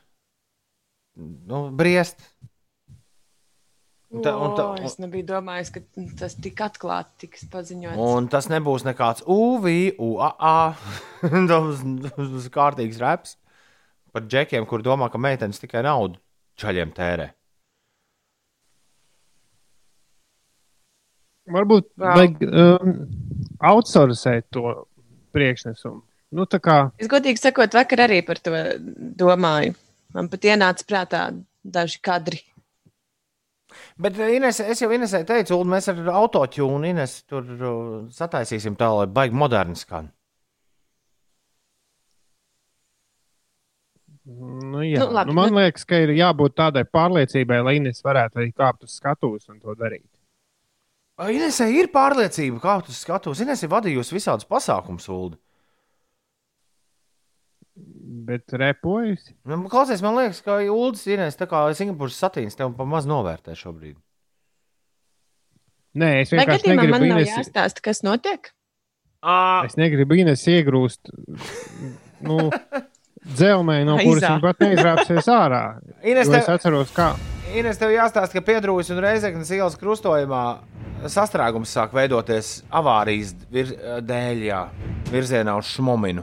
S2: Nu, briest. Un ta- un ta-
S4: O, es nebiju domājis, ka tas tik atklāti tiks paziņots.
S2: Un tas nebūs nekāds UV, UAA. tas būs kārtīgs reps par džekiem, kur domā, ka meitenes tikai naudu čaļiem tērē.
S3: Varbūt vajag um, outsourcēt to priekšnesumu. Nu, tā kā
S4: Es godīgi sakot, vakar arī par to domāju. Man pat ienāca prātā daži kadri.
S2: Bet eh, Ines, es jau Inesai teicu, un mēs ar autotūnu Ines tur uh, sataisīsim tā, lai baigi moderni skan.
S3: Nu, jā,
S4: Nu, labi,
S3: nu, man
S4: nu-
S3: liekas, ka ir jābūt tādai pārliecībai, lai Inês varētu arī kāpt uz skatuves un to darīt.
S2: Inesai ir pārliecība, kā tu skatos? Ines ir vadījusi visādus pasākumus, Ulu.
S3: Bet repojas.
S2: Nu, klausies, man liekas, ka Ulas Ines tā kā Singapūras satīns tev pa maz novērtē šobrīd.
S3: Nē, es vienkārši
S4: man
S3: negribu
S4: nav
S3: Inês,
S4: jāstāsta, kas notiek?
S3: es negribu Inês iegrūst nu, dzelmē, no kuras viņa pat neizrāpsies ārā.
S2: Ines,
S3: Jo es
S2: tev-
S3: atceros, kā.
S2: Ines, tev jāstāsta, ka Piedrūjas un Reizeknas ielas krustojumā sastrēgums sāk veidoties avārijas vir, dēļ, jā, virzienā uz Šmominu.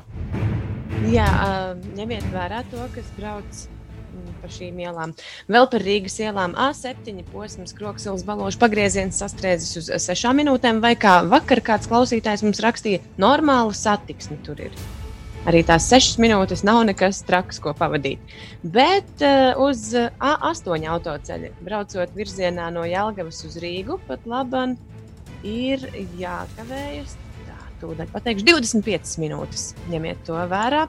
S4: Jā, ā, ņemiet vērā to, kas brauc mm, pa šīm ielām. Vēl par Rīgas ielām A7 posms, Kroksilas balāžas pagrieziens sastrēdzis uz 6 minūtēm, vai kā vakar kāds klausītājs mums rakstīja, normāla satiksme tur ir. Arī tās 6 minūtes nav nekas traks, ko pavadīt. Bet uh, uz ā, A8 autoceļa, braucot virzienā no Jālgavas uz Rīgu, pat labam ir jākavējas. Tūdaļ pateikšu 25 minūtes. Ņemiet to vērā.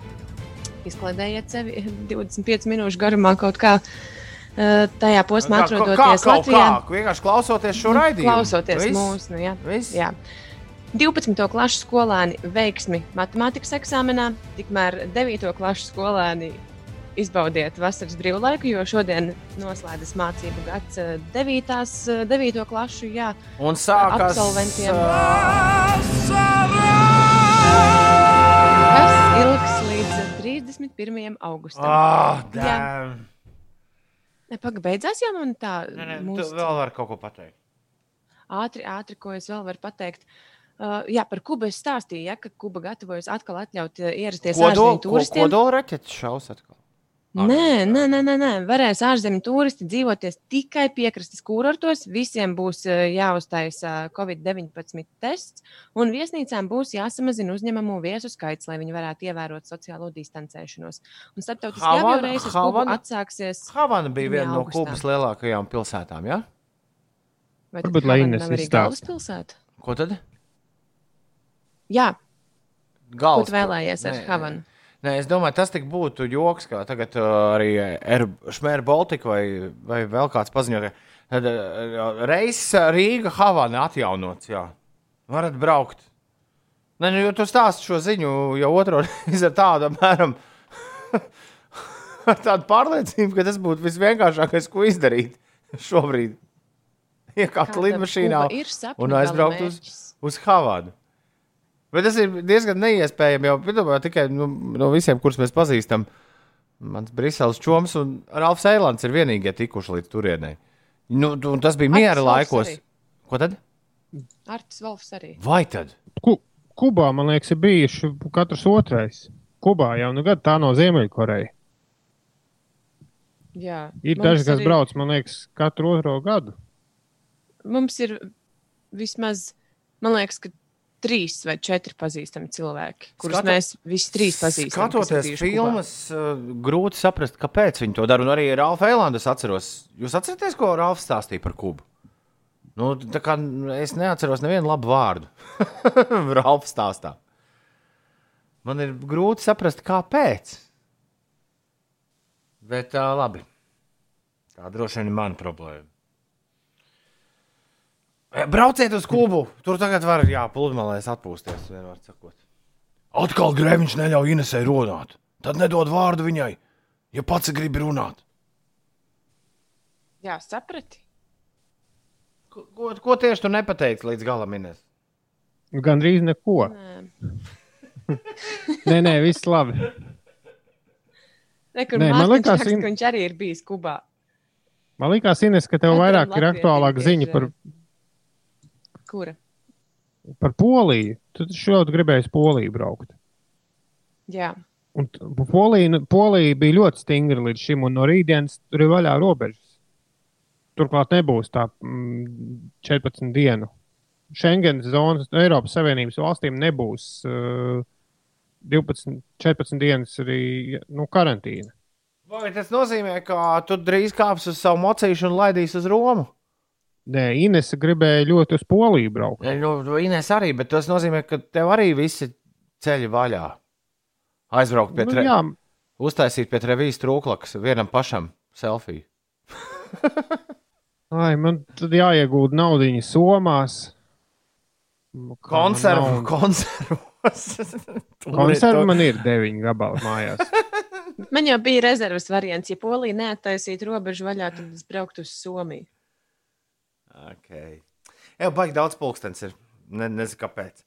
S4: Izklaidējiet sevi 25 minūšu garumā kaut kā uh, tajā posmā,
S2: Kā- kā-
S4: atrodoties
S2: kā-
S4: Latvijā.
S2: kā? Vienkārši klausoties šo raidījumu.
S4: Klausoties
S2: Viss?
S4: mūsu, nu, jā.
S2: Viss?
S4: jā. 12. klases skolēni veiksmi matemātikas eksāmenā, tikmēr 9. klases skolēni izbaudiet vasaras brīvlaiku, jo šodien noslēdzas mācību gads eh, 9. eh, 9. klašu jā,
S2: Un sākas
S4: absolventiem.
S2: uh,
S4: kas ilgs līdz 31. augustam.
S2: Ah,
S4: Jā.
S2: damn.
S4: Ne, paga, beidzās jau man tā
S2: Nē, nē, tu
S4: mūsu
S2: vēl vari kaut ko pateikt.
S4: ātri, ātri, ko es vēl varu pateikt. Uh, jā, par Kubu es stāstīju, ja, ka Kuba gatavojas atkal atļaut ierasties ārzemju turistiem.
S2: Kodola raķetes šaus atkal.
S4: Nē, nē, nē, nē, nē. varēs ārzemju turisti dzīvoties tikai piekrastes kurortos. Visiem būs uh, jāuztaisa Covid-19 tests, un viesnīcām būs jāsamazina uzņemamu viesu skaits, lai viņi varētu ievērot sociālo distancēšanos. Un reizes
S2: Havana-
S4: atsāksies.
S2: Havana bija viena no. Kubas lielākajām pilsētām. Ja?
S4: Vai
S3: Varbūt, lai
S4: Havana
S3: Ines
S4: nav arī
S3: izstāsta.
S4: galvaspilsēta?
S2: Ko tad?
S4: Jā, ko
S2: Galvas-
S4: tu vēlējies ar Havanu?
S2: Nē, es domāju, tas tik būtu joks, kā tagad uh, arī Šmēra Baltika vai, vai vēl kāds paziņoja, ka uh, reizes Rīga Havana atjaunots. Jā. Varat braukt. Nē, nu, jo tu stāsti šo ziņu jau otro reizi ar tādu apmēram. ar tādu pārliecību, ka tas būtu visvienkāršākais, ko izdarīt šobrīd. Iekāpt lidmašīnā un aizbraukt uz, uz Havanu. Bet tas ir diezgan neiespējami. Jau piedāvā tikai nu, no visiem, kurus mēs pazīstam. Mans Briseles čoms un Ralfs Eilants ir vienīgie tikuši līdz turienei. Nu, tu- un tas bija miera laikos.
S4: arī.
S2: Ko tad?
S4: Artis Volfs arī.
S2: Vai tad?
S3: Ku, Kubā, man liekas, ir bijuši katrs otrais. Kubā jau nu gadu tā no Ziemeļkorejas.
S4: Jā,
S3: Ir daži, kas
S4: arī-
S3: brauc, man liekas, katru otro gadu.
S4: Mums ir vismaz, man liekas, ka trīs vai četri pazīstami cilvēki, kurus
S2: Skatu-
S4: mēs visi trīs pazīstam.
S2: Skatoties
S4: bijuši Kubā.
S2: filmas, uh, grūti saprast, kāpēc viņi to dara. Un arī Ralfa Eilanda es atceros. Jūs atceraties, ko Ralfs stāstīja par Kubu? Nu, es neatceros nevienu labu vārdu. Ralfs stāstā. Man ir grūti saprast, kāpēc. Bet tā labi. Tā droši vien ir mana problēma. E, Brauciet uz Kubu. Tur tagad var, jā, pludmalēs atpūsties. Atkal grēviņš neļauj Inesai runāt. Tad nedod vārdu viņai, ja pats grib runāt.
S4: Jā, saprati.
S2: Ko, ko, ko tieši tu nepateici līdz galam, Ines?
S3: Gan drīz neko.
S4: Nē.
S3: Nē, nē, viss labi.
S4: Ne, kur
S3: Nē, man liekas,
S4: liekas,
S3: in-
S4: ka viņš arī ir bijis Kubā.
S3: Man liekas, Ines, ka tev
S4: Katram
S3: vairāk ir
S4: ir,
S3: ziņa par,
S4: Kura?
S3: par Poliju. Tu taču ļoti gribēji uz Poliju braukt.
S4: Jā,
S3: Un Polija, nu, Polija bija ļoti stingra līdz šim, un no rītdienas tur ir vaļā robežas. Turklāt nebūs tā mm, 14 dienu. Schengens zonas, Eiropas Savienības valstīm nebūs uh, 12, 14 dienas arī nu, karantīna.
S2: Vai tas nozīmē, ka tu drīz kāpsi uz savu mocīšu un laidīsi uz Romu?
S3: Nē, Ines gribēja ļoti uz Poliju braukt.
S2: Ja, nu, Ines arī, bet tas nozīmē, ka tev arī visi ceļi vaļā. Aizbraukt pie
S3: Nu,
S2: tre...
S3: jā.
S2: Uztaisīt pie revīzijas trūklakas vienam pašam selfiju.
S3: Ai, man tad jāiegūda naudiņa somās. Nu, kā
S2: Konservu,
S3: nav-
S2: konservos.
S3: Konservu man ir deviņi gabali mājās.
S4: man jau bija rezerves variants. Ja Polija neattaisītu robežu vaļā, tad es brauktu uz Somiju.
S2: Okay. Jā, baigi daudz pulkstenis ir. Ne, nezinu, kāpēc.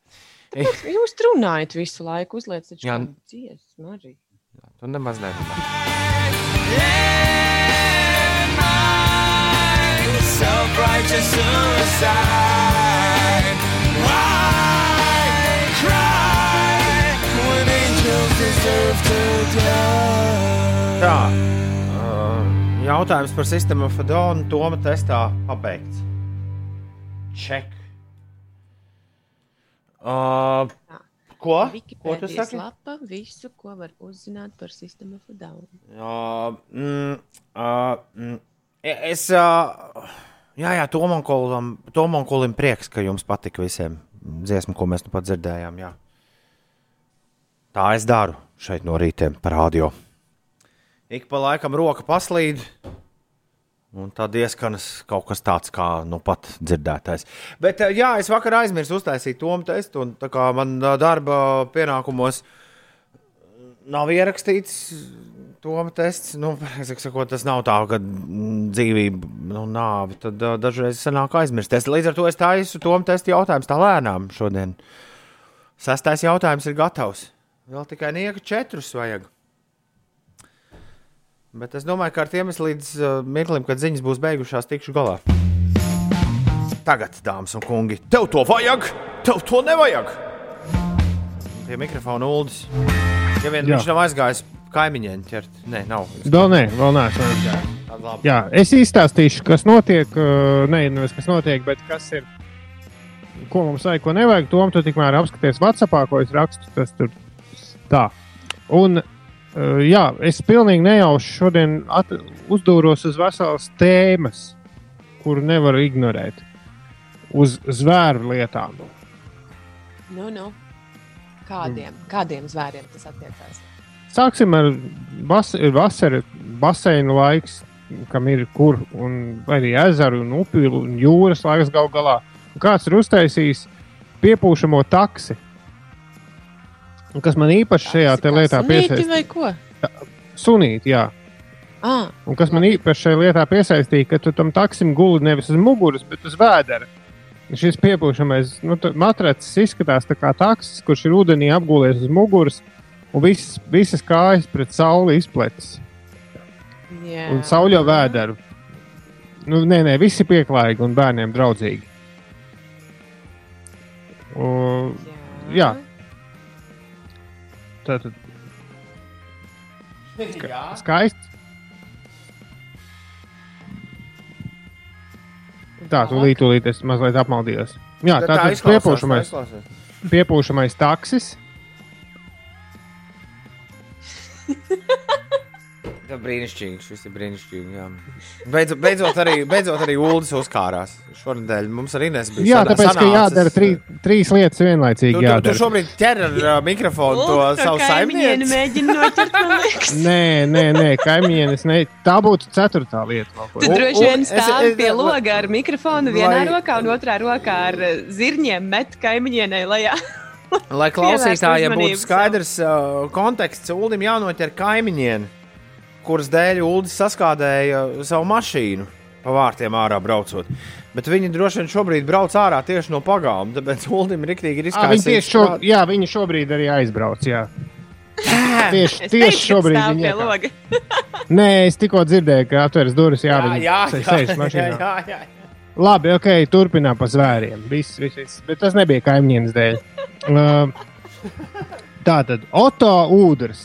S4: Jūs runājat visu laiku, uzlieciet
S2: Jā.
S4: šo dziesmu arī.
S2: Tu nemaz nerunā.
S7: Self-righteous suicide. Why cry when angels deserve to die?
S2: Tā. Jautājums par sistēmu Fadonu Toma testā pabeigts. Ček. Uh, ko? Ko tu saki?
S4: lapa visu, ko var uzzināt par sistēmu of Down.
S2: Uh, mm, uh, mm, es. Uh, jā, jā, Tomam Kolim, Tomam Kolim prieks, ka jums patika visiem dziesmu, ko mēs nu pat dzirdējām. Jā. Tā es daru šeit no rītiem par radio. Ik pa laikam roka paslīd, un tad ieskanas kaut kas tāds, kā nu pat dzirdētais. Bet, eh, jā, es vakar aizmirsu uztaisīt tomu testu, un tā kā man ā, darba pienākumos nav ierakstīts tomu tests, nu, sakot, tas nav tā, ka mm, dzīvība, nu, nāve, tad ā, dažreiz sanāk aizmirsties. Līdz ar to es taisu tomu testu jautājumus tā lēnām šodien. Sastais jautājums ir gatavs. Vēl tikai nieka četrus vajag. Bet es domāju, ka ar tiem es līdz uh, mirklim, kad ziņas būs beigušās, tikšu galā. Tagad, dāmas un kungi, tev to vajag, tev to nevajag. Pie mikrofona ULDS. Ja vien
S3: Jā.
S2: viņš nav aizgājis kaimiņiem ķert, nē, nav.
S3: Vēl nē, vēl neesmu aizgājis.
S2: Labi.
S3: Jā, es izstāstīšu, kas notiek. Nē, nevis kas notiek, bet kas ir. Ko mums vajag, ko nevajag. Tom, tu tikmēr apskaties WhatsApp, ko es rakstu. Tas tur tā. Un, uh, jā, es pilnīgi nejauši šodien uzdūros uz veselas tēmas, kuru nevaru ignorēt. Uz zvēru lietām.
S4: Nu, nu. Kādiem, kādiem zvēriem tas attiecās?
S3: Sāksim ar vas ir vasara, baseinu laiks, kam ir kur, un arī ezeru, un upju un jūras laiks gal galā. Un kāds ir uztaisījis piepūšamo taksi? Un kas man īpaši šajā lietā piesaistīja? Sunīti, jā.
S4: Ah,
S3: Un kas man īpaši šajā lietā piesaistīja, ka tu tam taksim guli nevis uz muguras, bet uz vēdera. Šis piepūšamais nu, matracis izskatās tā kā taksis, kurš ir ūdenī apgūlies uz muguras, un viss, visas kājas pret sauli izpletas.
S4: jā.
S3: Un sauļo vēderu. Nu, nē, nē, visi pieklājīgi un bērniem draudzīgi. Un, jā. Tā tad
S2: Jā.
S3: skaisti. Tā, tūlīt, tūlīt es mazliet apmaldījos. Jā,
S2: Tā-
S3: tā, ir piepūšamais, piepūšamais taksis.
S2: Tā brīnišķīgi, šis ir brīnišķīgi. Jā. Beidzot, beidzot, arī, beidzot arī ULDS uzkārās. Šonadēļ mums arī nesbija.
S3: Jā, tāpēc, ka jādara trī, trīs lietas vienlaicīgi.
S2: Tu, tu, tu
S3: jādara.
S2: šobrīd ķer ar uh, mikrofonu to
S4: Lūk,
S2: savu saimnieci.
S4: mēģina noķert, man liekas.
S3: Nē, nē, nē kaimiņienes. Ne. Tā būtu ceturtā lieta.
S4: Tu droši vien stāvi pie loga ar mikrofonu vienā
S2: Lai-
S4: rokā un otrā rokā ar zirņiem met kaimiņienei lejā.
S2: Lai klausītājiem būtu skaidrs uh, konteksts, Ulim jānoķer kaimiņiem, kuras dēļ Ulis saskādēja savu mašīnu pa vārtiem ārā braucot. Bet viņi droši vien šobrīd brauc ārā tieši no pagalma, tāpēc Ulim riktīgi ir
S3: À, viņi
S2: izkaisīts.
S3: tieši šo, jā, viņi šobrīd arī aizbrauc. Jā. Tieši, tieši šobrīd viņi
S4: pie
S3: iekā-
S4: loga.
S3: Nē, es tikko dzirdēju, ka atveras durvis. Jā,
S2: Jā,
S3: viņi
S2: jā, jā, jā, jā, jā.
S3: Labi, ok, turpinām pa zvēriem. Viss, viss, viss. Bet tas nebija kaimiņienes dēļ. Uh, tā tad Oto ūdens.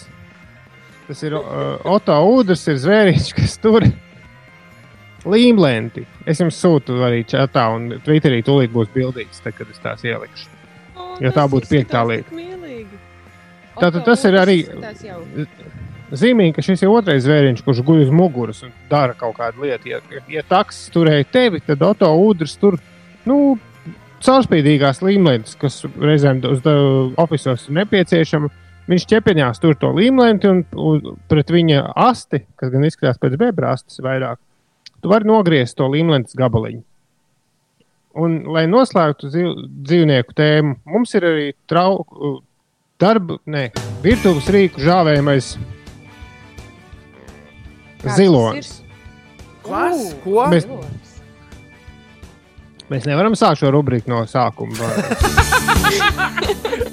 S3: Tas ir uh, Oto ūdens, ir zvērīts, kas tur līmlenti. Es jums sūtu arī čatā, un Twitterī tūlīt būs bildīgs, tad, kad es tās ielikšu. Ja tā būtu piektā lieta. Tātad tas ir arī zīmīgi, ka šis ir otrais zvēriens, kurš guļ uz muguras un dara kaut kādu lietu. Ja, ja, taksis turēja tevi, tad Oto ūdens tur nu, caurspīdīgās līmlentes, kas reizēm uz oficiālos ir nepieciešama. Viņš ķepiņās tur to līmlenti un, un pret viņa asti, kas gan izskatās pēc bebra astes vairāk, tu vari nogriezt to līmlentes gabaliņu. Un, lai noslēgtu dzīv, dzīvnieku tēmu, mums ir arī trauku, darba, ne, virtuves rīku žāvējamais zilonis.
S2: Kas? Ko?
S3: Mēs, mēs nevaram sākt šo rubriku no sākuma.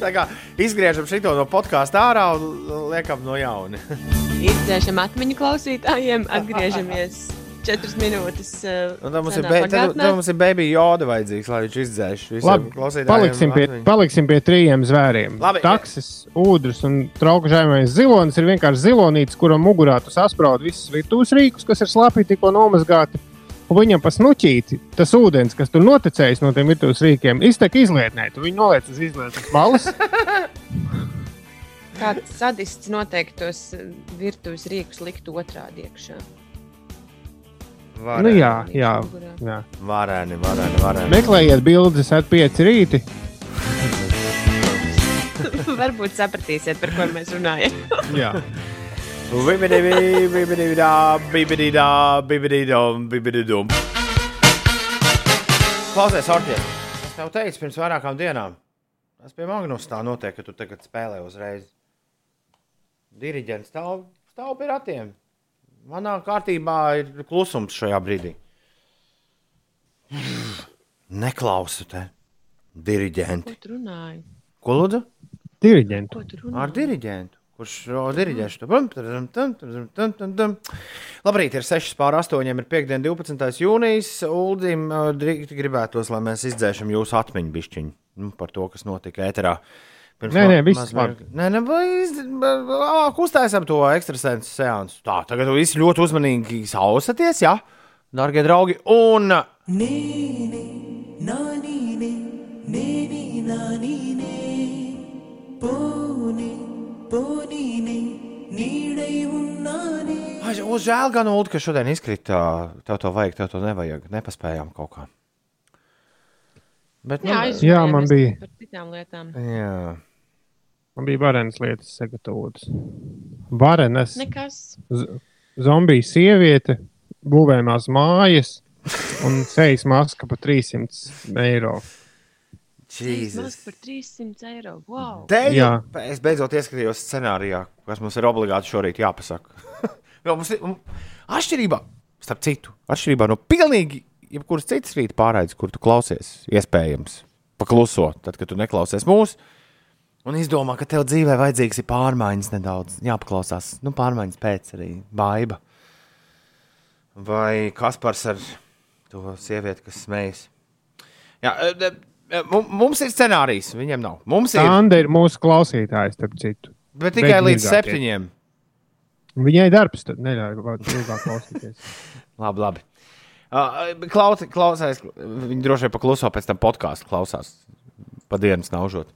S2: Tā kā izgriežam šo no podkāstu ārā un liekam no jauna.
S4: Izdzēšam atmiņu klausītājiem, atgriežamies četras minūtes. Uh,
S2: Un tad mums, be, tad, tad mums ir baby joda vajadzīgs, lai viņš izdzēš visiem
S3: Labi,
S2: klausītājiem.
S3: paliksim pie,
S2: atmiņu.
S3: paliksim pie trījiem zvēriem.
S2: Labi.
S3: Taksis, ūdens un traukužājumais zilonis ir vienkārši zilonītis, kuram mugurā tu sasprādi visus virtuves rīkus, kas ir slapi tikko nomazgāti. Un viņam pa snuķīti tas ūdens, kas tur noticējis no tiem virtuves rīkiem, iztek izlietnē. Tu viņu noliec uz izlietas malas.
S4: Kāds sadists noteikti tos virtuves rīkus likt otrādi iekšā.
S3: nu, jā, jā, jā.
S2: Varēni, varēni, varēni.
S3: Meklējiet bildes ar pieci rīti.
S4: Varbūt sapratīsiet, par ko mēs runājam.
S3: Jā.
S2: Bibidi, bibidi, da, bibidi, da, bibidi, dum, bibidi, dum. Klausies, Orķis, es tev teicu pirms vairākām dienām. Tas pie Magnus tā notiek, ka tu tagad spēlē uzreiz. Diriģents stāv, stāv pie ratiem. Manā kārtībā ir klusums šajā brīdī. Neklausu te. Diriģenti.
S4: Ko tu runāji?
S2: Ko lūdzu?
S3: Diriģentu.
S4: Ko tu runāji?
S2: Ar diriģentu. Kurš diriģēs to? Tam. Labrīt, ir 6 pār 8, ir piekdiena, 12. jūnijas. Uldim dri- gribētos, lai mēs izdzēšam jūsu atmiņu bišķiņu nu, par to, kas notika ēterā. Pirms
S3: Nē, nē, viss
S2: maz
S3: labi.
S2: Nē, nē, ā, uztaisām to ekstrasensu seansu. Tā, tagad jūs visi ļoti uzmanīgi sausaties, jā, darbie draugi. Un Ai, Uz žēl gan, Ulu, ka šodien izkrita. Tev to vajag, tev to nevajag. Nepaspējām kaut kā. Bet, nu,
S4: Jā,
S3: Jā, man bija.
S4: par citām lietām.
S2: jā.
S3: Man bija varenas lietas sagatavotas. Varenas,
S4: Nekas.
S3: z- zombiju sieviete, būvējumās mājas un sejas maska par 300 eiro.
S4: Mazs
S2: Jesus.
S4: par 300 eiro. Wow.
S2: Teju,
S3: Jā.
S2: es beidzot ieskatījos scenārijā, kas mums ir obligāti šorīt jāpasaka. Jo mums ir un atšķirībā, starp citu, atšķirībā no pilnīgi jebkuras citas rīta pārraides, kur tu klausies, iespējams, pakluso, tad, kad tu neklausies mūsu. Un izdomā, ka tev dzīvē vajadzīgs ir pārmaiņas nedaudz, jāpaklausās. Nu, pārmaiņas pēc arī baiva. Vai Kaspars ar to sievieti, kas smējas. Jā, e, e, mu- mums ir scenārijs, viņiem nav. Mums ir.
S3: Sanda ir mūsu klausītājs, starp citu.
S2: Bet tikai līdz
S3: Beigīgākie.
S2: septiņiem.
S3: Viņai darbs tad neļauj ilgāk klausīties.
S2: Labi, labi. Uh, klaus, klausās, viņi droši vien pakluso pēc tam podkāstu, klausās pa dienas naužot.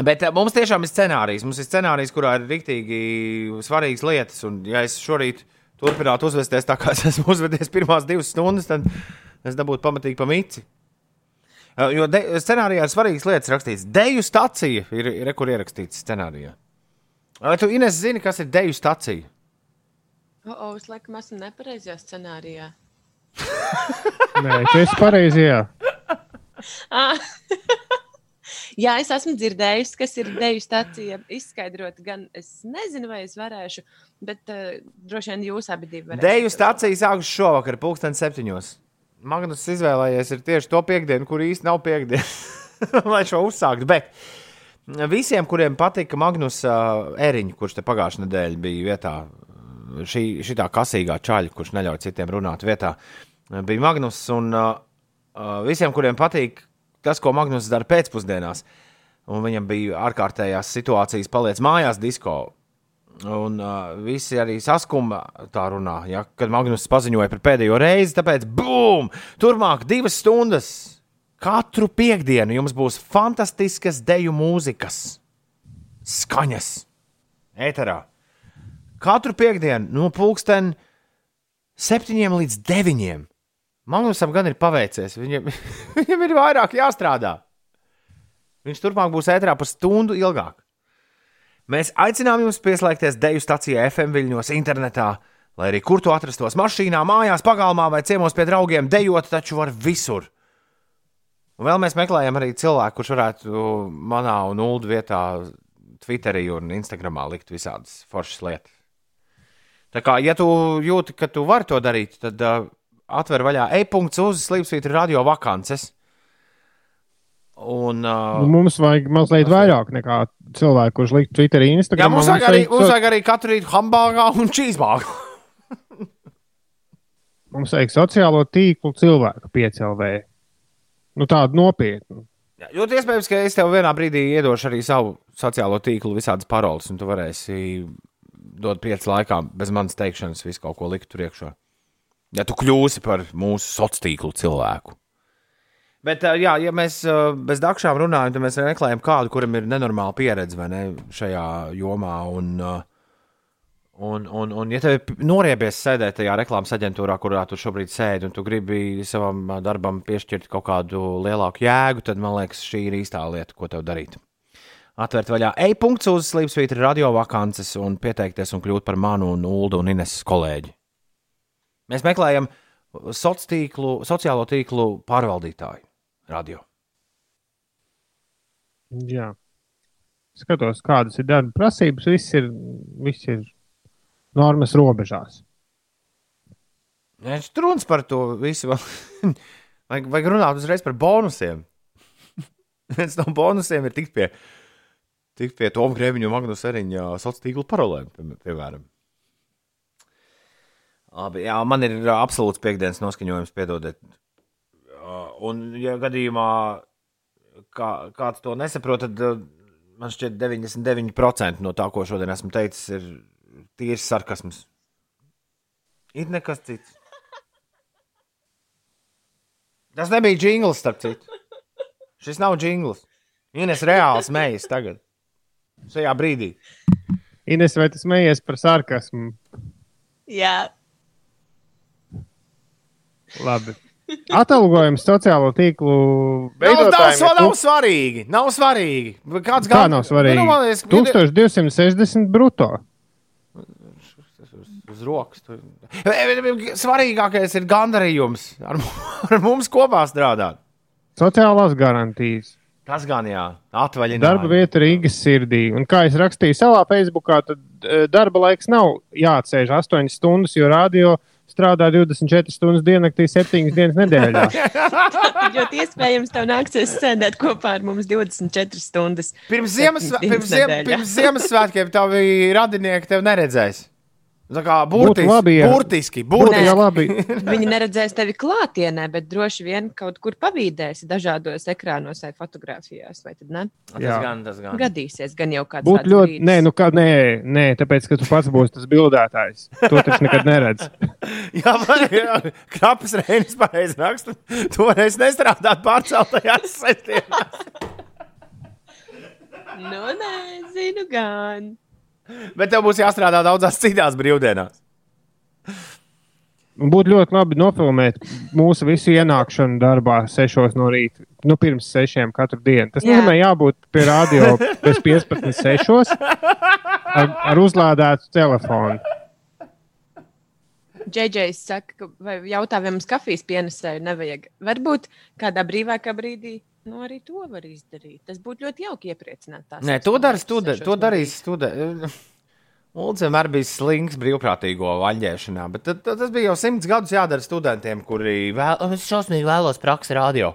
S2: Bet uh, mums tiešām ir scenārijs. Mums ir scenārijs, kurā ir rīktīgi svarīgas lietas. Un, ja es šorīt turpinātu uzvesties tā, kā es esmu uzvedies pirmās divas stundas, tad es dabūtu pamatīgi pa mici. Uh, jo de, scenārijā ir svarīgas lietas rakstīts. Deju stacija ir, ir kur ierakstīts scenārijā. Vai tu, Ines, zini, kas ir deju stacija?
S4: O, o, es laikam esmu nepareizajā scenārijā.
S3: Nē, tu esi pareizi. Jā.
S4: Ah. Jā, es esmu dzirdējusi, kas ir deju stācija. Izskaidrot, gan es nezinu, vai es varēšu, bet uh, droši vien jūs abi divi varēsiet.
S2: Deju stācija sākas šovakar, pulksten septiņos. Magnus izvēlējies tieši to piekdienu, kur īsti nav piekdiena, lai šo uzsāktu. Bet visiem, kuriem patika Magnus uh, Eriņš, kurš te pagājušajā nedēļā bija vietā, šī šitā kasīgā čaļa, kurš neļauj citiem runāt vietā, bija Magnus. Un uh, visiem, kuriem patīk tas, ko Magnus dara pēcpusdienās, un viņam bija ārkārtējās situācijas, paliec mājās disko. Un uh, visi arī saskuma tā runā, ja, kad Magnus paziņoja par pēdējo reizi. Tāpēc, bum! Turmāk divas stundas katru piekdienu jums būs fantastiskas deju mūzikas, skaņas, ēterā. Katru piekdienu no pulksten septiņiem līdz deviņiem. Magnusam gan ir paveicies, viņam, viņam ir vairāk jāstrādā. Viņš turpmāk būs ēterā par stundu ilgāk. Mēs aicinām jūs pieslēgties Deju stācijā FM viļņos, internetā, lai arī kur tu atrastos mašīnā, mājās, pagalmā vai ciemos pie draugiem. Dejot taču var visur. Un vēl mēs meklējam arī cilvēku, kurš varētu manā un Ulu vietā, Twitterī un Instagramā likt visādas foršas lietas. Tā kā, ja tu jūti, ka tu vari to darīt, tad uh, atver vaļā e-punkts uz Slipsvītra radio vakances. Un, uh,
S3: Nu, Mums vajag mazliet vairāk nekā cilvēku, kurš likt Twitterī,
S2: Jā,
S3: Instagram.
S2: mums vajag arī, mums vajag arī katru rītu hambāgā un čīzbāgā.
S3: mums vajag sociālo tīklu cilvēku piecēlē. Nu, tādu nopietnu.
S2: Ļoti iespējams, ka es tev vienā brīdī iedošu arī savu sociālo tīklu, visādas paroles, un tu varēsi dot pieci laikā bez manas teikšanas visu kaut ko likt tur iekšā. Ja tu kļūsi par mūsu sociālo tīklu cilvēku. Bet, jā, ja mēs bez dakšām runājam, tad mēs meklējam kādu, kuram ir nenormāla pieredze ne, šajā jomā. Un, un, un, un ja tev ir noriebies sēdēt tajā reklāmas aģentūrā, kurā tu šobrīd sēdi, un tu gribi savam darbam piešķirt kaut kādu lielāku jēgu, tad man liekas, šī ir īstā lieta, ko tev darīt. Atvērt vaļā e-punkts uz Slimsvītra radio vakances un pieteikties un kļūt par manu un Ulu un Ines kolēģi. Mēs meklējam sociālo tīklu pārvaldītāju radio.
S3: Jā. Skatos, kādas ir darba prasības. Viss ir, viss ir normas robežās.
S2: Viņš tur runas par to visu. vajag, vajag runāt uzreiz par bonusiem. Viens no bonusiem ir tikt pie tikt pie Toma Grēviņa un Magnus Eriņa sociālā tīkla parolēm, pie- piemēram. Labi, jā, man ir absolūts piekdienas noskaņojums, piedodiet. Un, ja gadījumā kā, kāds to nesaprot, tad ā, man šķiet 99% no tā, ko šodien esmu teicis, ir tīrs sarkasms. Ir nekas cits. Tas nebija jingls, starp citu. Šis nav jingls. Ines reāls mējas tagad. Šajā brīdī.
S3: Ines, vai tas mējies par sarkasmu?
S4: Jā,
S3: Labi. Atalgojums sociālo tīklu
S2: Nav, nav,
S3: veidotājiem.
S2: nav, nav
S3: tūk-
S2: svarīgi. Nav svarīgi. Kāds
S3: Kā
S2: gan-
S3: nav svarīgi?
S2: Nu, man liekas,
S3: 1260 brutto.
S2: Uz rokas. Svarīgākais ir gandarījums. Ar, ar mums kopā strādāt.
S3: Sociālās garantijas.
S2: Tas gan jā, atvaļinājums.
S3: Darba vieta Rīgas sirdī. Un kā es rakstīju savā Facebookā, tad e, darba laiks nav jāatsēž 8 stundas, jo radio strādā 24 stundas diennaktī, 7 dienas nedēļā.
S4: ļoti iespējams, tev nāksies sēdēt kopā ar mums 24 stundas.
S2: Pirms,
S4: dienas
S2: pirms, ziem, pirms Ziemassvētkiem tavi radinieki tevi neredzēs. Tā kā
S3: Būtu
S2: burtiski,
S3: labi, ja-
S2: burtiski,
S3: Būtu
S2: burtiski.
S3: jau labi.
S4: Viņi neredzēs tevi klātienē, bet droši vien kaut kur pavīdēsi dažādos ekrānos vai fotografijās. Vai tad ne?
S2: Tas gan, tas gan.
S4: Gadīsies, gan jau kāds
S3: Būtu ļoti.
S4: brīdis.
S3: Nē, nu kā, nē, nē, tāpēc, ka tu pats būsi tas bildētājs. To taču nekad neredz.
S2: Jā, vai jā, Krapas Reinis pareizi raksta. Tu varēsi nestrādāt pārceltajās sestdienās.
S4: Nu, nezinu, gan.
S2: Bet tev būs jāstrādā daudzās citās brīvdienās.
S3: Būtu ļoti labi nofilmēt mūsu visu ienākšanu darbā, 6 no rīta. Nu, pirms 6 katru dienu. Tas
S4: Jā.
S3: nozīmē, jābūt pie radio pēc 15, 6 ar, ar uzlādētu telefonu.
S4: Džeidžejs saka, ka, vai jautā, vai mums kafijas pienesēju nevajag. Varbūt kādā brīvākā brīdī, nu arī to var izdarīt. Tas būtu ļoti jauki iepriecināt tās.
S2: Nē, to darīs studenti. To darīs studenti. Ulds vienmēr bija slings brīvprātīgo vaļņēšanā, bet tad, tad, tas bija jau simts gadus jādara studentiem, kuri vēl, "Oh, es šausmīgi vēlos praksi radio.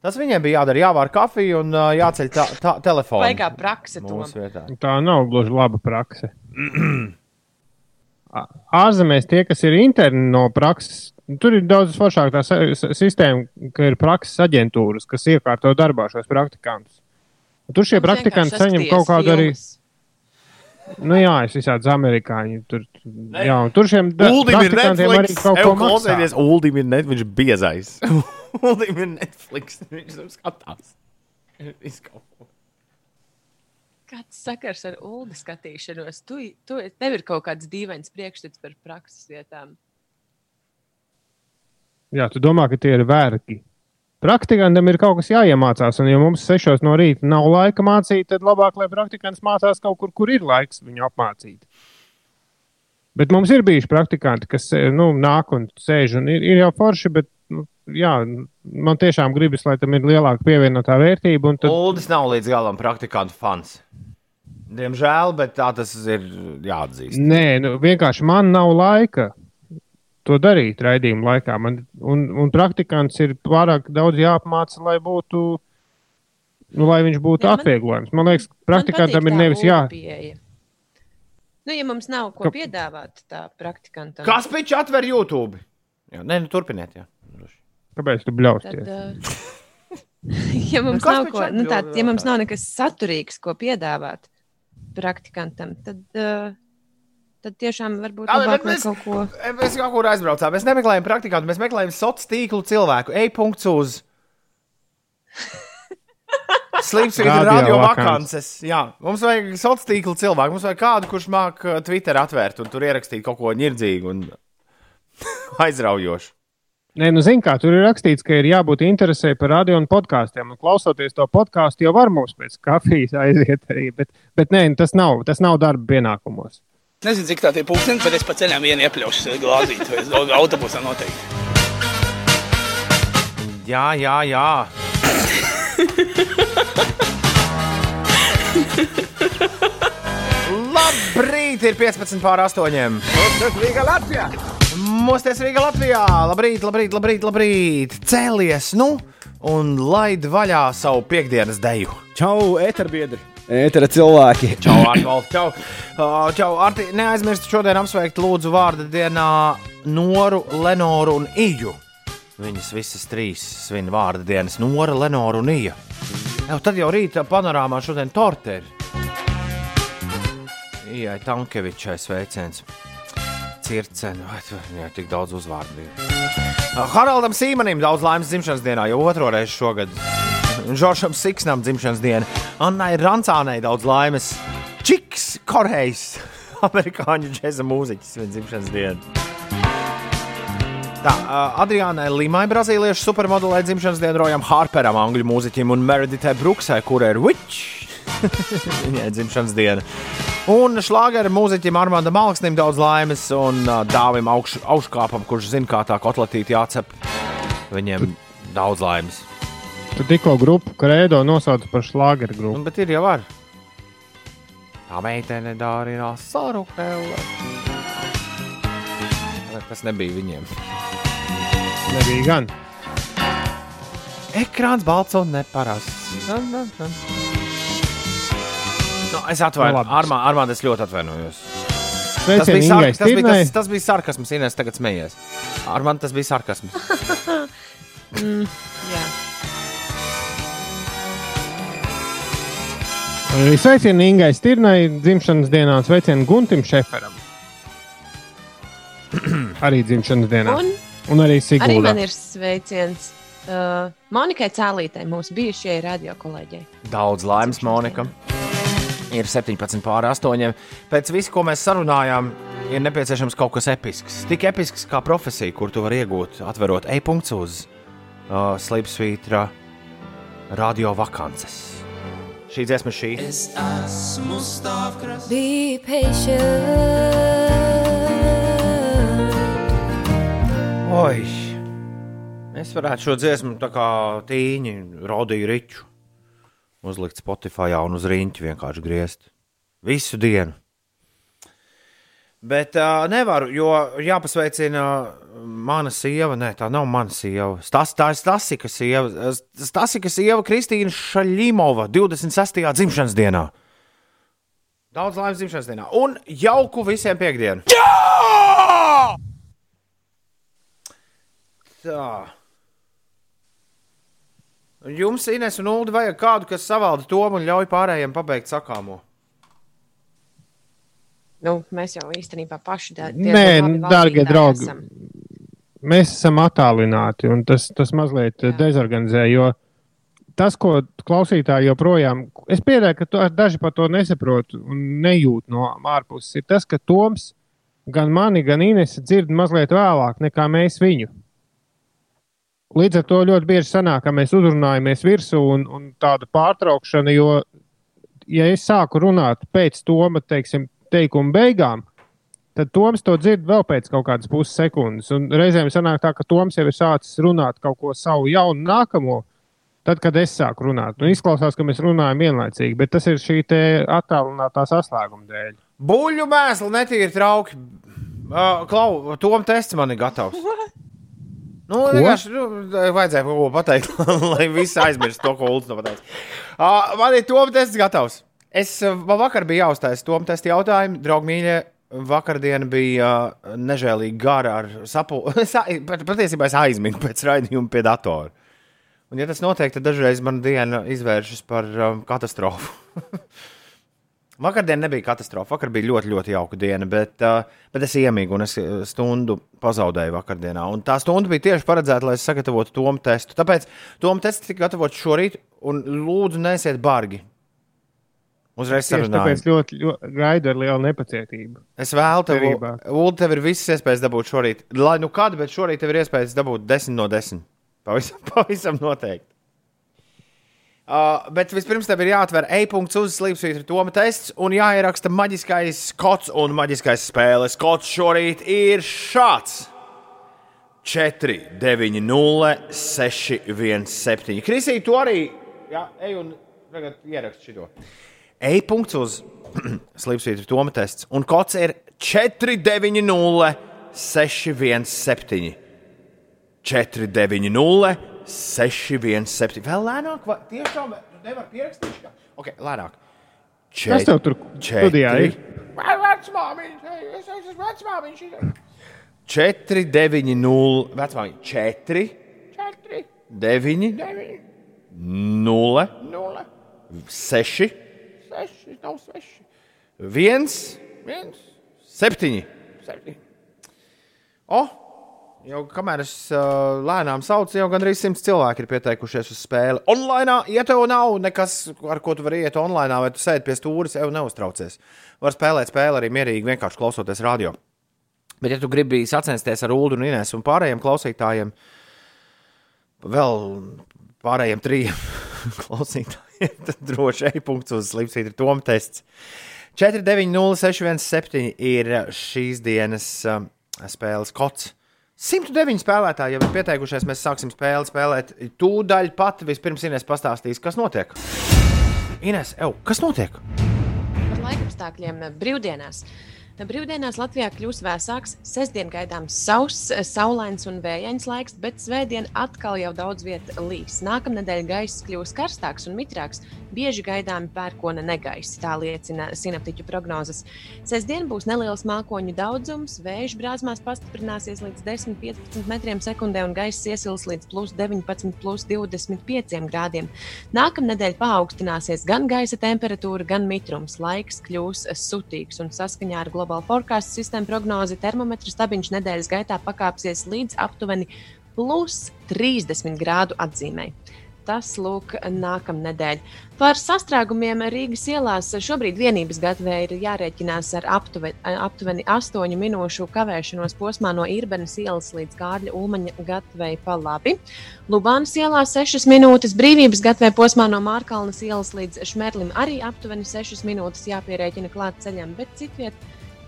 S2: Tas viņiem bija jādara, jāvār kafiju un jāceļ tā, tā telefonu.
S4: Baigā prakse to.
S2: Mūsu vietā.
S3: Tā nav gluži laba prakse. Ā- Ārzemēs tie, kas ir interni no prakses, tur ir daudz foršāk tā sistēma, ka ir prakses aģentūras, kas iekārto darbā šos praktikantus. Tur šie praktikanti saņem kaut kādu arī.
S4: filmas.
S3: Nu, jā, es visādi amerikāņi. Tur, jā, un tur šiem da-
S2: Uldim ir Netflix. klausieties, Uldim ir Netflix, viņš ir biezais. Uldim ir Netflix, viņš tur skatās. Viss kaut ko.
S4: Kāds sakars ar ULDI skatīšanos? Tu, tu, tev ir kaut kāds dīvains priekšstats par prakses vietām.
S3: Jā, tu domā, ka tie ir vergi. Praktikantam ir kaut kas jāiemācās, un, ja mums sešos no rīta nav laika mācīt, tad labāk, lai praktikants mācās kaut kur, kur ir laiks viņu apmācīt. Bet mums ir bijuši praktikanti, kas nu, nāk un sēž, un ir, ir jau forši, bet nu, jā, man tiešām gribas, lai tam ir lielāka pievienotā vērtība. un Tad,
S2: Uldis nav līdz galam praktikantu fans. Diemžēl, bet tā tas ir jāatzīst.
S3: nē, nu, vienkārši man nav laika to darīt raidījuma laikā. Man, un, un praktikants ir pārāk daudz jāapmāca, lai būtu. Nu, lai viņš būtu
S4: Jā,
S3: atvieglojums. Man liekas, praktikantam
S4: Man
S3: ir nevis jā.
S4: Pieeja. Nu, ja mums nav ko
S3: Ka-
S4: piedāvāt tā praktikantam,
S2: Kas pēc atver YouTube? Jā, nē, nu, turpiniet. Jā.
S3: Kāpēc tu
S4: tad,
S3: bļausties?
S4: uh, ja mums nav ko, nu, tā, ja mums nav nekas saturīgs, ko piedāvāt praktikantam, tad, uh, tad tiešām varbūt
S2: bet
S4: lai
S2: mēs-
S4: kaut ko.
S2: Mēs kaut kur aizbraucām. Mēs nemeklējam praktikantu, mēs meklējam sociālo tīklu cilvēku. Ej, punkts uz. Slimsvītra
S3: Radio
S2: radio
S3: vakances.
S2: Jā, mums vajag sociālo tīklu cilvēku. Mums vajag kādu, kurš māk uh, Twitter atvērt un tur ierakstīt kaut ko ņirdzīgu un aizraujošu.
S3: Nē, nu, zini, kā tur ir rakstīts, ka ir jābūt interesē par radio un podkāstiem. Un klausoties to podkāstu, jau var mums pēc kafijas aiziet arī. Bet, bet nē, tas nav, tas nav darba pienākumos.
S6: Nezinu, cik tā ir pūkstens, bet es pa ceļam vienu iepļaušu glāzīt. vai es domāju, Autobusā noteikti.
S2: Jā, jā, jā. Labrīt, ir 15 pār 8.
S5: Rīga Latvijā!
S2: Mosties Rīgā, Latvijā! Labrīt, labrīt, labrīt, labrīt! Cēlies, nu, un laid vaļā savu piekdienas deju.
S13: Čau, eterbiedri! Ētera cilvēki.
S2: Čau, Arnolds. Čau, uh, čau Arti. Neaizmirst šodien apsveikt lūdzu vārdu dienā Noru, Lenoru un Iju. Viņas visas trīs svin vārdu dienas - Nora, Lenora un Ija. Jau tad jau rīta panorāmā šodien torte ir. Ijai Tankevičai sveiciens. Circeni, vai viņai tik daudz uzvārdu bija? Haraldam Sīmanim daudz laimes dzimšanas dienā, jau otro reizi šogad. Žoržam Siksnam dzimšanas diena, Annai Rancānai daudz laimes. Čiks Korejs, amerikāņu džēza mūziķis, viņa dzimšanas diena. Tā, Adriānai Limai, brazīliešu supermodelē dzimšanas dienu, Rojam Harperam, angļu mūziķim un Mereditai Bruksai, kurai ir Witch. Viņai dzimšanas diena. Un šlāgera mūziķim Armānam Malksnim daudz laimes, un uh, dāvim augš, augškāpam, kurš zina, kā tā kotletīte jācep. Viņiem daudz laimes.
S3: Tu tikko grupu Kredo nosauci par šlāgeru grupu.
S2: Un, bet ir jau ar. Tā meitene dārina saruknēlu. Tas nebija viņiem.
S3: Nebija gan.
S2: Ekrāns balts un neparasts. Dun, dun, dun. Nu, es atvainojos.
S3: Nu,
S2: Armā, Armā, es ļoti atvainojos. Tas bija, sark, tas, bija, tas, tas bija sarkasms, Inês, tagad smējies. Ar mani tas bija sarkasms.
S4: mm, jā.
S3: Sveicieni Ingai Stirnai dzimšanas dienā un sveicieni Guntim Šeferam. arī dzimšanas dienā.
S4: Un
S3: un arī
S4: arī
S3: Sigūda.
S4: man ir sveiciens uh, Monikai Cēlītei, mūsu bijušajai radio kolēģei.
S2: Daudz laimes, Monika. Ir 17 pār 8. Pēc visu, ko mēs sarunājām, ir nepieciešams kaut kas episks. Tik episks kā profesija, kur tu vari iegūt, atverot e-punktu uz uh, Slipsvītra radio vakances. Šī dziesma šī.
S7: Es esmu stāvkras.
S14: Be patient.
S2: Oi! Es varētu šo dziesmu tā kā tīņi, raudīju riču, uzlikt Spotify un uz rīņķa vienkārši griezt. Visu dienu. Bet uh, nevaru, jo jāpasveicina mana sieva. Nē, tā nav mana sieva. Tas, tā ir Stasika sieva. Stasika sieva Kristīna Šaļimova 26. dzimšanas dienā. Daudz laimes dzimšanas dienā. Un jauku visiem piekdienu. Jā! Tā. Jums, Ines un Ulu, vajag kādu, kas savalda to un ļauj pārējiem pabeigt sakāmo.
S4: Nu, mēs jau īstenībā paši da-
S3: Nē,
S4: valdītāji
S3: draugi,
S4: esam.
S3: mēs esam attālināti, un tas, tas mazliet Jā. dezorganizē. Jo tas, ko klausītāji joprojām, es pieņēmu, ka to, daži par to nesaprot un nejūt no ārpuses, ir tas, ka Toms gan mani, gan Inês dzird mazliet vēlāk nekā mēs viņu. Līdz ar to ļoti bieži sanāk, ka mēs uzrunājamies virsū un, un tāda pārtraukšana, jo, ja es sāku runāt pēc Toma teiksim, teikuma beigām, tad Toms to dzird vēl pēc kaut kādas puses sekundes. Un reizēm sanāk tā, ka Toms jau ir sācis runāt kaut ko savu jaunu nākamo. Tad, kad es sāku runāt, nu, izklausās, ka mēs runājam vienlaicīgi, bet tas ir šī attālinātā saslēguma dēļ.
S2: Mēslu netīri trauki. Uh, Klau, Tom tests man ir gatavs. Nu, vienkārši nu, vajadzēja kaut ko pateikt, lai visi aizmirst to, ko Ulas pateica. Uh, man ir Tom tests gatavs. Es uh, man vakar biju jāuztais Tom testa jautājumu, draugi mīļie. Vakardien bija uh, nežēlīgi gara ar sapulci. Pat, patiesībā es aizmigu pēc raidījuma pie datora. Un, ja tas notiek, tad dažreiz man diena izvēršas par um, katastrofu. Vakardien nebija katastrofa. Vakar bija ļoti, ļoti jauka diena, bet, uh, bet es iemīgu un es uh, stundu pazaudēju vakardienā. Un tā stunda bija tieši paredzēta, lai es sagatavotu tomu testu. Tāpēc tomu tests tika gatavots šorīt, un lūdzu, nesiet bargi. Uzreiz
S3: Tieši
S2: sarunājam.
S3: tāpēc ļoti, ļoti gaidu ar lielu nepacietību.
S2: Es vēlu tev. Ulu, tev ir visas iespējas dabūt šorīt. Lai nu kad, bet šorīt tev ir iespējas dabūt 10 no 10. Pavisam, pavisam noteikti. Uh, bet vispirms tev ir jāatver e-punkts uz slīpsvītra Toma tests un jāieraksta maģiskais kods un maģiskais spēles kods šorīt ir šāds. 4, 9, 0, 6, 1, 7. Krisī, tu arī jā, ej un ieraksti šo. E-punkts uz slīpsvītra Toma tests un kods ir 4, 9, 0, 6, 1, 7. 4, 9, 0, 6, 1, 7. Vēl lēnāk, vai tiešām nevar pierakstīt? kā? Ok, lēnāk.
S3: Kas tev tur studijā ir?
S2: Vecmāmiņš, 4, 9, 0, vecmāmiņa 4, 4, 9, 9, 0, 0, 6, 6, nav 6, 1, 1, 7, 7. O, jau kamēr es uh, lēnām saucu, jau gandrīz simts cilvēki ir pieteikušies uz spēli. Online, ja tev nav nekas, ar ko tu vari iet online, vai tu sēdi pie stūres, jau neuztraucies. Var spēlēt spēli arī mierīgi, vienkārši klausoties radio. Bet, ja tu gribi sacensties ar Ulu un Inês un pārējiem klausītājiem, vēl pārējiem trijiem klausītājiem, tad droši vien punkts uz slīpsvītra Toma tests. 490617 ir šīs dienas um, spēles kods. 109 spēlētāji jau ir pieteikušies. Mēs sāksim spēli spēlēt. Tūdaļ pat vispirms Inês pastāstīs, kas notiek. Inês, ev, kas notiek?
S4: Par laikapstākļiem brīvdienās. Brīvdienās Latvijā kļūs vēsāks, sestdien gaidāms sauss, saulains un vējains laiks, bet svētdien atkal jau daudz vietā līs. Nākamnedēļ gaiss kļūs karstāks un mitrāks, bieži gaidāmi pērkona negaisi, tā liecina sinaptiķu prognozes. Sestdien būs neliels mākoņu daudzums, vējš brāzmās pastiprināsies līdz 10-15 metriem sekundē un gaiss iesils līdz plus 19, plus 25 grādiem. Nākamnedēļ paaugstināsies gan gaisa temperatūra, gan mitrums. Laiks kļūs sutīgs un saskaņā ar globālo Global Forecast sistēmu prognozi termometra stabiņš nedēļas gaitā pakāpsies līdz aptuveni plus 30 grādu atzīmē. Tas lūk, nākamnedēļ. Par sastrēgumiem Rīgas ielās šobrīd vienības gatavē ir jārēķinās ar aptuveni, aptuveni 8 minūšu kavēšanos posmā no Irbenes ielas līdz Kārļa Ulmaņa gatavei pa labi. Lubānas ielā 6 minūtes, brīvības gatavē posmā no Mārkalnas ielas līdz Šmerlim arī aptuveni 6 minūtes jāpierēķina klāt ceļam, bet citviet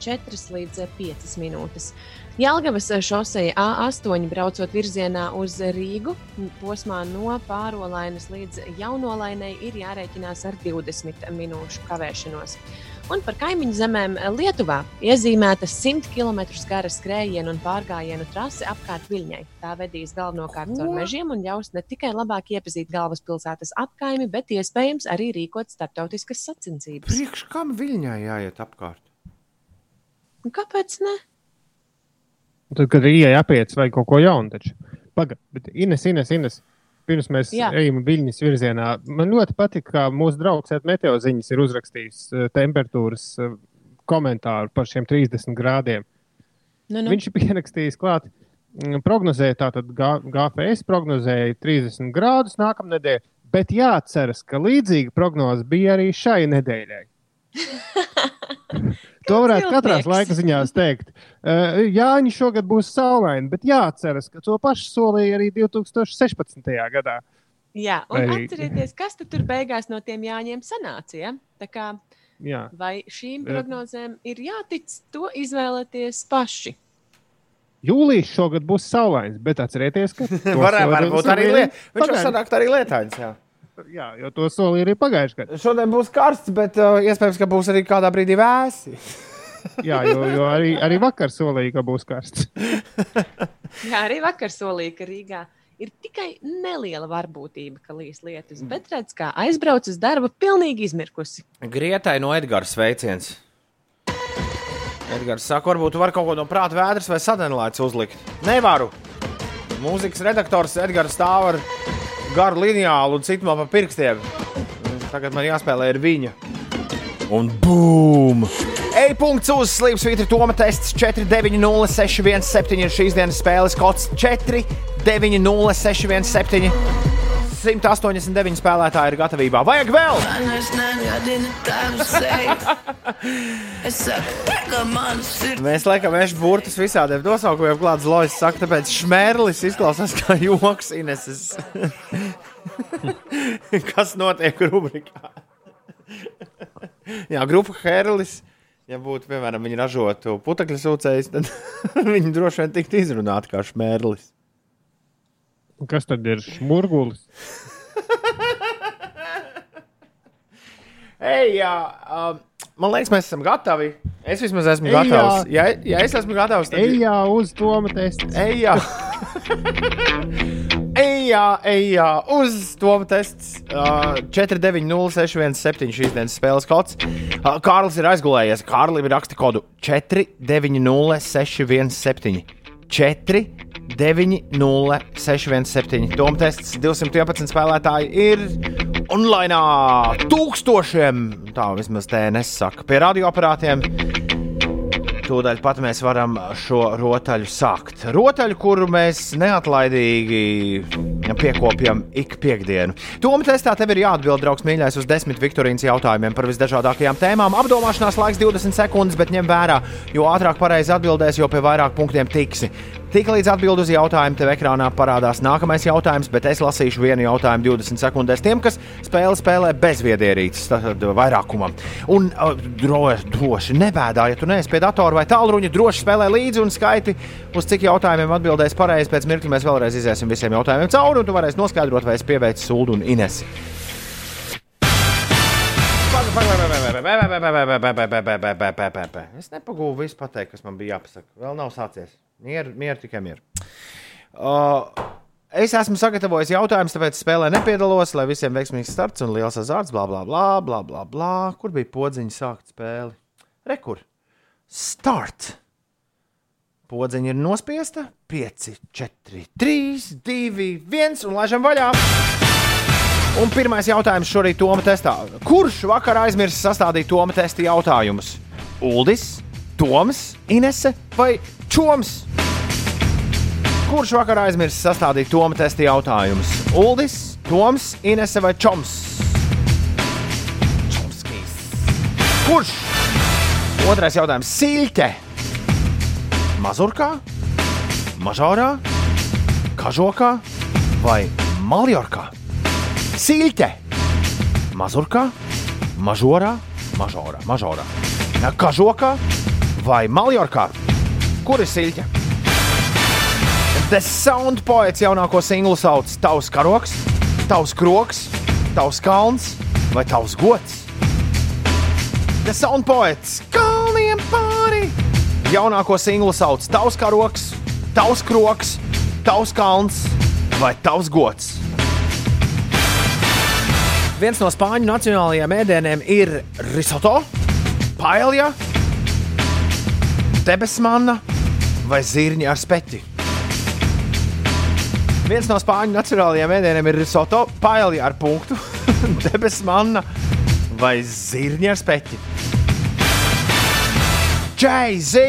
S4: 4 līdz 5 minūtes. Jālgavas šoseja A8 braucot virzienā uz Rīgu, posmā no pārolainas līdz jaunolainai ir jārēķinās ar 20 minūšu kavēšanos. Un par kaimiņu zemēm Lietuvā iezīmēta 100 km gara skrējienu un pārgājienu trase apkārt Viļņai. Tā vedīs galvenokārt caur mežiem un ļaus ne tikai labāk iepazīt galvaspilsētas apkaimi, bet iespējams arī rīkot starptautiskas sacensības.
S2: Priekš kam Viļņai jāiet apkārt?
S4: Un kāpēc ne?
S3: Tad, kad ir ieeja apiet, vai kaut ko jaunu, taču. Pagaid, bet Ines, Ines, Ines. Pirms mēs Jā. ejam viļņas virzienā, man ļoti patīk, kā mūsu draugs Meteoziņas ir uzrakstījis uh, temperatūras uh, komentāru par šiem 30 grādiem. Nu, nu. Viņš ir pierakstījis klāt, mm, prognozēja tātad GPS prognozēja 30 grādus nākamnedēļ, bet jāatceras, ka līdzīga prognoze bija arī šai nedēļai. To varētu katrā laika ziņā teikt. Uh, Jā, viņi šogad būs saulaini, bet jāatceras, ka to pašu solīja arī 2016. gadā.
S4: Jā, un Vai... atcerieties, kas tur beigās no tiem jāņem sanāca. Ja? Tā kā, Jā. Vai šīm prognozēm ir jātic to izvēlēties paši?
S3: Jūlijas šogad būs saulains, bet atcerieties, ka
S2: varētu būt arī sanākt arī lietains. Jā.
S3: Jo to solīja arī pagājušajā gadā.
S2: Šodien būs karsts, bet uh, iespējams, ka būs arī kādā brīdī vēsi.
S3: Jā, jo, jo arī, arī vakar solīja, ka būs karsts.
S4: Jā, arī vakar solīja, ka Rīgā ir tikai neliela varbūtība, ka līs lietus, bet redz, kā aizbrauc uz darbu, pilnīgi izmirkusi.
S2: Grietai no Edgars sveiciens. Edgars saka, varbūt var kaut ko no prāta vētras vai sadenlaicis uzlikt. Nevaru. Mūzikas redaktors Edgars stāv ar garu lineālu un citu man pa pirkstiem. Tagad man jāspēlē ar viņa. Un bum! E-punkts uz slīpsvītra Toma tests 490617 ir šīs dienas spēles kods 490617. 189 spēlētāji ir gatavībā. Vajag vēl! Mēs liekam, mēs burtus visādiem nosaukumiem klāts lojas saka, tāpēc šmērlis izklausās kā joks Ineses. Kas notiek rubrikā? Jā, grupa Herlis. Ja būtu, piemēram, viņi ražotu putekļu sūcējus, tad viņi droši vien tiktu izrunāti kā šmērlis.
S3: Kas tad ir šmurgulis?
S2: Ej, jā, um, man liekas, mēs esam gatavi. Es vismaz esmu Ejā. gatavs. Ja, ja es esmu gatavs,
S3: tad. Ej, jā, uz to testu.
S2: Ej, jā. Ej, ejā, ejā, uz to tests. Uh, 4906117 šīs dienas spēles kods. Uh, Kārlis ir aizgulējies. Kārlim ir raksta kodu 4906117. 4, 9, 0, 6, 1, 7. Doma tests 211 spēlētāji ir online. Tūkstošiem, tā vismaz TNS saka, pie radioaparātiem. Tūdaļ pat mēs varam šo rotaļu sākt. Rotaļu, kuru mēs neatlaidīgi piekopjam ik piekdienu. Toma testā tev ir jāatbild, draugs, mīļais, uz desmit Viktorīnas jautājumiem par visdažādākajām tēmām. Apdomāšanās laiks 20 sekundes, bet ņem vērā, jo ātrāk pareizi atbildēs, jo pie vairāk punktiem tiksi. Tiklīdz atbild uz jautājumu, tev ekrānā parādās nākamais jautājums, bet es lasīšu vienu jautājumu 20 sekundēs tiem, kas spēle spēlē bez viedierīces, tad vairākumam. Un uh, droši, nebēdā, ja tu neesi pie datora vai tālruņa, droši spēlē līdzi un skaiti, uz cik jautājumiem atbildēs pareizi. Pēc mirkļa mēs vēlreiz iziesim visiem jautājumiem cauri, un tu varēsi noskaidrot, vai es pieveicu Sulu un Inesi. Es nepagūvu visu pateikt, kas man bija jāpasaka. Vēl nav sācies. Mieru, mieru tikai mieru. Uh, es esmu sagatavojis jautājumus, tāpēc spēlē nepiedalos, lai visiem veiksmīgs starts un liels azarts, bla, bla, bla, bla, bla, bla. Kur bija podziņa sākt spēli? Rekur. Start! Podziņa ir nospiesta. 5, 4, 3, 2, 1 un laižam vaļā! Un pirmais jautājums šorīt Toma testā. Kurš vakar aizmirsa sastādīt Toma testa jautājumus? Uldis, Toms, Inese vai Čoms? Kurš vakar aizmirsa sastādīt Toma testa jautājumus? Uldis, Toms, Inese vai Čoms? Čomskis. Kurš? Otrais jautājums - Siļķe. Mazurkā, Mažorā, Kažokā vai Maljorkā? Siļķe. Mazurkā, Mažorā, Mažorā, Mažorā. Kažokā vai Maljorkā? Kur ir siļķe? The Sound Poets jaunāko singlu sauc Tavs karoks, Tavs kroks, Tavs kalns vai Tavs gods? The Sound Poets kalniem pāri! Jaunāko singlu sauc Tavs karoks, Tavs kroks, Tavs kalns vai Tavs gods? Viens no spāņu nacionālajiem ēdieniem ir risoto, paelja, debesmana vai zirņa ar speķi. Viens no spāņu nacionālajiem ēdieniem ir risoto, paelja ar punktu, debesmana vai zirņa ar speķi. Jay-Z!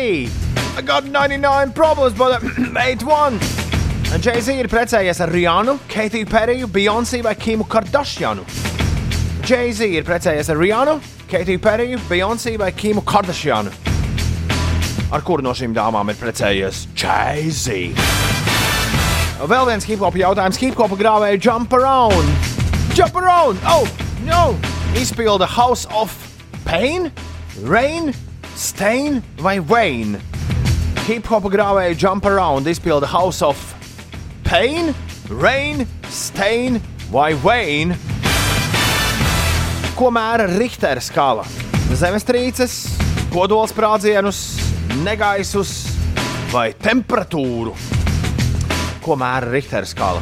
S2: I got 99 problems, but 81! Jay-Z ir precējies ar Rihannu, Keitiju Periju, Beyoncé vai Kimu Kardashianu. Jay-Z ir precējies ar Rihannu, Keitiju Periju, Beyoncé vai Kimu Kardashianu. Ar kuru no šīm dāmām ir precējies Jay-Z? Vēl viens hip hop jautājums. Hip hop grāvēja Jump Around. Jump Around! Oh, no! Izpilda House of Pain, Rain, Stain vai Wayne. Hip hop grāvēja Jump Around izpilda House of Pain, Rain, Stain vai Wayne. Ko mēra Richtera skala? Zemestrīces, kodolsprādzienus, negaisus vai temperatūru? Ko mēra Richtera skala?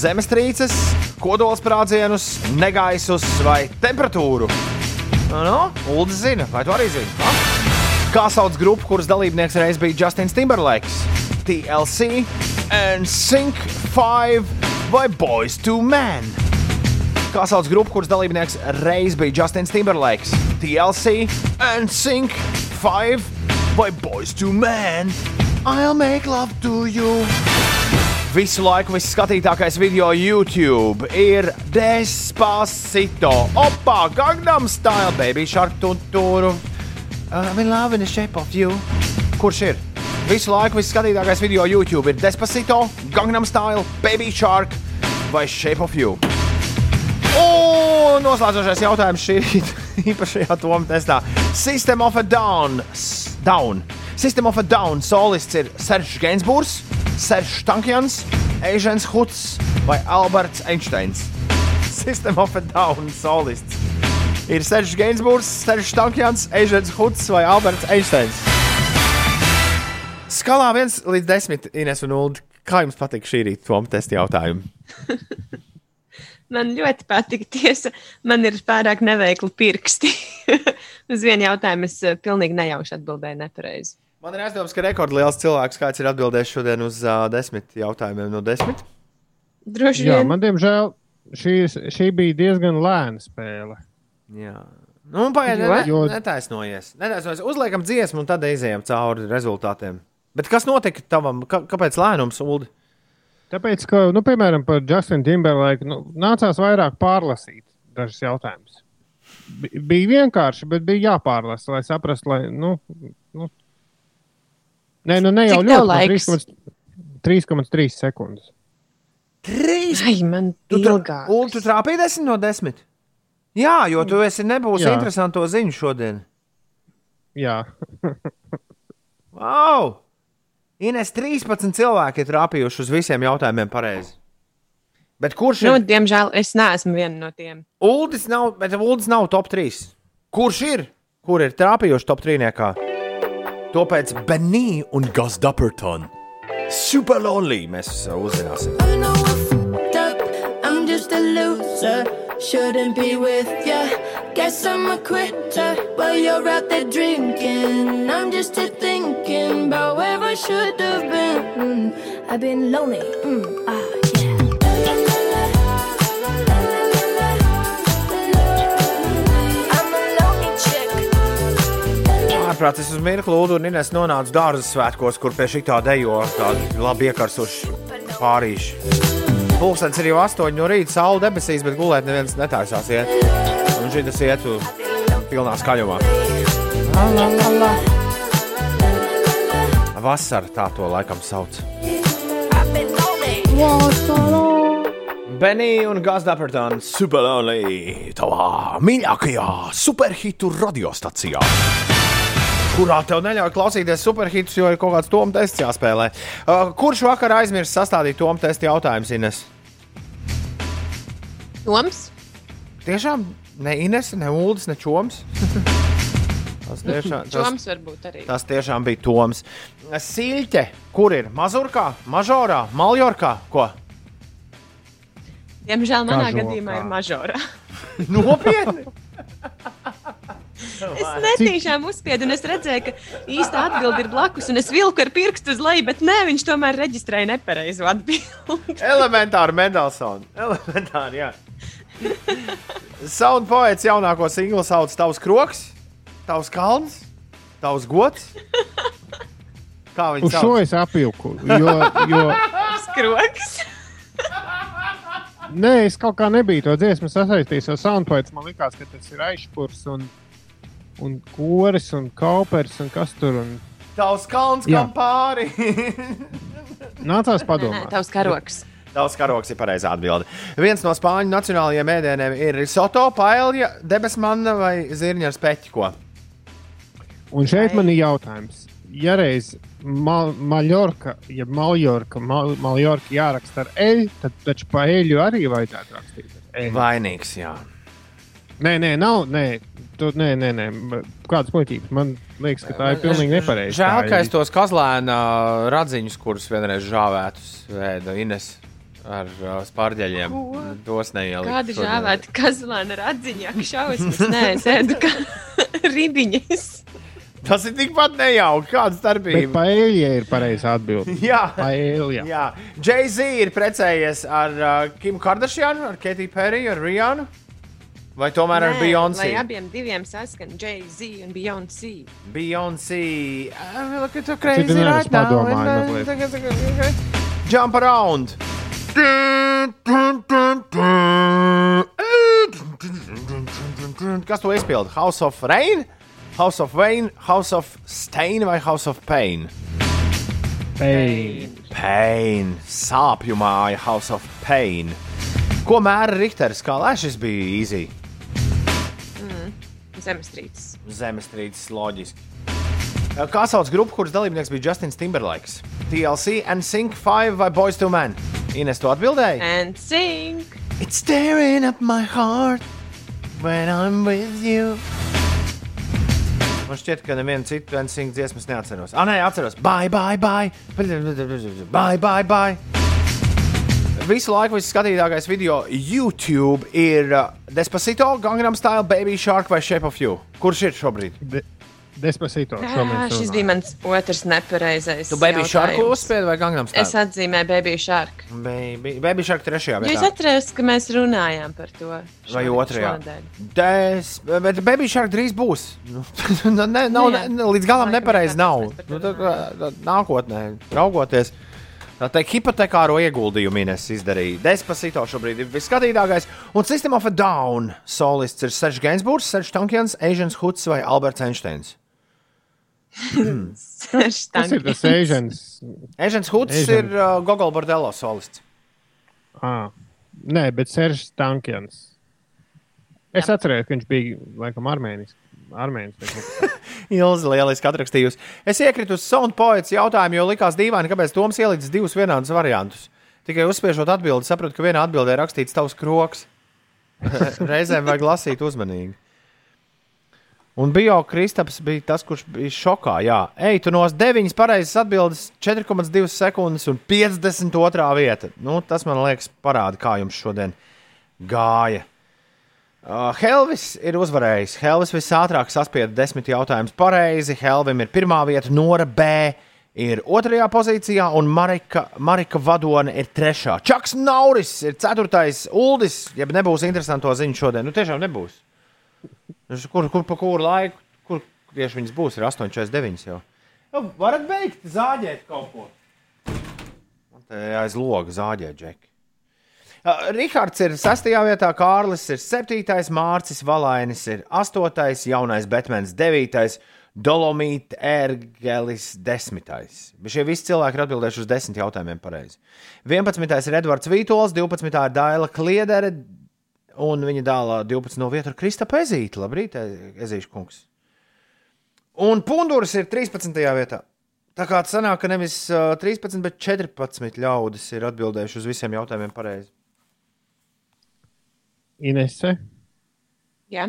S2: Zemestrīces, kodolsprādzienus, negaisus vai temperatūru? Nu, no, Uldis zina, vai tu arī zini? Ha? Kā sauc grupu, kuras dalībnieks reiz bija Justins Timberlake, TLC, NSYNC 5 vai Boys to Men? Kā sauc grupu, kuras dalībnieks reiz bija Justins Timberlake, TLC, NSYNC 5 vai Boys to Men? I'll make love to you! Visu laiku visskatītākais video YouTube ir Despacito. Opa, Gangnam Style, baby shark tuntūru. I'm in love in the shape of you. Kurš ir? Visu laiku visskatītākais video YouTube ir Despacito, Gangnam Style, Baby Shark vai Shape of You. Un noslēdzošais jautājums šī rīta īpašajā Toma testā. System of a Down. Down. System of a Down solists ir Sergejs Gainsbourgs, Sergejs Tankjans, Ežens Huts vai Alberts Einsteins. System of a Down solists ir Sergejs Gainsbourgs, Sergejs Tankjans, Ežens Huts vai Alberts Einsteins. Skalā 1 līdz 10 Ines un Ulu. Kā jums patīk šī rīta Toma testa jautājumi?
S4: Man ļoti patīk. Tiesa, man ir pārāk neveikli pirksti. Uz vienu jautājumu es uh, pilnīgi nejauši atbildēju nepareizi.
S2: Man ir aizdoms, ka rekordliels cilvēks kāds ir atbildējis šodien uz uh, desmit jautājumiem no desmit.
S4: Droši
S3: Jā,
S4: vien.
S3: man diemžēl šī, šī bija diezgan lēna spēle.
S2: Jā. Nu, pagaidi,
S3: Jo-
S2: ne,
S3: jo-
S2: ne, netaisnojies. netaisnojies. Uzliekam dziesmu, un tad ejam cauri rezultātiem. Bet kas notika tavam? Kā, kāpēc lēnums, Ulu?
S3: Tāpēc, ka, nu, piemēram, par Justinu Timberlake nu, nācās vairāk pārlasīt dažus jautājumus. Bi- Bija vienkārši, bet bija jāpārlasa, lai saprastu, lai. Nu, nu, nē, nu ne jau
S4: Cik
S3: ļoti.
S4: laiks?
S3: no 3,3 sekundes.
S2: Trīs!
S4: Ai, man
S2: Tu, tra
S4: ilgāk.
S2: Ulu, tu trāpīji desmit no desmit? Jā, jo tu esi nebūsi
S3: Jā.
S2: interesanto ziņu šodien.
S3: Jā,
S2: Wow! Ines 13 cilvēki ir trāpījuši uz visiem jautājumiem pareizi. Bet kurš ir?
S4: Nu, diemžēl es neesmu viena no tiem.
S2: Uldis nav, bet Uldis nav top 3. Kurš ir? Kur ir trāpījuši top 3? To pēc Benī un Gus Dapperton. Super lonely mēs uzzināsim.
S13: I'm just a loser. Shouldn't be with ya. Guess I'm a quitter. While you're out there drinking, I'm just here thinking about where I should have been. Mm, I've been lonely. Mm, ah, yeah.
S2: Ārprāt, es uz mirkli Ulu un Ines nonācu dārza svētkos, kur pie šī tā dejo tādi labi iekarsuši pārīši. Pulkstenis ir jau 8 no rīta, saule debesīs, bet gulēt neviens netaisās iet. Un šī tas ietu pilnā skaļumā. La, la, la, la. Vasara tā to laikam sauc. Benī un Gazdapertona Superlonely tavā mīļākajā superhitu radiostacijā. Kurā tev neļauj klausīties superhitus, jo ir kaut kāds tomu tests jāspēlē. Uh, kurš vakar aizmirst sastādīt tomu testu jautājumu, Ines?
S4: Toms?
S2: Tiešām ne Ines, ne Ulas, ne Čoms. tas, tiešām, tas,
S4: Čoms varbūt arī.
S2: tas tiešām bija Toms. Sīļķe, kur ir? Mazurkā, Mažorā, Maljorkā? Ko?
S4: Diemžēl manā
S2: Kažokā.
S4: gadījumā ir mažora.
S2: Nopietni!
S4: Es netīšām uzspiedu, un es redzēju, ka īsta atbilde ir blakus, un es vilku ar pirkstu uz leju, bet nē, viņš tomēr reģistrēja nepareizu atbildi.
S2: Elementāri, Mendelsons. Elementāri, jā. Sound poets jaunāko singlu sauc Tavs Kroks, Tavs Kalns, Tavs Gods. Kā viņi
S3: uz šo
S2: sauc?
S3: es apjuku. Jo, jo
S4: Skroks.
S3: nē, es kaut kā nebiju to dziesmu sasaistījis ar soundpoints. Man liekas, ka tas ir aizpurs un, un koris un kaupers un kas tur. Un...
S2: Tavs Kalns,
S3: Jā.
S2: kam pāri.
S3: Nācās
S4: Nē,
S3: padomāt.
S4: tavs karoks.
S2: Tavs karoks ir pareizā atbilde. Viens no spāņu nacionālajiem ēdieniem ir risoto, paelja, debesmanna vai zirņa ar speķiko.
S3: Un šeit man ir jautājums. Ja reiz Mal Maļorka, ja Maljorka, Mal Maljorka jāraksta ar eļu, tad taču pa eļu arī vajadzētu rakstīt. ar eļu.
S2: Vainīgs, jā.
S3: Nē, nē, nav. Nē, tu, nē, nē, nē. kādas muļķības. Man liekas, ka tā ir pilnīgi nepareizi.
S2: Žēl, ka es tos kazlēna radziņus, kurus vienreiz žāvētus vēda Ines ar uh, spārģeļiem, tos neieliku.
S4: Kāda
S2: šodien.
S4: žāvēta kazlāna radziņā, ka šausmas nē, es ēdu kā ribiņas.
S2: Tas ir tikpat nejauki. Kāda
S3: Bet
S2: starpība?
S3: paēļa ir pareizā atbilde.
S2: Jā,
S3: Paēļa.
S2: jā. Jay-Z ir precējies ar uh, Kim Kardashianu, ar Katy Perry, ar Rihannu. Vai tomēr ar
S4: Nē,
S2: Beyoncé?
S4: Lai abiem diviem saskan Jay-Z un Beyoncé.
S2: Beyoncé. Uh, look at the crazy right now.
S3: padomāju
S2: and, uh, Jump around. Kas to izpilda? House of Rain, House of Wayne, House of Stain vai House of Pain?
S3: Pain.
S2: Pain, sāpju māja, House of Pain. Ko mēra Richters? Kā lai šis bija easy?
S4: Mm. Zemestrīces.
S2: Zemestrīces loģiski. Kā sauc grupu, kuras dalībnieks bija Justins Timberlakes? TLC, NSYNC 5 vai Boys to Men? Ines to atbildēja?
S4: And sing!
S2: It's tearing up my heart when I'm with you. man šķiet, ka nevienu citu NSYNC dziesmas neatceros. Ah, nē, atceros. Bye, bye, bye. Bye, bye, bye. Visu laiku visskatītākais video YouTube ir uh, Despacito, Gangnam Style, Baby Shark vai Shape of You. Kurš ir šobrīd?
S3: De Despacito. šo
S4: Jā, šis bija mans otrs nepareizais.
S2: Tu Baby Shark
S4: jautājums.
S2: uzspiedi vai Gangnam Style?
S4: Es atzīmēju Baby Shark.
S2: Baby, baby Shark trešajā vietā.
S4: atceros, ka mēs runājām par to.
S2: Vai
S4: šonedēļ-
S2: otrajā? Des, bet Baby Shark drīz būs. Nu, ne, nav,
S4: Nu
S2: ne, līdz galam nepareizi nav. Nu, tad, tad, nākotnē, raugoties, tā teikt, hipotekāro ieguldījumu Ines izdarīja. Despacito šobrīd ir visskatītākais. Un System of a Down solists ir Serge Gainsbourgs, Serge Tankians, Asians Huds vai Alberts Einsteins.
S3: Kas ir tas Asians?
S2: Asians Huds
S3: Asian.
S2: ir uh, Gogol Bordello solists.
S3: Ah, nē, bet Seržs Tankians. Es atceros, ka viņš bija laikam armēnis.
S2: Ilzi lieliski atrakstījusi. Es iekritu uz Soundpoets jautājumu, jo likās dīvaini, kāpēc Toms ielicis divus vienādus variantus. Tikai uzspiežot atbildi, sapratu, ka vienā atbildē rakstīts tavs kroks. Reizēm vajag lasīt uzmanīgi. Un bio Kristaps bija tas, kurš bija šokā. Jā, ej, tu nos 9 pareizas atbildes, 4,2 sekundes un 52. vieta. Nu, tas man liekas, parāda, kā jums šodien gāja. Uh, Helvis ir uzvarējis. Helvis visātrāk saspieda desmit jautājumus pareizi. Helvim ir pirmā vieta, Nora B. ir otrajā pozīcijā, un Marika, Marika Vadone ir trešā. Čaks Nauris ir ceturtais. Uldis, ja nebūs interesanto ziņu šodien, nu tiešām nebūs. Nu, Kur, kur pa kuru laiku, kur tieši viņas būs, ir 8,49 jau. jau. Varat beigt zāģēt kaut ko. Man te aiz loga zāģēt, Džeki. Uh, Rihards ir 6. vietā, Kārlis ir 7. Mārcis Valainis ir 8. jaunais Batmans 9. Dolomīta Ergelis 10. Bet šie visi cilvēki ir atbildējuši uz 10 jautājumiem pareizi. 11. ir Edvards Vītols, 12. ir Daila Kliedere, un viņa dēlā 12. no vietas ir Krista Pezīta. Labrīt, E- Ezīša kungs. Un Punduris ir 13. vietā. Tā kā tas sanāk, ka nevis uh, 13, bet 14 ļaudis ir atbildējuši uz visiem jautājumiem pareizi.
S3: Inese.
S4: Jā.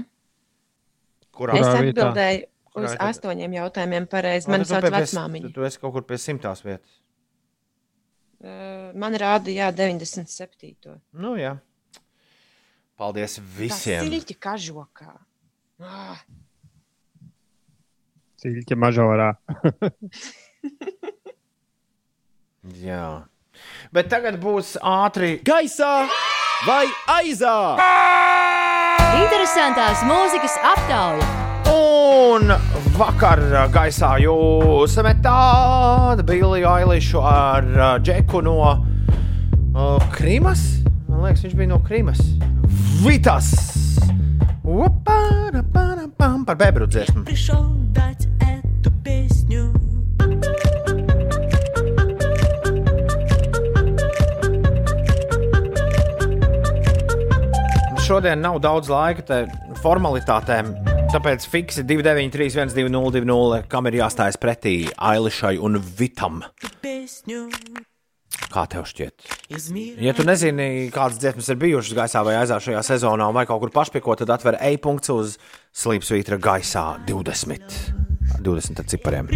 S2: Kurā
S4: Es atbildēju
S2: Kurā
S4: uz
S2: vietā?
S4: astoņiem jautājumiem pareizi. Mani
S2: tu
S4: sauc vecmāmiņa.
S2: Tu, tu esi kaut kur pie simtās vietas.
S4: Uh, Man rāda, jā, 97.
S2: Nu, jā. Paldies visiem.
S4: Ir kažokā. Ah,
S3: Ciļķa mažorā.
S2: Jā. Bet tagad būs ātri gaisā vai aizā.
S15: Interesantās mūzikas aptauja.
S2: Un vakar gaisā jūs metāt Billiju Ailišu ar uh, Džeku no uh, Krīmas. Man liekas, viņš bija no Krīmas. Vitas! Par bebru dziesmu. Šodien nav daudz laika formalitātēm, tāpēc fiksi 293, 120, 200, kam ir jāstājas pretī Ailišai un Vitam.
S16: Tu pēsņu,
S2: Kā tev šķiet? Ja tu nezini, kādas dziesmas ir bijušas gaisā vai aizā šajā sezonā, vai kaut kur pašpieko, tad atver e-punkts uz slīpsvītra gaisā 20. 20 cipariem.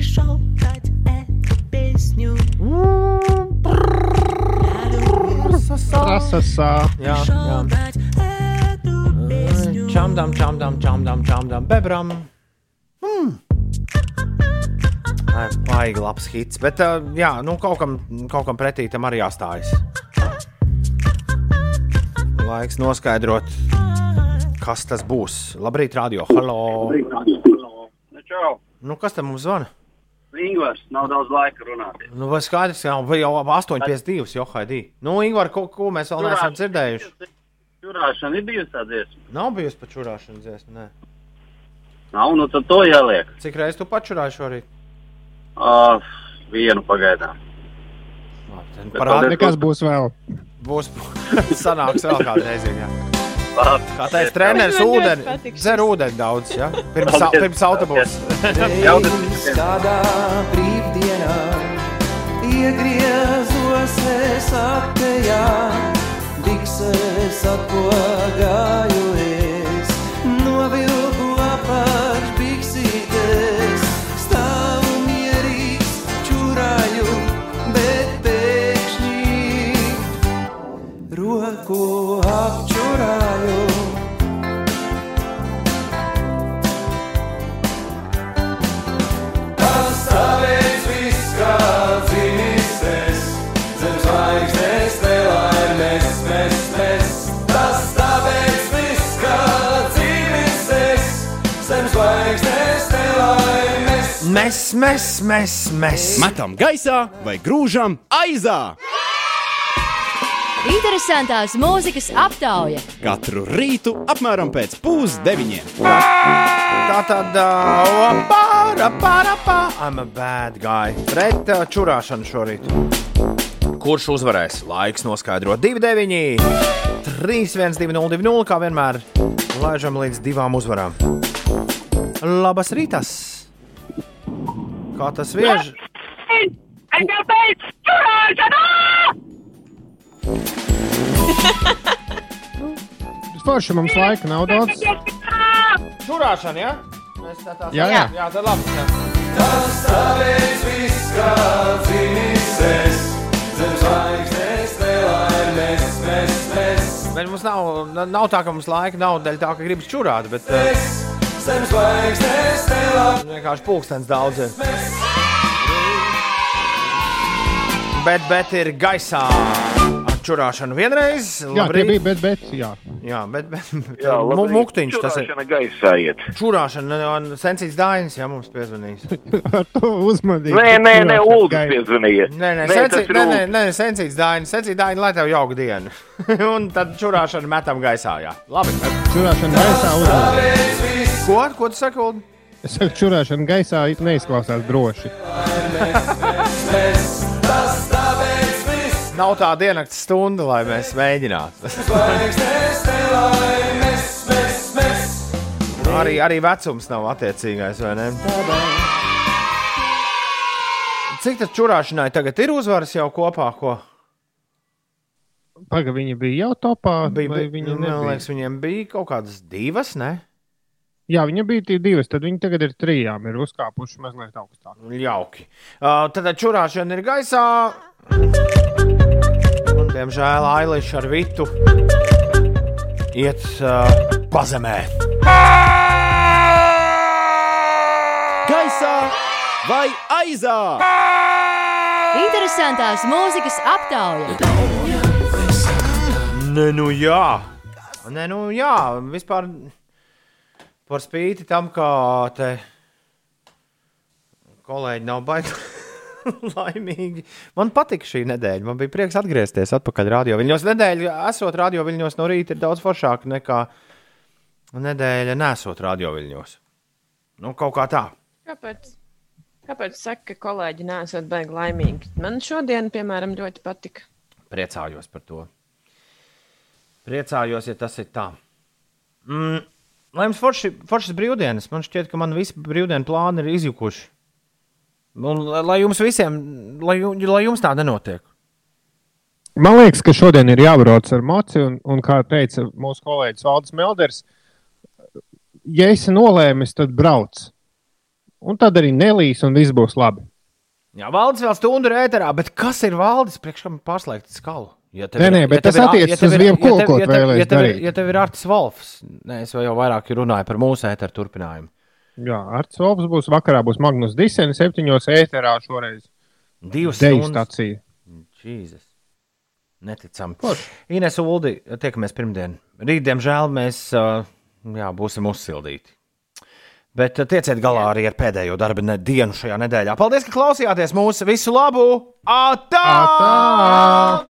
S2: Jā, jā. Čamdam, čamdam, čamdam, čamdam, bebram. Mm. Ai, Baigi labs hits, bet jā, nu, kaut, kam, kaut kam pretī tam arī jāstājas. Laiks noskaidrot, kas tas būs. Labrīt, radio. Halo!
S17: Čau!
S2: Nu, kas tam mums zvana?
S17: Ingūns, nav daudz laika runāt.
S2: Nu, vai skaidrs, ka jau jau 8,52 jau haidī. Nu, Ingūna, ko, ko mēs vēl neesam dzirdējuši?
S17: Turēšana ir bijusi tā dziesma.
S2: Nav bijusi pat čurāšana dziesma. Nē.
S17: Nav, nu tad to jāliek.
S2: Cik reizes tu pačurāji šorīt?
S17: Uh, vienu pagaidām.
S2: Parādi,
S3: Nekas būs vēl.
S2: Būs sanāks vēl kādu reizi. Jā. Kā teica treneris, ūdeni. Dzer ūdeni daudz, ja? pirms,
S17: Paldies.
S2: pirms autobusa.
S18: Kādā brīvdienā iegriezos es atpējā, bikses atpogāju es, novilku apakš roku apčurāju. Tas tāpēc viss kā dzīvis es, zem zvaigznes nelaimes, nes, nes. Tas tāpēc viss kā dzīvis es, zem zvaigznes nelaimes.
S2: Mēs, mēs, mēs, mēs.
S19: Matam gaisā vai grūžam aizā!
S15: Interesantās mūzikas aptauja.
S19: Katru rītu apmēram pēc pusdeviņiem.
S2: Tā tad, uh, para, para, para. I'm a bad guy. Pret uh, čurāšanu šorīt. Kurš uzvarēs? Laiks noskaidrot 2-9, 3-1-2-0, kā vienmēr. Laižam līdz divām uzvarām. Labas rītas! Kā tas viež?
S10: Es jau beidzu turēšanu!
S3: Forši mums laika nav daudz.
S2: Čurāšana, jā? Mēs tā tā
S3: Jā, jā.
S2: jā tā labi. Jā.
S18: Tas tāpēc viss kā dzīvis es, zem zvaigznes nelaimes, mēs, mēs,
S2: Bet mums nav, nav tā, ka mums laika nav dēļ tā, ka gribas čurāt, bet uh,
S18: mēs, zem zvaigznes nelaimes.
S2: vienkārši pulkstenis daudz. ir. Bet, bet ir gaisā čurāšanu vienreiz.
S3: Jā, tie
S2: labrīt.
S3: bija, bet, bet, jā.
S2: Jā, bet, bet
S20: Jā,
S2: muktiņš tas ir.
S20: Čurāšana gaisā iet.
S2: Čurāšana, un Sensīts Dainis, jā, mums piezvanīs.
S3: Ar to uzmanību.
S20: Nē, nē, nē, Ulds piezvanīja.
S2: Nē, nē,
S20: ir
S2: nē, nē,
S20: Ulds.
S2: nē, Sensīts Dainis, Sensīts Dainis, lai tev jauka diena. un tad čurāšana metam gaisā, jā. Labi.
S3: Čurāšana gaisā uzmanību.
S2: Ko, ko tu saki, Uld?
S3: Es saku, čurāšana gaisā neizklausās droši.
S2: Nav tā diennakts stunda, lai mēs mēģinātu.
S18: mēs.
S2: arī, arī vecums nav attiecīgais, vai ne? Cik tas čurāšanai tagad ir uzvaras jau kopā? Ko?
S3: Pagaidām, viņa bija jau topā.
S2: Bija, bija,
S3: viņa
S2: man liekas, viņiem bija kaut kādas divas, ne?
S3: Jā, viņa bija tie divas, tad viņa tagad ir trijām, ir uzkāpuši mazliet augstāk.
S2: Jauki. Uh, tad čurāšana ir gaisā. Un, diemžēl Ailiša ar Vitu iet uh, pazemē.
S19: Gaisā vai aizā?
S15: Interesantās mūzikas aptauja.
S2: Nē, nu jā. Nē, nu jā. Vispār par spīti tam, ka te kolēģi nav baigi laimīgi. Man patika šī nedēļa. Man bija prieks atgriezties atpakaļ radio viļņos. Nedēļa, esot radio viļņos no rīta, ir daudz foršāka nekā nedēļa, nesot radio viļņos. Nu, kaut kā tā.
S4: Kāpēc? Kāpēc saka, ka kolēģi nesat baigi laimīgi? Man šodien, piemēram, ļoti patika.
S2: Priecājos par to. Priecājos, ja tas ir tā. Mm, lai jums forši, foršas brīvdienas, man šķiet, ka man visi brīvdienu plāni ir izjukuši. Un, lai- jums visiem, lai, lai jums tā nenotiek.
S3: Man liekas, ka šodien ir jābrauc ar moci, un, un kā teica mūsu kolēģis Valdis Melders, ja esi nolēmis, tad brauc. Un tad arī nelīs, un viss būs labi.
S2: Jā, valdes vēl stundu ir ēterā, bet kas ir valdes priekš kam pārslēgt skalu? Ja
S3: Nē, nē, bet tas attiecas uz ko
S2: ja tev,
S3: vēlēs
S2: ja tev, ir-
S3: darīt.
S2: ja tev ir Artis Volfs, nē, es jau vairāk runāju par mūsu ēteru turpinājumu.
S3: Jā, Arts Volps būs vakarā, būs Magnus Disens, septiņos ēterā šoreiz.
S2: Divas
S3: Deju stacija.
S2: Jēzus. Neticami. Ines Uldi, tiekamies pirmdien. Rīt, diemžēl, mēs jā, būsim uzsildīti. Bet tieciet galā arī ar pēdējo darba dienu šajā nedēļā. Paldies, ka klausījāties mūsu visu labu! Atā!
S3: Atā!